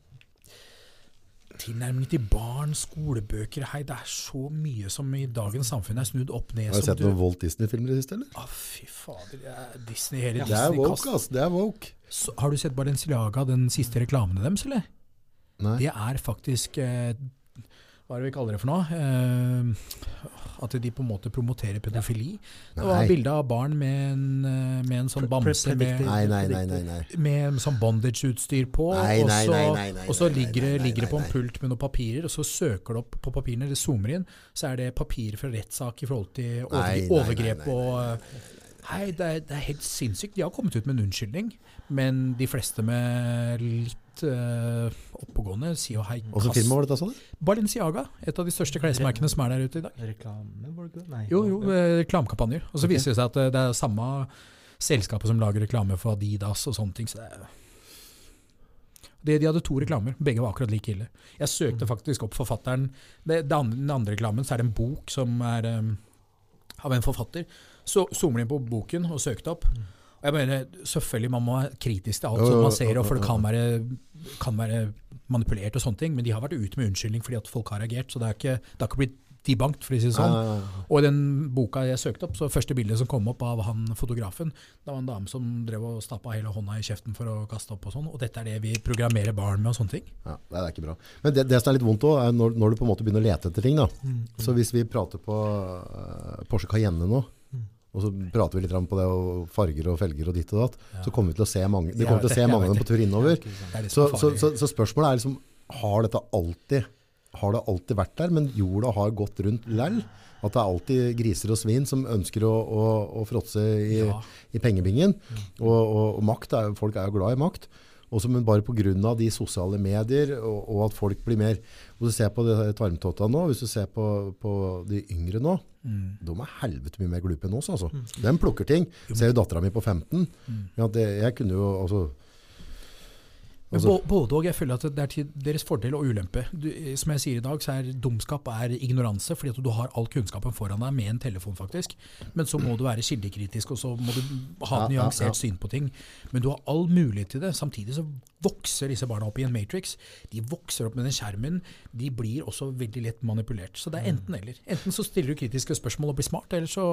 Tilnærming til barn, skolebøker Hei, det er så mye som i dagens samfunn er snudd opp ned. Har du sett noen Walt Disney-filmer i det siste, eller? Å, fy fader. det er Disney, hele Det er woke, ass. Det er woke. Så Har du sett Balenciaga, den siste reklamene deres, eller? Nei. Det er faktisk eh, Hva er det vi kaller det for noe? Eh, at de på en måte promoterer pedofili. Det var bilde av barn med en, eh, med en sånn bamse med, med sånn bondage-utstyr på. Nei, og nei, så, nei, nei, nei, og så ligger det på en pult med noen papirer, og så søker det opp på papirene, det zoomer inn, så er det papirer fra rettssak i forhold til overgrep og nei, eh, Nei, det er, det er helt sinnssykt. De har kommet ut med en unnskyldning, men de fleste med litt uh, oppegående Si og hei, Åssen film var dette? Balenciaga, et av de største klesmerkene som er der ute i dag. Reklame, var det? Nei. Jo, jo, eh, reklamekampanjer. Og så okay. viser det seg at eh, det er samme selskapet som lager reklame for Adidas og sånne ting. Så det er det, de hadde to reklamer, begge var akkurat like ille. Jeg søkte Mm. faktisk opp forfatteren. Det, det andre, den andre reklamen så er det en bok som er um, av en forfatter. Så zoomer de inn på boken og søkte opp. Mm. Og jeg mener, Selvfølgelig man må være kritisk til alt som man ser, for det kan være, kan være manipulert og sånne ting, men de har vært ute med unnskyldning fordi at folk har reagert. Så det, har ikke, det ikke blitt debunked, for å si det sånn. Og i den boka jeg søkte opp, så første bildet som kom opp av han fotografen, det var en dame som drev og stappa hele hånda i kjeften for å kaste opp og sånn. Og dette er det vi programmerer barn med og sånne ting. Ja, det er ikke bra. Men det, det som er litt vondt òg, er når, når du på en måte begynner å lete etter ting. da. Mm. Så hvis vi prater på uh, Porsche Cayenne nå, Mm. Og så prater vi litt på det, og farger og felger og ditt og datt, Ja. så kommer vi til å se mange, vi kommer til å se mange av dem på tur innover. Er Så, så, så, så spørsmålet er liksom, har dette alltid, har det alltid vært der, men jorda har gått rundt lell? At det er alltid griser og svin som ønsker å, å, å fråtse i, ja. i pengebingen. Og, og, og makt er, folk er jo glad i makt. Også, men bare pga. de sosiale medier og, og at folk blir mer Hvis du ser på tarmtotta nå, hvis du ser på, på de yngre nå, Mm. de er helvete mye mer glupe enn oss. Altså. Mm. De plukker ting. Ser jo dattera mi på 15. Mm. Ja, det, jeg kunne jo altså, altså både og, jeg føler at det er til deres fordel og ulempe. Du, eh, som jeg sier i dag, så er dumskap er ignoranse, fordi at du har all kunnskapen foran deg med en telefon, faktisk. Men så må du være kildekritisk, og så må du ha Ja, nyansert ja, ja. syn på ting. Men du har all mulighet til det. Samtidig så vokser disse barna opp i en matrix. De vokser opp med den skjermen. De blir også veldig lett manipulert. Så det er enten eller. Enten så stiller du kritiske spørsmål og blir smart, eller så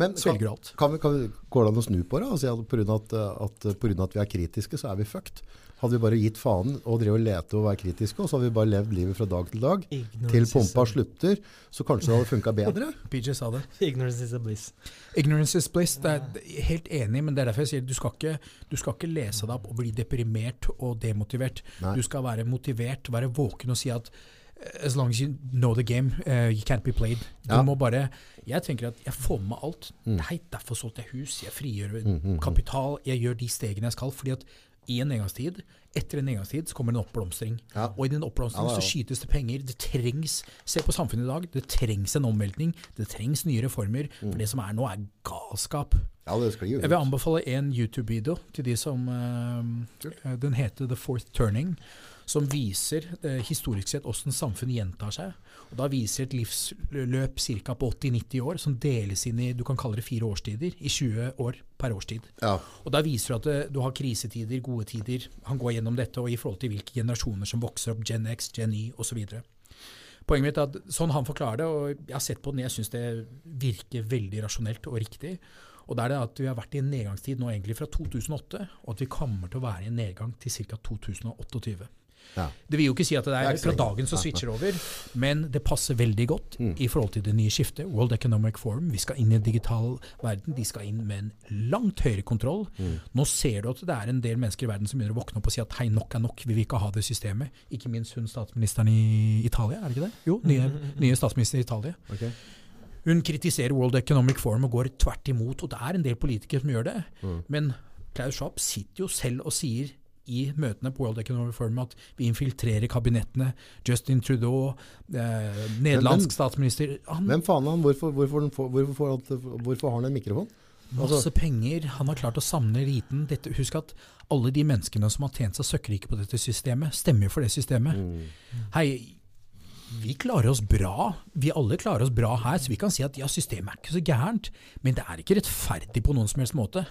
Men svelger du alt. Kan vi, kan vi, går det an å snu på det? og si at Pga. At, at, på grunn av at vi er kritiske, så er vi fucked. Hadde vi bare gitt faen og drevet og lete og være kritiske, og så hadde vi bare levd livet fra dag til dag, Ignorance til pumpa slutter, så kanskje det hadde funka bedre? PJ sa det. Ignorance is a bliss. Ignorance is bliss. Det er er helt enig, men det er derfor jeg sier du skal ikke, du skal ikke lese deg opp og bli deprimert og demotivert. Nei. Du skal være motivert, være våken og si at eh, as long as you know the game, uh, you can't be played. Du Ja. må bare Jeg tenker at jeg får med meg alt. Mm. Nei, derfor solgte jeg hus, jeg frigjør Mm, mm, mm. kapital, jeg gjør de stegene jeg skal. fordi at i en nedgangstid, etter en nedgangstid, så kommer det en oppblomstring. Ja. Og i den oppblomstringen Ja, ja, så skytes det penger. Det trengs Se på samfunnet i dag. Det trengs en omveltning. Det trengs nye reformer. Mm. For det som er nå, er galskap. Jeg vil anbefale en YouTube-video til de som uh, Den heter The Fourth Turning. Som viser uh, historisk sett hvordan samfunnet gjentar seg. Og Da viser et livsløp ca. på 80-90 år, som deles inn i du kan kalle det fire årstider. I 20 år per årstid. Ja. Og Da viser du at eh, du har krisetider, gode tider. Han går gjennom dette, og i forhold til hvilke generasjoner som vokser opp, Gen X, Gen Y osv. Poenget mitt er at sånn han forklarer det, og jeg har sett på den, jeg syns det virker veldig rasjonelt og riktig. Og det er det at vi har vært i en nedgangstid nå egentlig fra 2008, og at vi kommer til å være i en nedgang til ca. 2028. Ja. Det vil jo ikke si at det Det er fra dagen som switcher over, men det passer veldig godt Mm. i forhold til det nye skiftet. World Economic Forum, vi skal inn i en digital verden. De skal inn med en langt høyere kontroll. Mm. Nå ser du at det er en del mennesker i verden som begynner å våkne opp og si at hei, nok er nok, vi vil ikke ha det systemet. Ikke minst hun statsministeren i Italia, er det ikke det? Jo, nye, nye statsminister i Italia. Okay. Hun kritiserer World Economic Forum og går tvert imot, og det er en del politikere som gjør det. Mm. Men Klaus Schwab sitter jo selv og sier i møtene på World Economic Forum at vi infiltrerer kabinettene. Justin Trudeau, eh, nederlandsk statsminister han, Hvem faen er han? Hvorfor, hvorfor, hvorfor, hvorfor har han en mikrofon? Masse altså- penger. Han har klart å samle eliten. Husk at alle de menneskene som har tjent seg søkkrike på dette systemet, stemmer for det systemet. Mm. Hei, vi klarer oss bra. Vi alle klarer oss bra her, så vi kan si at ja, systemet er ikke så gærent. Men det er ikke rettferdig på noen som helst måte.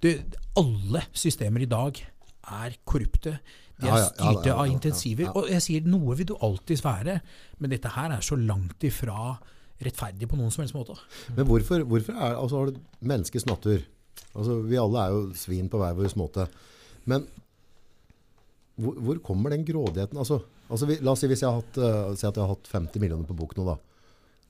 Du, alle systemer i dag er korrupte. De er styrte av intensiver. Og jeg sier noe vil du alltids være, men dette her er så langt ifra rettferdig på noen som helst måte. Men hvorfor, hvorfor er, altså har du menneskets natur? Altså, vi alle er jo svin på hver vår måte. Men hvor, hvor kommer den grådigheten? Altså, altså vi, la oss si hvis jeg har hatt, uh, si at jeg har hatt 50 millioner på bok nå da.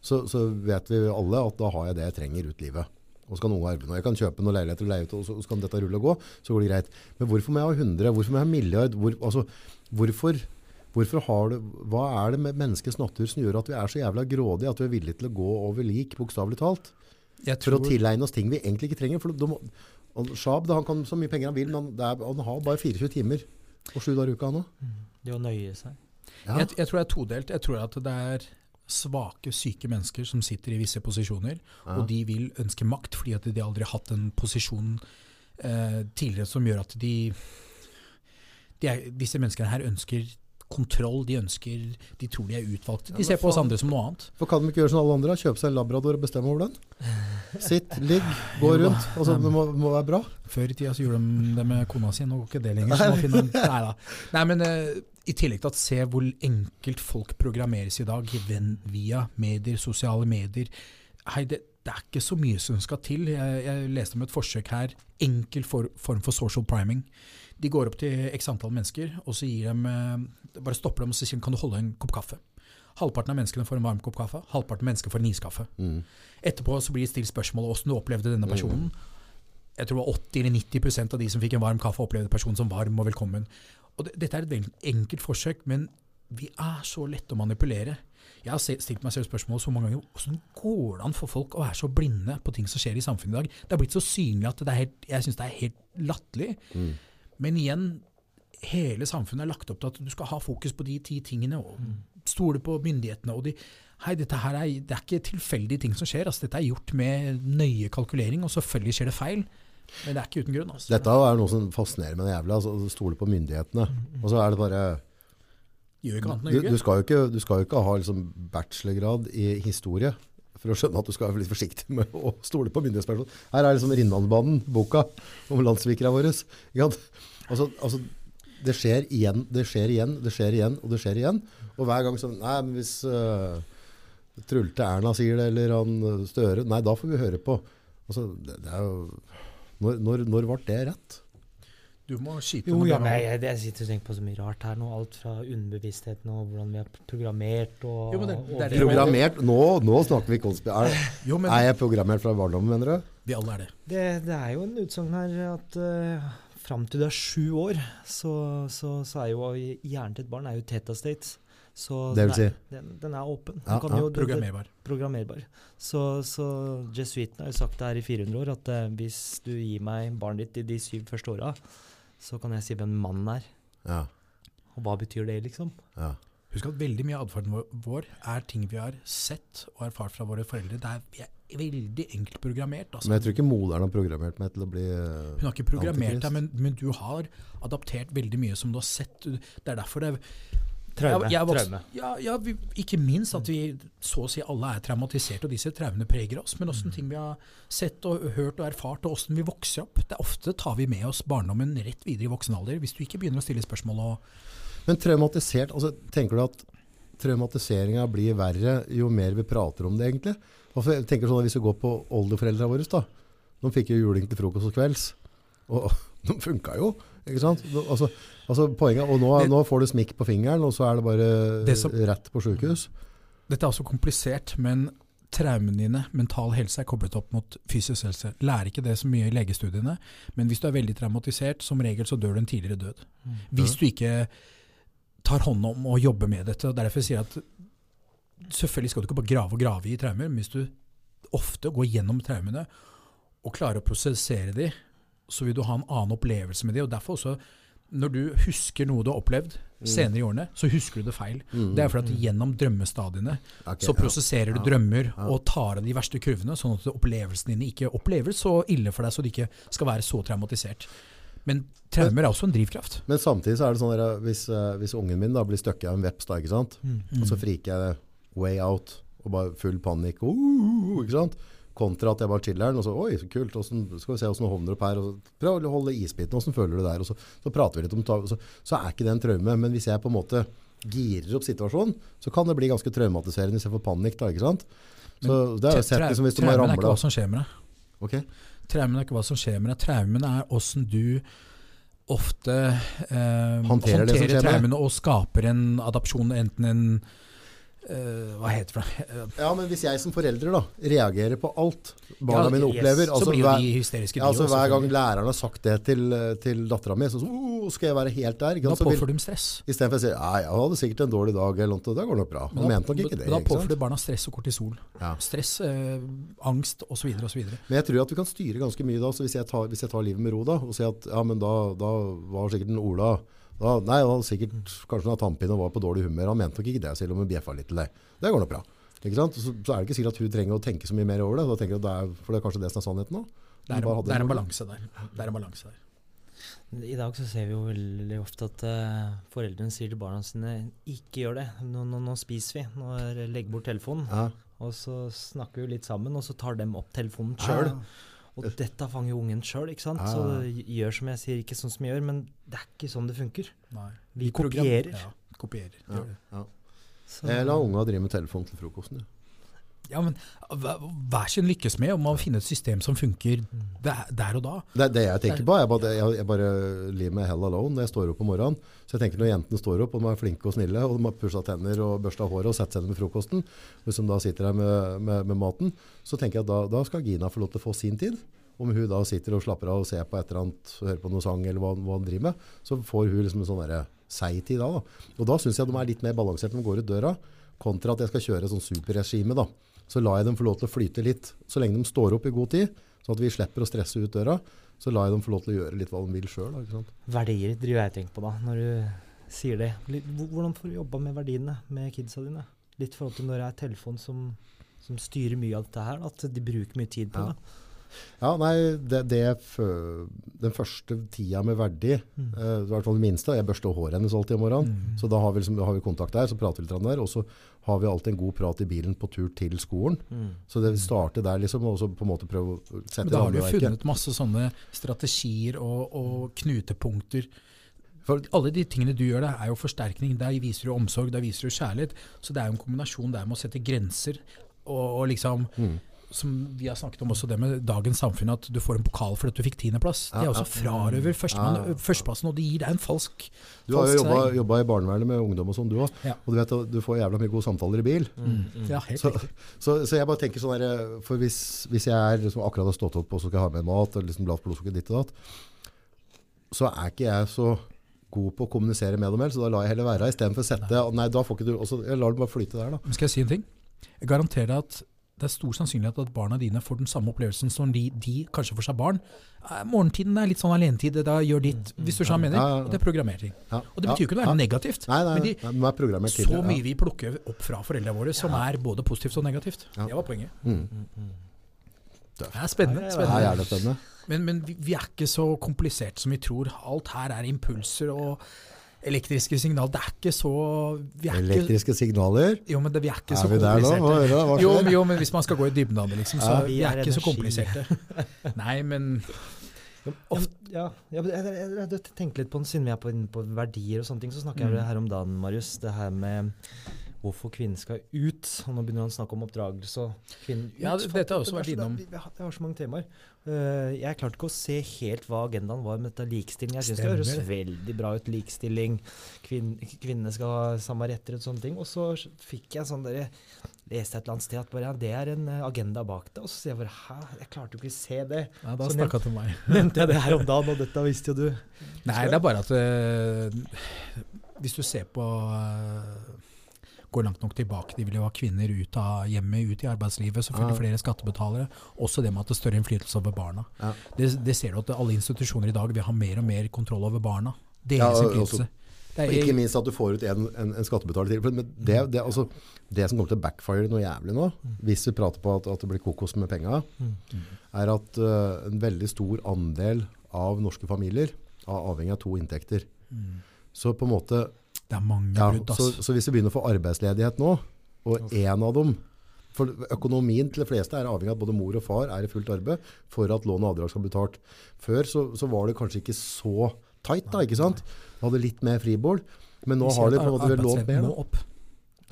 Så, så vet vi alle at da har jeg det jeg trenger ut livet. Og så kan noe arve noe. Jeg kan kjøpe noen leiligheter og leie ut, og så, kan dette rulle og gå. Så går det greit. Men hvorfor må jeg ha 100? Hvorfor må jeg ha milliard? Hvor, altså, hvorfor, hvorfor har du, hva er det med menneskets natur som gjør at vi er så jævla grådige at vi er villige til å gå over lik, bokstavelig talt? Jeg For å tilegne oss ting vi egentlig ikke trenger. For de, Shab han kan så mye penger han vil, men han, er, han har bare 24 timer og sju dager i uka. nå. Det å nøye seg. ja. jeg, jeg tror det er todelt. Jeg tror at det er svake, syke mennesker som sitter i visse posisjoner, Ja. og de vil ønske makt fordi at de aldri har hatt en posisjon eh, tidligere som gjør at de, de er, Disse menneskene her ønsker kontroll, de ønsker De tror de er utvalgte. De ja, ser på oss andre som noe annet. For kan de ikke gjøre som alle andre? Kjøpe seg en labrador og bestemme over den? Sitt, ligg, gå rundt. Altså, det må, må være bra. Før i tida så gjorde de det med kona si, nå går ikke det lenger. Så må finne, nei da. Nei, men eh, i tillegg til at se hvor enkelt folk programmeres i dag via medier, sosiale medier. Hei, det, det er ikke så mye som skal til. Jeg, jeg leste om et forsøk her. Enkel for, form for social priming. De går opp til x antall mennesker, og så gir dem, eh, bare stopper dem og sier kan du holde en kopp kaffe. Halvparten av menneskene får en varm kopp kaffe, halvparten av mennesker får en iskaffe. Mm. Etterpå så blir det stilt spørsmål om hvordan du opplevde denne personen. Jeg tror det var 80 eller 90% av de som fikk en varm kaffe, opplevde personen som varm og velkommen. Og det, dette er et veldig enkelt forsøk, men vi er så lette å manipulere. Jeg har stilt meg selv spørsmål så mange ganger hvordan går det an for folk å være så blinde på ting som skjer i samfunnet i dag? Det har blitt så synlig at det er helt, jeg syns det er helt latterlig. Mm. Men igjen, hele samfunnet er lagt opp til at du skal ha fokus på de ti tingene, og stole på myndighetene. og de, hei, dette her er, Det er ikke tilfeldige ting som skjer. Altså, dette er gjort med nøye kalkulering, og selvfølgelig skjer det feil. Men det er ikke uten grunn. Altså. Dette er noe som fascinerer meg jævlig. Altså, å stole på myndighetene. Og så er det bare Gjør ikke annet enn du, å du, ljuge. skal jo ikke, du skal jo ikke ha liksom bachelorgrad i historie for å skjønne at du skal være litt forsiktig med å stole på myndighetspersoner. Her er liksom Rinnanbanen, boka om landssvikerne våre. Altså, altså, det skjer igjen, det skjer igjen, det skjer igjen, og det skjer igjen. Og hver gang sånn Nei, men hvis uh, Trulte Erna sier det, eller han øh, Støre Nei, da får vi høre på. Altså, det, det er jo Når, når, når ble det rett? Du må skyte Jo, ja, men jeg, jeg sitter og tenker på så mye rart her nå. Alt fra underbevisstheten og hvordan vi er programmert og, Jo, men det- det er og- det- Programmert Nå, nå snakker vi konspirasjon. Er, Jo, men er jeg programmert fra barndommen, mener du? vi alle er det. Det, det er jo en utsagn her at uh, fram til du er sju år, så, så, så er jo hjernen til et barn er jo theta state. Så Det vil den, si? er, den, den er åpen. Ja, kan ja. jo, Programmerbar. programmerbar. Så, så jesuitene har jo sagt det her i 400 år, at eh, hvis du gir meg barnet ditt i de syv første åra, så kan jeg si hvem mannen er. Ja. Og hva betyr det, liksom? ja. Husk at veldig mye av atferden vår- er ting vi har sett og erfart fra våre foreldre. Det er, vi er veldig enkelt programmert. Altså. Men jeg tror ikke moderen har programmert meg til å bli øh, Hun har ikke programmert deg, men, men du har adaptert veldig mye som du har sett. Det er derfor det Traume. Jeg- jeg vokste- traume. Ja, ja vi, ikke minst at vi så å si alle er traumatisert, og disse traumene preger oss. Men åssen ting vi har sett og hørt og erfart, og åssen vi vokser opp. Det er Ofte tar vi med oss barndommen rett videre i voksen alder, hvis du ikke begynner å stille spørsmål. og Men traumatisert, altså, tenker du at traumatiseringa blir verre jo mer vi prater om det, egentlig? Altså, jeg tenker sånn at Hvis vi går på oldeforeldra våre, da, De fikk jo juling til frokost og kvelds. Og de funka jo, ikke sant? Altså, altså poenget, og nå, Det- nå får du smikk på fingeren, og så er det bare Det som- rett på sykehus. Dette er også komplisert, men traumene dine, mental helse, er koblet opp mot fysisk helse. Lærer ikke det så mye i legestudiene, men hvis du er veldig traumatisert, som regel så dør du en tidligere død. Hvis du ikke tar hånd om og jobber med dette. og Derfor sier jeg at selvfølgelig skal du ikke bare grave og grave i traumer, men hvis du ofte går gjennom traumene og klarer å prosessere de, så vil du ha en annen opplevelse med det. og derfor også når du husker noe du har opplevd senere i årene, så husker du det feil. Mm. Det er fordi at gjennom drømmestadiene okay, så ja. prosesserer du drømmer Ja. og tar av de verste kurvene, sånn at opplevelsene dine ikke oppleves så ille for deg, så du ikke skal være så traumatisert. Men traumer er også en drivkraft. Men samtidig så er det sånn at hvis, eh, hvis ungen min da blir støkket av en veps, da, ikke sant? og så friker jeg way out og bare full panikk. Uh, ikke sant? Kontra at jeg bare chiller'n. og så Oi, så kult. Hvordan, skal vi se åssen det hovner opp her. Og så, prøv å holde isbiten. Åssen føler du det der? Og så, så prater vi litt om. Så, så er ikke det en traume. Men hvis jeg på en måte girer opp situasjonen, så kan det bli ganske traumatiserende hvis jeg får panikk. da, ikke sant? Så det er jo sett liksom hvis du må Traumen er ikke hva som skjer med deg. Ok? Traumen er ikke hva som skjer med deg. Traumen er åssen du ofte eh, Håndterer med traumene og skaper en adopsjon, enten en eh, Hva heter det? Eh, Ja, men hvis jeg som forelder da, reagerer på alt barna Ja, mine yes. opplever så altså blir jo hver- de hysteriske, Ja, altså Hver gang læreren har sagt det til, til dattera mi, så, så oh, skal jeg være helt der. Ikke Da påfører du dem stress. Istedenfor å si ja, jeg hadde sikkert en dårlig dag, eller noe, det går nok bra. Men da- mente nok ikke det. Da påfører du barna stress og kortisol. Ja. Stress, eh, angst osv. osv. Men jeg tror at vi kan styre ganske mye da. Så hvis jeg tar, hvis jeg tar livet med ro da, og sier at ja, men da, da var sikkert en Ola da, Nei, han sikkert kanskje hun har tannpine og var på dårlig humør. Han mente nok ikke det, selv om hun bjeffa litt til deg. Det går nok bra. Ikke sant? Så, så er det ikke sikkert at hun trenger å tenke så mye mer over det. Da tenker jeg at det er, for det er kanskje det som er sannheten nå. Det er, en, det er en balanse der. Det er en balanse der. I dag så ser vi jo veldig ofte at uh, foreldrene sier til barna sine ikke gjør det, nå, nå, nå spiser vi, nå legger legg bort telefonen. Ja. Og så snakker vi litt sammen, og så tar dem opp telefonen sjøl. Ja. Og dette fanger jo ungen sjøl, ikke sant. Ja, Så gjør som jeg sier, ikke sånn som jeg gjør. Men det er ikke sånn det funker. Nei. Vi kopierer. Ja, kopierer. Ja. Ja. Så, Jeg la unga drive med telefon til frokosten. Ja. Ja, men hver sin lykkes med om å finne et system som funker der, der og da. Det det jeg tenker på. Jeg bare, jeg, jeg bare leave me hell alone når jeg står opp om morgenen. Så jeg tenker når jentene står opp og de er flinke og snille, og de har pussa tenner og børsta håret og setter seg ned med frokosten, hvis de da sitter her med, med, med maten, så tenker jeg at da, da skal Gina få lov til å få sin tid. Om hun da sitter og slapper av og ser på et eller annet, hører på noe sang eller hva, hva han driver med, så får hun liksom en sånn seig tid da, da. Og da syns jeg de er litt mer balansert når de går ut døra, kontra at jeg skal kjøre sånn superregime. da. Så lar jeg dem få lov til å flyte litt, så lenge de står opp i god tid, sånn at vi slipper å stresse ut døra. Så lar jeg dem få lov til å gjøre litt hva de vil sjøl. Verdier driver jeg tenker på da, når du sier det. Hvordan får du jobba med verdiene med kidsa dine? Litt i forhold til når det er telefon som, som styrer mye av dette her, at de bruker mye tid på Ja. det. Ja, nei, det, det den første tida med verdi, Mm. eh, i hvert fall det minste, jeg børster håret hennes alltid om morgenen, så da har vi, liksom, har vi kontakt der, så prater vi litt der, og så har vi alltid en god prat i bilen på tur til skolen. Mm. Så det starter der liksom, og så på en måte prøve å sette Men da har du funnet masse sånne strategier og, og knutepunkter. For- Alle de tingene du gjør der, er jo forsterkning. Der viser du omsorg, der viser du kjærlighet. Så det er jo en kombinasjon der med å sette grenser. Og, og liksom, Mm. Som vi har snakket om også det med dagens samfunn, at du får en pokal for at du fikk tiendeplass. Det er også frarøver førsteplassen, og det gir deg en falsk Du har jo jobba, i barnevernet med ungdom og sånn, du òg. Ja. Og du vet at du får jævla mye gode samtaler i bil. Mm. Ja, helt Så, så, så jeg bare tenker sånn der, for hvis, hvis jeg er liksom akkurat har stått opp og så skal jeg ha med mat, og liksom lavt blodsukker ditt og datt, så er ikke jeg så god på å kommunisere med dem heller, så da lar jeg heller være, i stedet for å sette, nei, da får ikke du, også, jeg lar dem bare flyte der da. Men skal jeg si en ting? Jeg garanterer deg at det er stor sannsynlighet at barna dine får den samme opplevelsen som de, de kanskje får seg barn. Eh, Morgentiden er litt sånn alenetid, da gjør ditt, hvis du skjønner hva jeg mener. Og det er programmering. Og det betyr jo ikke noe ja. negativt. Nei, nei, Men de, er så mye vi plukker opp fra foreldrene våre som er både positivt og negativt. Det var poenget. Mm. Det er spennende. Det er spennende. spennende. Men, men vi, vi er ikke så komplisert som vi tror. Alt her er impulser og elektriske signaler Det er ikke så Vi er ikke, Elektriske signaler. jo, men det, vi er ikke så Er vi der nå? Kompliserte. hva Jo, men, jo, men hvis man skal gå i dybden av det, liksom, så Ja, vi vi er er ikke så kompliserte. Nei, men ja, ja, jeg, tenker litt på den, Siden vi er på, inne på verdier og sånne ting, så snakker jeg Mm. her om dagen, Marius, det her med hvorfor kvinnen skal ut. Og nå begynner han å snakke om oppdragelse og kvinnen ut. Ja, det- dette har også vært innom. Det, har så mange temaer. Uh, jeg klarte ikke å se helt hva agendaen var med dette likestilling. Jeg syns det høres veldig bra ut. Likestilling, kvinn, kvinnene skal ha samme retter og sånne ting. Og så fikk jeg sånn dere leste et eller annet sted at bare, ja, det er en eh, agenda bak det. Og så sier jeg bare hæ, jeg klarte jo ikke å se det. Ja, da snakka til meg. Nevnte jeg det her om dagen, og dette visste jo du. Nei, det er bare at uh, hvis du ser på eh, Går langt nok tilbake, de vil jo ha kvinner ut av hjemmet, ut i arbeidslivet, selvfølgelig flere skattebetalere. Også det med at det er større innflytelse over barna. Ja. Det, det ser du at alle institusjoner i dag vil ha mer og mer kontroll over barna. Deres ja, innflytelse. Og er- ikke minst at du får ut en, en, en skattebetaler til. Men det, det, altså, det som kommer til å backfire noe jævlig nå, hvis vi prater på at, at det blir kokos med penga, er at uh, en veldig stor andel av norske familier er avhengig av to inntekter. Mm. Så på en måte Det er mange ja, brudd, så, så hvis vi begynner å få arbeidsledighet nå, og én av dem For økonomien til de fleste er avhengig av at både mor og far er i fullt arbeid for at lån og avdrag skal bli betalt. Før så, så var det kanskje ikke så tight, da, ikke sant? Du hadde litt mer fribol, men nå har de på en måte vel lånt mer. må opp.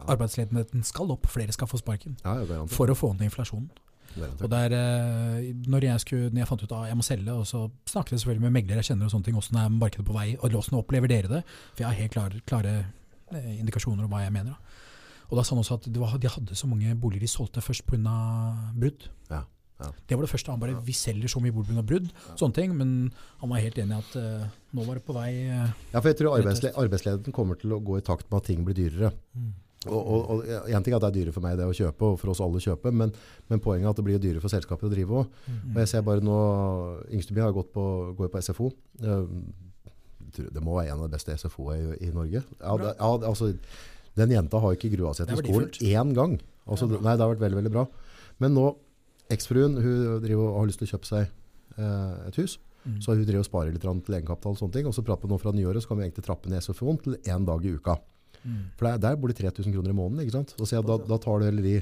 Arbeidsledigheten skal opp, flere skal få sparken. Ja, ja. For å få ned inflasjonen. Og der, eh, når, jeg skulle, når jeg fant ut at jeg må selge, og så snakket jeg selvfølgelig med meglere jeg kjenner, og sånne ting, hvordan er markedet på vei, og hvordan opplever dere det? For jeg har helt klare, klare eh, indikasjoner om hva jeg mener. Da. Og da sa han også at det var, de hadde så mange boliger de solgte først pga. brudd. Ja, ja. Det var det første. Han bare Vi selger så mye boliger pga. brudd, sånne ting. Men han var helt enig i at uh, nå var det på vei uh, Ja, for jeg tror Rett arbeidsle arbeidsledigheten kommer til å gå i takt med at ting blir dyrere. Og, og, En ting er at det er dyrere for meg det å kjøpe, og for oss alle å kjøpe, men, men poenget er at det blir dyrere for selskapet å drive òg. Og jeg ser bare nå Yngsteby har gått på, går på SFO. Eh, Det må være en av de beste SFO-ene i, i Norge. Ja, det, ja, altså, den jenta har ikke grua seg til skolen én gang. Altså, Det nei, det har vært veldig veldig bra. Men nå, eksfruen hun driver har lyst til å kjøpe seg eh, et hus. mm. Så hun driver og sparer litt til egenkapital og sånne ting. Og så prater vi nå fra nyåret, så kan vi egentlig trappe ned SFO-en til én dag i uka. Mm. For der, der bor det 3000 kroner i måneden, ikke sant? Så jeg, da, da tar du heller de,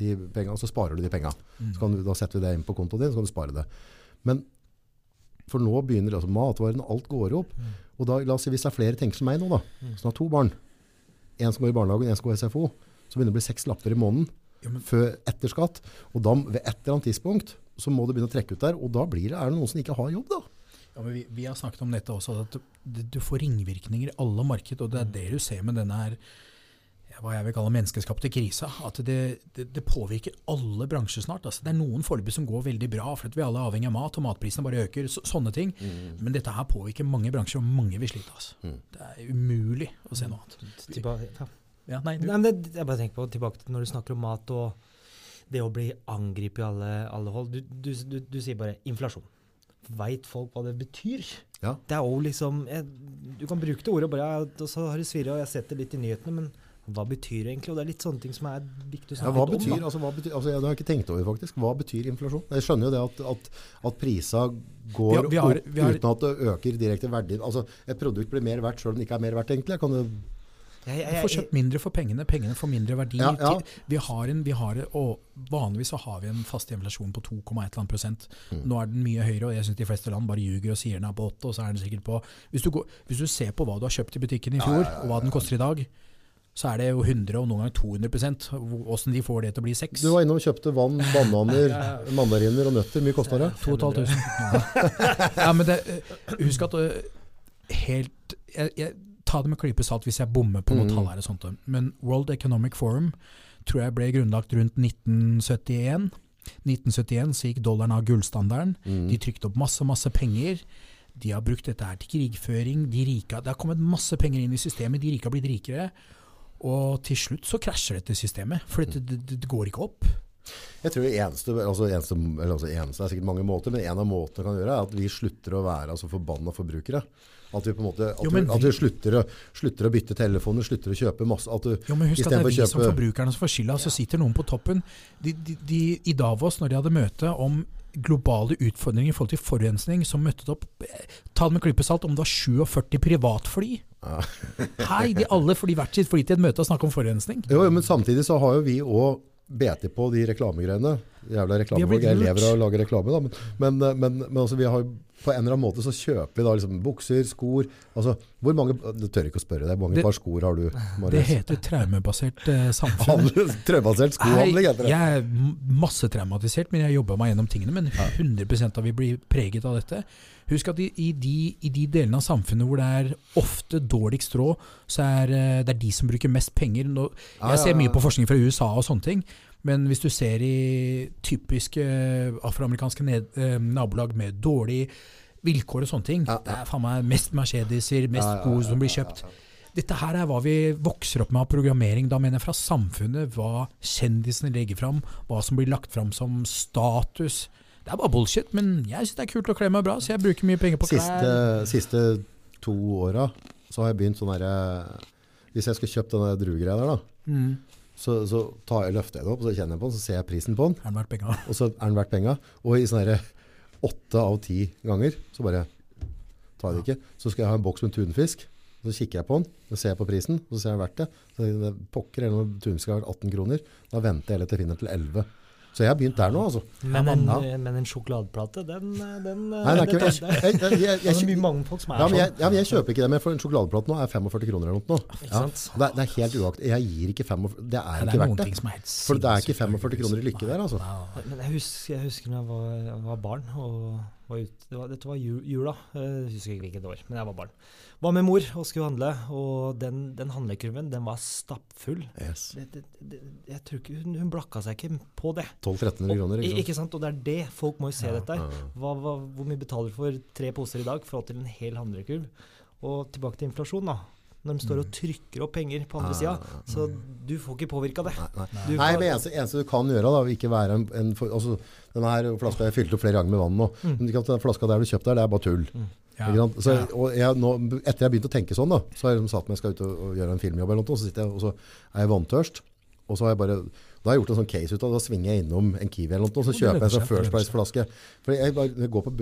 de pengene, så sparer du de pengene. Mm. Så kan du, da setter vi det inn på kontoen din, så kan du spare det. Men for nå begynner altså matvarene, alt går opp. Mm. Og da, la oss si hvis det er flere tenker som meg nå da, som har to barn, en som går i barnehagen, en som går i SFO, så begynner det å bli seks lapper i måneden Ja, men- før, etter skatt. Og da, ved et eller annet tidspunkt, så må du begynne å trekke ut der, og da blir det, er det noen som ikke har jobb da. Ja, men vi, vi har snakket om dette også, at du, du får ringvirkninger i alle marked, og det er det du ser med denne her, hva jeg vil kalle menneskeskapte krisa. At det, det, det påvirker alle bransjer snart. Altså, det er noen foreløpig som går veldig bra, for at vi alle er avhengig av mat, og matprisene bare øker. Så, sånne ting. Men dette her påvirker mange bransjer, og mange vil slite. Altså. Mm. Det er umulig å se noe annet. Tilbake, ja. Ja, nei, Nei, men det, jeg bare tenker på tilbake til når du snakker om mat og det å bli angrepet i alle, alle hold. Du, du, du, du sier bare inflasjon. Veit folk hva det betyr? Ja. Det er jo liksom jeg, Du kan bruke det ordet, bare, og så har det svirra, og jeg har sett det litt i nyhetene, men hva betyr det egentlig? Og det er litt sånne ting som er viktig å Ja, hva om, betyr, om. altså, hva betyr, altså, jeg, det har jeg ikke tenkt over faktisk. Hva betyr inflasjon? Jeg skjønner jo det at, at, at prisa går Vi har- opp har- uten at det øker direkte verdien. Altså, et produkt blir mer verdt selv om det ikke er mer verdt egentlig. Kan det, Jeg, jeg, Du får kjøpt mindre for pengene, pengene får mindre verdi. Ja, ja. Vi har en, vi har, og Vanligvis så har vi en fast inflasjon på 2,1 prosent. Mm. Nå er den mye høyere, og jeg syns de fleste land bare ljuger og sier den er på 8, og så er den sikkert på hvis du, går, hvis du ser på hva du har kjøpt i butikken i fjor, og hva den koster i dag, så er det jo 100 og noen ganger 200 Åssen de får det til å bli 6 du var inne og kjøpte vann, bananer, mandariner og nøtter. Mye koster det? 2500. ja, men det, eh, husk at eh, helt jeg, jeg, Ta det med klype salt hvis jeg bommer på noe Mm. tall her. og sånt. Men World Economic Forum tror jeg ble grunnlagt rundt 1971. 1971 så gikk dollaren av gullstandarden. Mm. De trykte opp masse, masse penger. De har brukt dette her til krigføring. De rike, det har kommet masse penger inn i systemet. De rike har blitt rikere. Og til slutt så krasjer dette systemet. For det, det, det går ikke opp. Jeg tror det eneste, altså eneste, eller altså eneste det er sikkert mange måter, men en av måtene kan gjøre er at vi slutter å være altså forbanna forbrukere. At vi på en måte, at, Jo, vi, at vi slutter, å, slutter å bytte telefoner, slutter å kjøpe masse at du, Jo, men husk at det er vi som forbrukerne som får skylda, så sitter noen på toppen. De, de, de, I Davos, når de hadde møte om globale utfordringer i forhold til forurensning, så møtte opp eh, Ta det med klype salt, om det var 47 privatfly. Ja. Hei, de alle fordi hvert sitt fly til et møte og snakke om forurensning. Jo, men samtidig så har jo vi òg BT på de reklamegreiene. Jævla reklamefolk. Jeg lever av å lage reklame, da. Men, men, men, men altså, vi har på en eller annen måte så kjøper vi da liksom bukser, skor. Altså, hvor mange, du tør ikke å spørre deg, hvor mange Det- par skor har du, Det heter traumebasert eh, samfunn. traumebasert skohandling heter det. jeg er masse traumatisert, men jeg jobber meg gjennom tingene. Men 100% av vi blir preget av dette. Husk at i, i, de, i de delene av samfunnet hvor det er ofte dårligst råd, så er eh, det er de som bruker mest penger. Nå, jeg ser mye på forskning fra USA og sånne ting. Men hvis du ser i typiske eh, afroamerikanske eh, nabolag med dårlig vilkår og sånne ting, Ja, ja. det er faen meg mest Mercedeser, mest Ja, ja, som blir kjøpt. Dette her er hva vi vokser opp med av programmering. Da mener jeg fra samfunnet, hva kjendisene legger fram, hva som blir lagt fram som status. Det er bare bullshit, men jeg syns det er kult å kle meg bra, så jeg bruker mye penger på Siste, klær. siste to åra så har jeg begynt sånn herre Hvis jeg skulle kjøpt denne druegreia der, da, Mm. Så, så tar jeg, løfter jeg den opp, og så kjenner jeg på den, så ser jeg prisen på den, Er den verdt penga? og så er den verdt penga. Og i sånne åtte av ti ganger så bare tar jeg det ikke. Så skal jeg ha en boks med tunfisk. Så kikker jeg på den, så ser jeg på prisen, og så ser jeg verdt det. Så det er pokker eller noe tunfisk har vært 18 kroner. Da venter jeg heller til jeg finner til 11. Så jeg har begynt der nå, altså. Men en, Ja. men en sjokoladeplate, den, den Nei, det er ikke, jeg, jeg, jeg, er mange folk som er ja, men jeg, sånn. ja, men jeg kjøper ikke det men for en sjokoladeplate nå er 45 kroner eller noe. Ja. Det, det er helt uaktuelt. Jeg gir ikke 45 Det er ikke er verdt det. For det er ikke 45 kroner i lykke der, altså. Men jeg husker, jeg husker når jeg var, jeg var barn og var ut, det var, Dette var jul, jula. Jeg husker ikke hvilket år, men jeg var barn. Var med mor og skulle handle, og den, den handlekurven den var stappfull. Yes. Det, det, jeg tror ikke, hun, hun blakka seg ikke på det. 1200-1300 kroner, ikke sant? ikke sant? Og det er det folk må jo se dette. her. Ja. Hva, hva, hvor mye betaler du for tre poser i dag i forhold til en hel handlekurv? Og tilbake til inflasjon, da. Når de står og trykker opp penger på andre sida. Så du får ikke påvirka det. Nei, nei. Nei, men eneste, eneste du kan gjøre, da, ikke være en, en for, altså, Denne her flaska jeg fylte opp flere ganger med vann nå. Mm. Men den flaska der du kjøpte der, det er bare tull. Ja. Så, og jeg, nå, etter jeg begynte å tenke sånn, da, så har jeg liksom satt meg, skal ut og, og gjøre en filmjobb, eller noe, og så sitter jeg, og så er jeg vanntørst. Og så har jeg bare, da har jeg gjort en sånn case ut av da svinger jeg innom en Kiwi eller noe, og så kjøper jeg en sånn First Price-flaske. For jeg, bare, jeg går på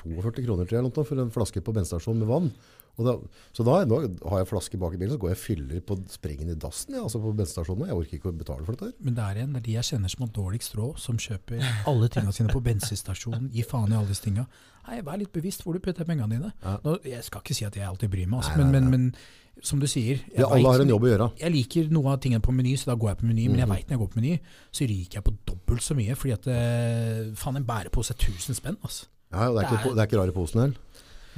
42 kroner tror jeg, eller noe, for en flaske på bensinstasjonen med vann. Da, så da nå har jeg flaske bak i bilen, så går jeg og fyller på sprengen i dassen, ja, altså på bensinstasjonen. Jeg orker ikke å betale for dette her. Men det er en det er de jeg kjenner som har dårligst råd, som kjøper alle tingene sine på bensinstasjonen, gir faen i alle disse tinga. Nei, vær litt bevisst hvor du putter pengene dine. Ja. Nå, jeg skal ikke si at jeg alltid bryr meg, altså, Nei, nei, men, nei. men, men som du sier jeg Ja, vet- har en jobb å gjøre. Jeg liker noe av tingene på Meny, så da går jeg på Meny. Men jeg veit vet når jeg går på Meny, så ryker jeg på dobbelt så mye. Fordi at eh, faen, en bærepose er 1000 spenn. Altså. Ja, og det er, ikke, det er ikke rar i posen heller.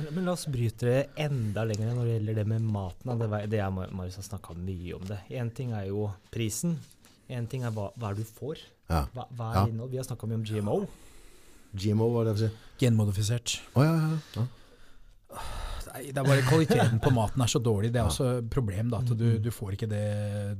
Men, men la oss bryte det enda lenger når det gjelder det med maten. Det, var- det jeg Marius har snakka mye om det. Én ting er jo prisen. Én ting er hva, hva er du får. Ja. Hva, hva Ja. er innhold? Vi har snakka mye om GMO. GMO, hva er det for å si? Genmodifisert. Oh, ja, ja, ja. Nei, det er bare kvaliteten på maten er så dårlig. Det er også et problem da, at du, du får ikke det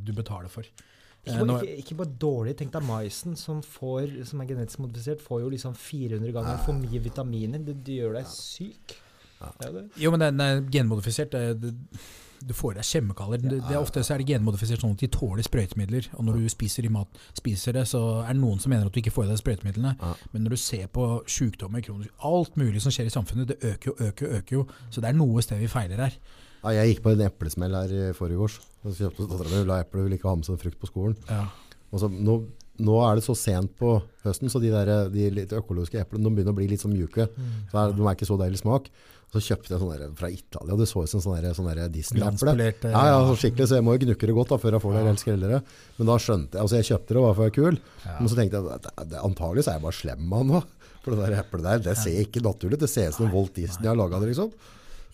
du betaler for. Ikke, Eh, bare, ikke, ikke bare dårlig. Tenk deg maisen som, får, som er genetisk modifisert, får jo liksom 400 ganger for mye vitaminer. Det, det gjør deg syk. Ja. Jo, men den er genmodifisert. Det, det, du får i deg kjemikalier. Det, det ofte så er det genmodifisert sånn at de tåler sprøytemidler. Og når du spiser, i mat, spiser det, så er det noen som mener at du ikke får i deg sprøytemidlene. Ja. Men når du ser på sykdommer, kronisk, alt mulig som skjer i samfunnet, det øker jo, øker jo, øker jo. Så det er noe sted vi feiler her. Ja, jeg gikk på en eplesmell her i forrige års. Så kjøpte datteren min ville ha eple, ville ikke ha med seg frukt på skolen. Ja. Og så, nå, nå er det så sent på høsten, så de, der, de litt økologiske eplene de begynner å bli litt så mjuke. Så er, de er ikke så deilig smak. Så kjøpte jeg sånne fra Italia, og det så ut som sånne, sånn der Disney-lamper. Ja, ja, så skikkelig, så jeg må jo gnukke det godt da, før jeg får det helt skrellere. Men da skjønte jeg, altså jeg kjøpte det bare for å være kul, Ja. men så tenkte jeg, det, antagelig så er jeg bare slem med han nå. For det der eplet der, det ser ikke naturlig ut. Det ser ut som Walt Disney har laget det, liksom.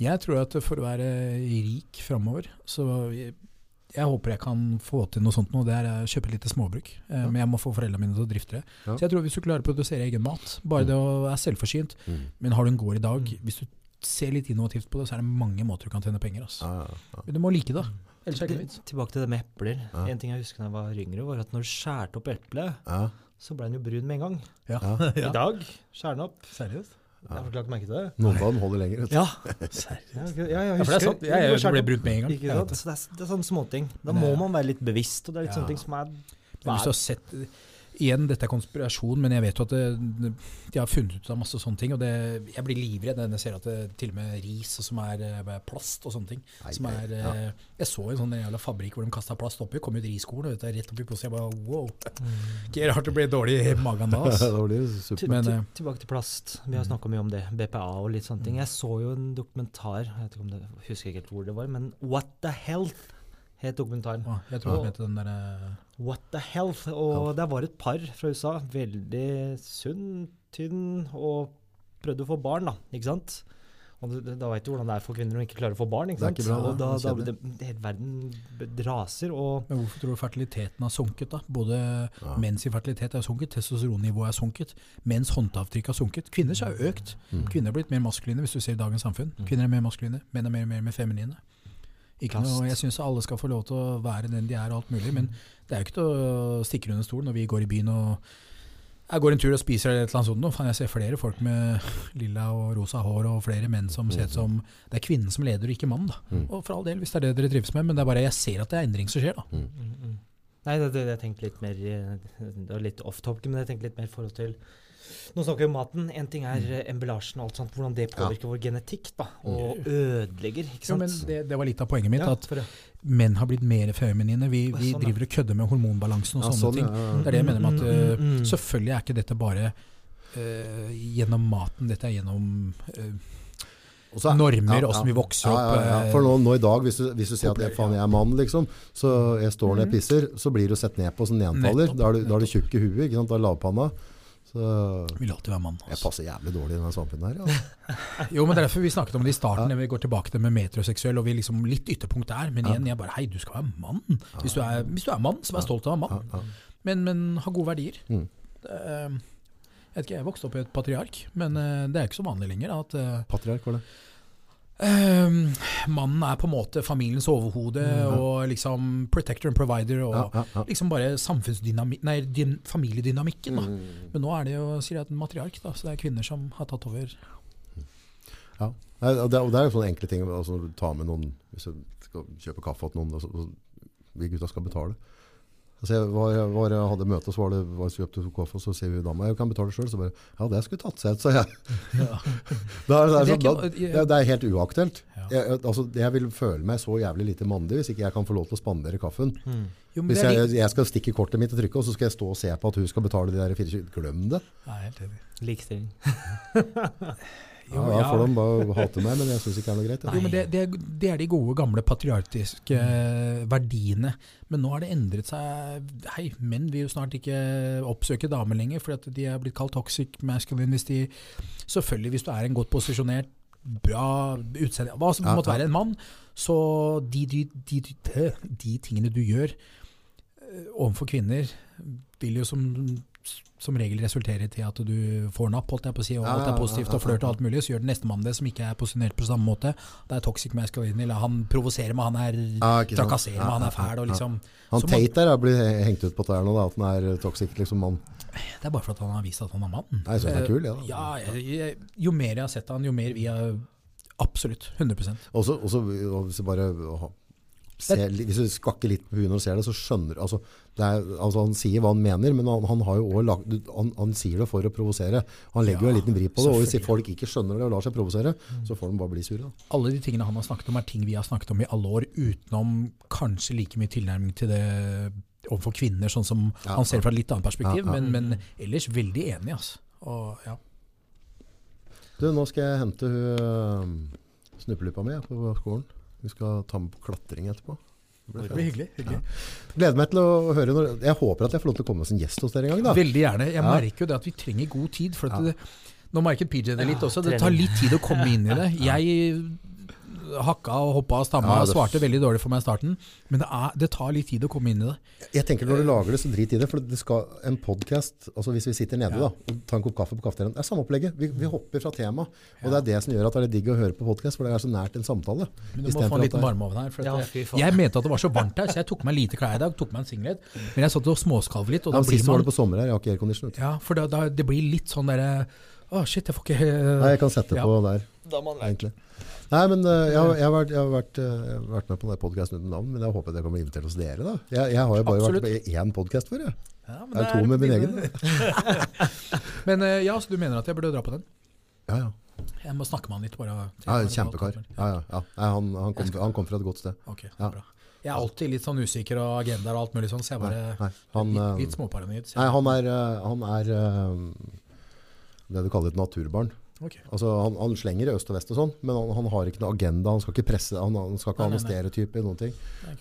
Jeg tror at for å være rik framover, så jeg, jeg håper jeg kan få til noe sånt nå. Det er å kjøpe litt småbruk. Eh, Men jeg må få foreldrene mine til å drifte det. Ja. Så jeg tror hvis du klarer å produsere egen mat, bare det å være selvforsynt Men har du en gård i dag, hvis du ser litt innovativt på det, så er det mange måter du kan tjene penger. Altså. Ja, ja, ja. Men du må like det. Ellers er det ikke vits. Tilbake til det med epler. Ja. En ting jeg husker da jeg var yngre, var at når du skjærte opp eplet, Ja, så ble den jo brun med en gang. Ja. I dag skjærer den opp. Seriøst? Jeg har lagt merke til det. noen av dem holder lenger. Vet. Ja. Seriøst? Ja, ja, jeg for det er husker sant. Jeg, jeg, ble opp. med en gang. Ikke sant? Så det, er, det er sånne småting. Da må man være litt bevisst, og det er litt Ja. sånne ting som er hvis du har sett Igjen, dette er konspirasjon, men jeg vet jo at det, de har funnet ut av masse sånne ting. Og det, jeg blir livredd når jeg ser at det til og med ris som er eh, plast og sånne ting. Nei, som er, ja. eh, Jeg så en sånn jævla fabrikk hvor de kasta plast oppi. Kom ut riskorn og vet er rett oppi posen. Jeg bare wow. Ikke rart det blir dårlig i magen da. Men, til, eh, tilbake til plast. Vi har snakka mye om det. BPA og litt sånne ting. Jeg så jo en dokumentar, jeg vet ikke om det, husker ikke helt hvor det var, men What the Health het dokumentaren. Ah, Jeg tror og, jeg vet den derre What the Health. Og der var et par fra USA, veldig sunn, tynn, og prøvde å få barn, da. Ikke sant? Og det- da veit du hvordan det er for kvinner å ikke klare å få barn. ikke sant? Det er ikke bra, og da, da, Det er da det, Hele verden raser. Og Men hvorfor tror du fertiliteten har sunket? da? Både Ja. menns fertilitet er sunket, testosteronnivået er sunket, menns håndavtrykk har sunket. Kvinners har økt. Mm. Kvinner er blitt mer maskuline, hvis du ser i dagens samfunn. Kvinner er mer maskuline, menn er mer og mer, mer feminine. Ikke noe, jeg syns alle skal få lov til å være den de er, og alt mulig, men det er jo ikke til å stikke under stolen når vi går i byen og jeg går en tur og spiser eller et eller annet sånt. nå. Faen, jeg ser flere folk med lilla og rosa hår, og flere menn som ser ut som Det er kvinnen som leder, og ikke mannen. da. Mm. Og for all del, hvis det er det dere trives med, men det er bare jeg ser at det er endring som skjer. da. Nei, det, det, jeg tenkte litt mer eh, Det var litt off-topic, men jeg tenkte litt mer i forhold til Nå snakker vi om maten. En ting er mm. emballasjen og alt sånt, hvordan det påvirker vår genetikk. da, Og ødelegger, ikke Jo, men det, det var litt av poenget mitt. Ja, at menn har blitt mer feminine. Vi, vi Sånn, driver og kødder med hormonbalansen og Ja, sånne sånn, ting. ja, ja. Det er det jeg mener med at uh, mm, øh, mm, mm. Selvfølgelig er ikke dette bare uh, gjennom maten, dette er gjennom uh, også, normer, åssen normer, ja. vi vokser ja, ja, ja. opp, eh, For nå, nå i dag, hvis du, hvis du sier at jeg, faen, jeg er mann, liksom, så jeg står ned og pisser, så blir du sett ned på som nedfaller. Da er du, da er du tjukk i huet, ikke sant? Da er lavpanna. Så Vil alltid være mann. jeg Altså. passer jævlig dårlig i denne samfunnet her. Ja. Jo, men det er derfor vi snakket om det i starten, Ja. vi går tilbake til med metroseksuell, og vi liksom litt ytterpunkt der. Men igjen, jeg bare Hei, du skal være mann. Hvis du er, hvis du er mann, så vær stolt av å være mann. Men, men ha gode verdier. Mm. Det, øh, jeg vet ikke, jeg vokste opp i et patriark, men øh, det er ikke så vanlig lenger at øh, Patriark var det. Ehm, mannen er på en måte familiens overhode Mm, ja. og liksom protector and provider og Ja, ja, liksom bare Nei, din, familiedynamikken, da. Mm. Men nå er det jo sier jeg, en matriark, da, så det er kvinner som har tatt over. Ja. Og det, og det er jo sånne enkle ting. Altså, tar med noen Hvis du skal kjøpe kaffe til noen, og så, og vi gutta skal betale. Altså, jeg, var, jeg, var, jeg hadde møte, så var det var så opp til kaffe, og så sier vi dama jeg kan betale sjøl. Så bare Ja, det skulle tatt seg ut, sa jeg. Ja. Da er det, Det er så, da, ja, det er helt uaktuelt. Ja. Jeg, altså, jeg vil føle meg så jævlig lite mandig hvis ikke jeg kan få lov til å spandere kaffen. Mm. Jo, men Hvis jeg, jeg skal stikke kortet mitt i trykket, og så skal jeg stå og se på at hun skal betale de der 24 Glem det. Ja, helt enig. Likestilling. Jo, Ja, får de bare hate meg, men jeg syns ikke det er noe greit. Jo, men det, det, er, det er de gode, gamle patriarkiske mm. verdiene. Men nå har det endret seg. Hei, menn vil jo snart ikke oppsøke damer lenger, fordi de er blitt kalt toxic masculine. Hvis de, selvfølgelig, hvis du er en godt posisjonert, bra utseende, hva som måtte være en mann, så de, de, de, de, de tingene du gjør eh, overfor kvinner, vil jo som som regel resulterer til at du får napp, holdt jeg på å si, og alt er positivt og flørt og alt mulig, så gjør den nestemann det som ikke er posisjonert på samme måte. Det er toxic masculinity, eller han provoserer meg, han er trakasserer meg, han er fæl, og liksom Han så Tate der blir hengt ut på dette her nå, da, at han er toxic liksom mann. Det er bare for at han har vist at han er mann. Nei, jeg er det er kul, ja. Ja, jeg, jeg, jo mer jeg har sett han, jo mer vi har Absolutt. 100 Og så og så- hvis du bare ser, Hvis du skakker litt på huet når du ser det, så skjønner altså, det er, altså Han sier hva han mener, men han, han, har jo også lagt, han, han sier det for å provosere. Han legger jo en liten vri på det. Og hvis folk ikke skjønner det og lar seg provosere, så får de bare bli sure. Da. Alle de tingene han har snakket om, er ting vi har snakket om i alle år, utenom kanskje like mye tilnærming til det overfor kvinner, sånn som Ja, han ser fra et litt annet perspektiv. Ja, ja. Men, men ellers veldig enig, altså. Og, ja. Du, nå skal jeg hente hun snuppeluppa mi på skolen. Vi skal ta med på klatring etterpå. Det blir hyggelig. hyggelig. Ja. Gleder meg til å høre når, Jeg håper at jeg får lov til å komme som gjest hos dere en gang. da. Veldig gjerne. Jeg Ja. merker jo det at vi trenger god tid. For at Ja. det, nå merket PJ det litt Ja, også. Det tar litt tid å komme inn i det. Jeg hakka og hoppa og stamma Ja, og svarte veldig dårlig for meg i starten. Men det, er, det tar litt tid å komme inn i det. Jeg tenker Når du lager det, så drit i det. For det skal en podkast altså Hvis vi sitter nede Ja. da, og tar en kopp kaffe på kafeteriaen Det er samme opplegget. Vi, vi hopper fra tema. Og det er det som gjør at det er digg å høre på podkast, for det er så nært en samtale. Men du må få en liten varmeovn her. For Ja, det- jeg mente at det var så varmt her, så jeg tok meg lite klær i dag. Tok meg en singlet. Men jeg satt og småskalv litt. Og Ja, da blir Sist var det på sommer her, jeg har ikke aircondition. ja, for da, da, det blir litt sånn derre Å, shit, jeg får ikke eh, Nei, jeg kan sette Ja. på der, Da man egentlig. Nei, men uh, jeg, har- jeg, har vært, jeg, har vært, uh, jeg har vært med på den podkasten uten navn, men jeg håper jeg kommer invitert hos dere. da. Jeg, jeg har jo bare Absolutt. vært med én podkast før, jeg. Ja, men Det er to med min egen. Men uh, ja, så du mener at jeg burde dra på den? Ja, ja. Jeg må snakke med han litt. bare. ja kjempekar. Ja, ja, ja. Nei, han, han, kom, han kom fra et godt sted. Ok, Ja. bra. Jeg er alltid litt sånn usikker og agendaer og alt mulig sånn, så jeg bare nei, han, litt, eh, litt småparanoid. nei, han er, eh, han er eh, det du kaller et naturbarn. Okay. Altså, han, han slenger i øst og vest og sånn, men han, han har ikke noe agenda. Han skal ikke presse, han, han skal ikke ha noen stereotyp i noen ting.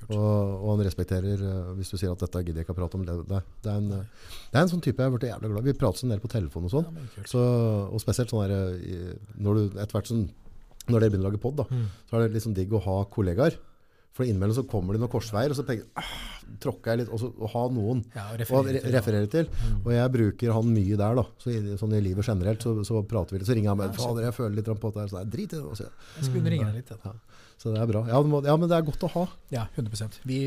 Og, og han respekterer uh, Hvis du sier at dette gidder jeg ikke å prate om, det, det, det, er, en, uh, det er en sånn type jeg har blitt jævlig glad i. Vi prater en del på telefon og sånn. Ja. Så, og spesielt sånn der, eh, når du etter hvert sånn, Når dere begynner å lage pod, da, Mm. så er det liksom digg å ha kollegaer. For innimellom så kommer det noen korsveier, og så tenker jeg, ah, tråkker jeg litt. Og så og ha noen Ja, og referere til, referere til. Mm. Og jeg bruker han mye der, da. Så i, sånn i livet generelt så, så prater vi litt. Så ringer han meg. 'Fader, jeg føler litt på dette her.' Så nei, drit i det. så- Jeg skulle ringe deg litt. Ja. Så det er bra. Ja, ja, men det er godt å ha. Ja, 100 Vi,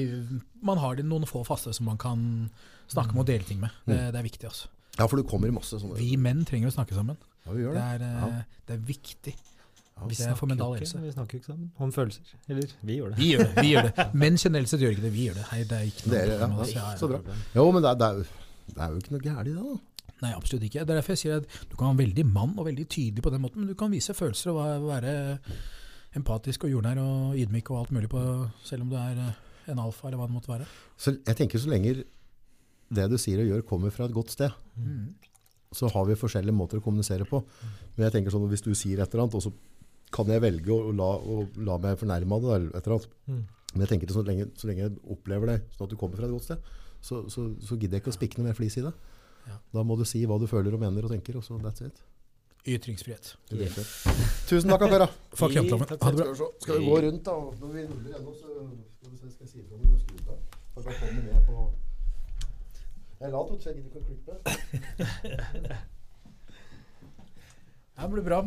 Man har noen få faste som man kan snakke med og dele ting med. Det, det er viktig. altså. Ja, for du kommer i masse sånne Vi menn trenger å snakke sammen. Ja, vi gjør Det det. er, eh, det er viktig. Vi er snakker mental jo helse. ikke, vi snakker jo ikke sammen om følelser. Eller vi gjør det. Vi gjør det. vi gjør det. Men generelt sett gjør ikke det. Vi gjør det. Hei, det er ikke noe Dere, ja, problem ja, oss. Ja, ja. så bra. Jo, men det er, det er, jo- det er jo ikke noe gærent i det, da. Nei, absolutt ikke. Det er derfor jeg sier at du kan være veldig mann og veldig tydelig på den måten, men du kan vise følelser og være- empatisk og jordnær og ydmyk og alt mulig, på, selv om du er eh, en alfa eller hva det måtte være. Så jeg tenker så lenge det du sier og gjør kommer fra et godt sted, Mm. så har vi forskjellige måter å kommunisere på. Men jeg tenker sånn hvis du sier et eller annet, og så kan jeg velge å, å, la, å la meg fornærme av det, eller et eller annet. Mm. Men jeg tenker så lenge, så lenge jeg opplever det, sånn at du kommer fra et godt sted, så, så, så gidder jeg ikke å spikke noe mer flis i det. Ja. Da må du si hva du føler og mener og tenker, og så that's it. Ytringsfrihet. Ytringsfrihet. Tusen takk, Akara Fuck janteloven. Ha det bra. Skal vi, vi gå rundt, da? Når vi ruller ennå, så skal vi se, skal jeg si fra når du har skrudd av. For da kommer ned på Jeg la to, så jeg gidder ikke å klippe. Det blir bra, men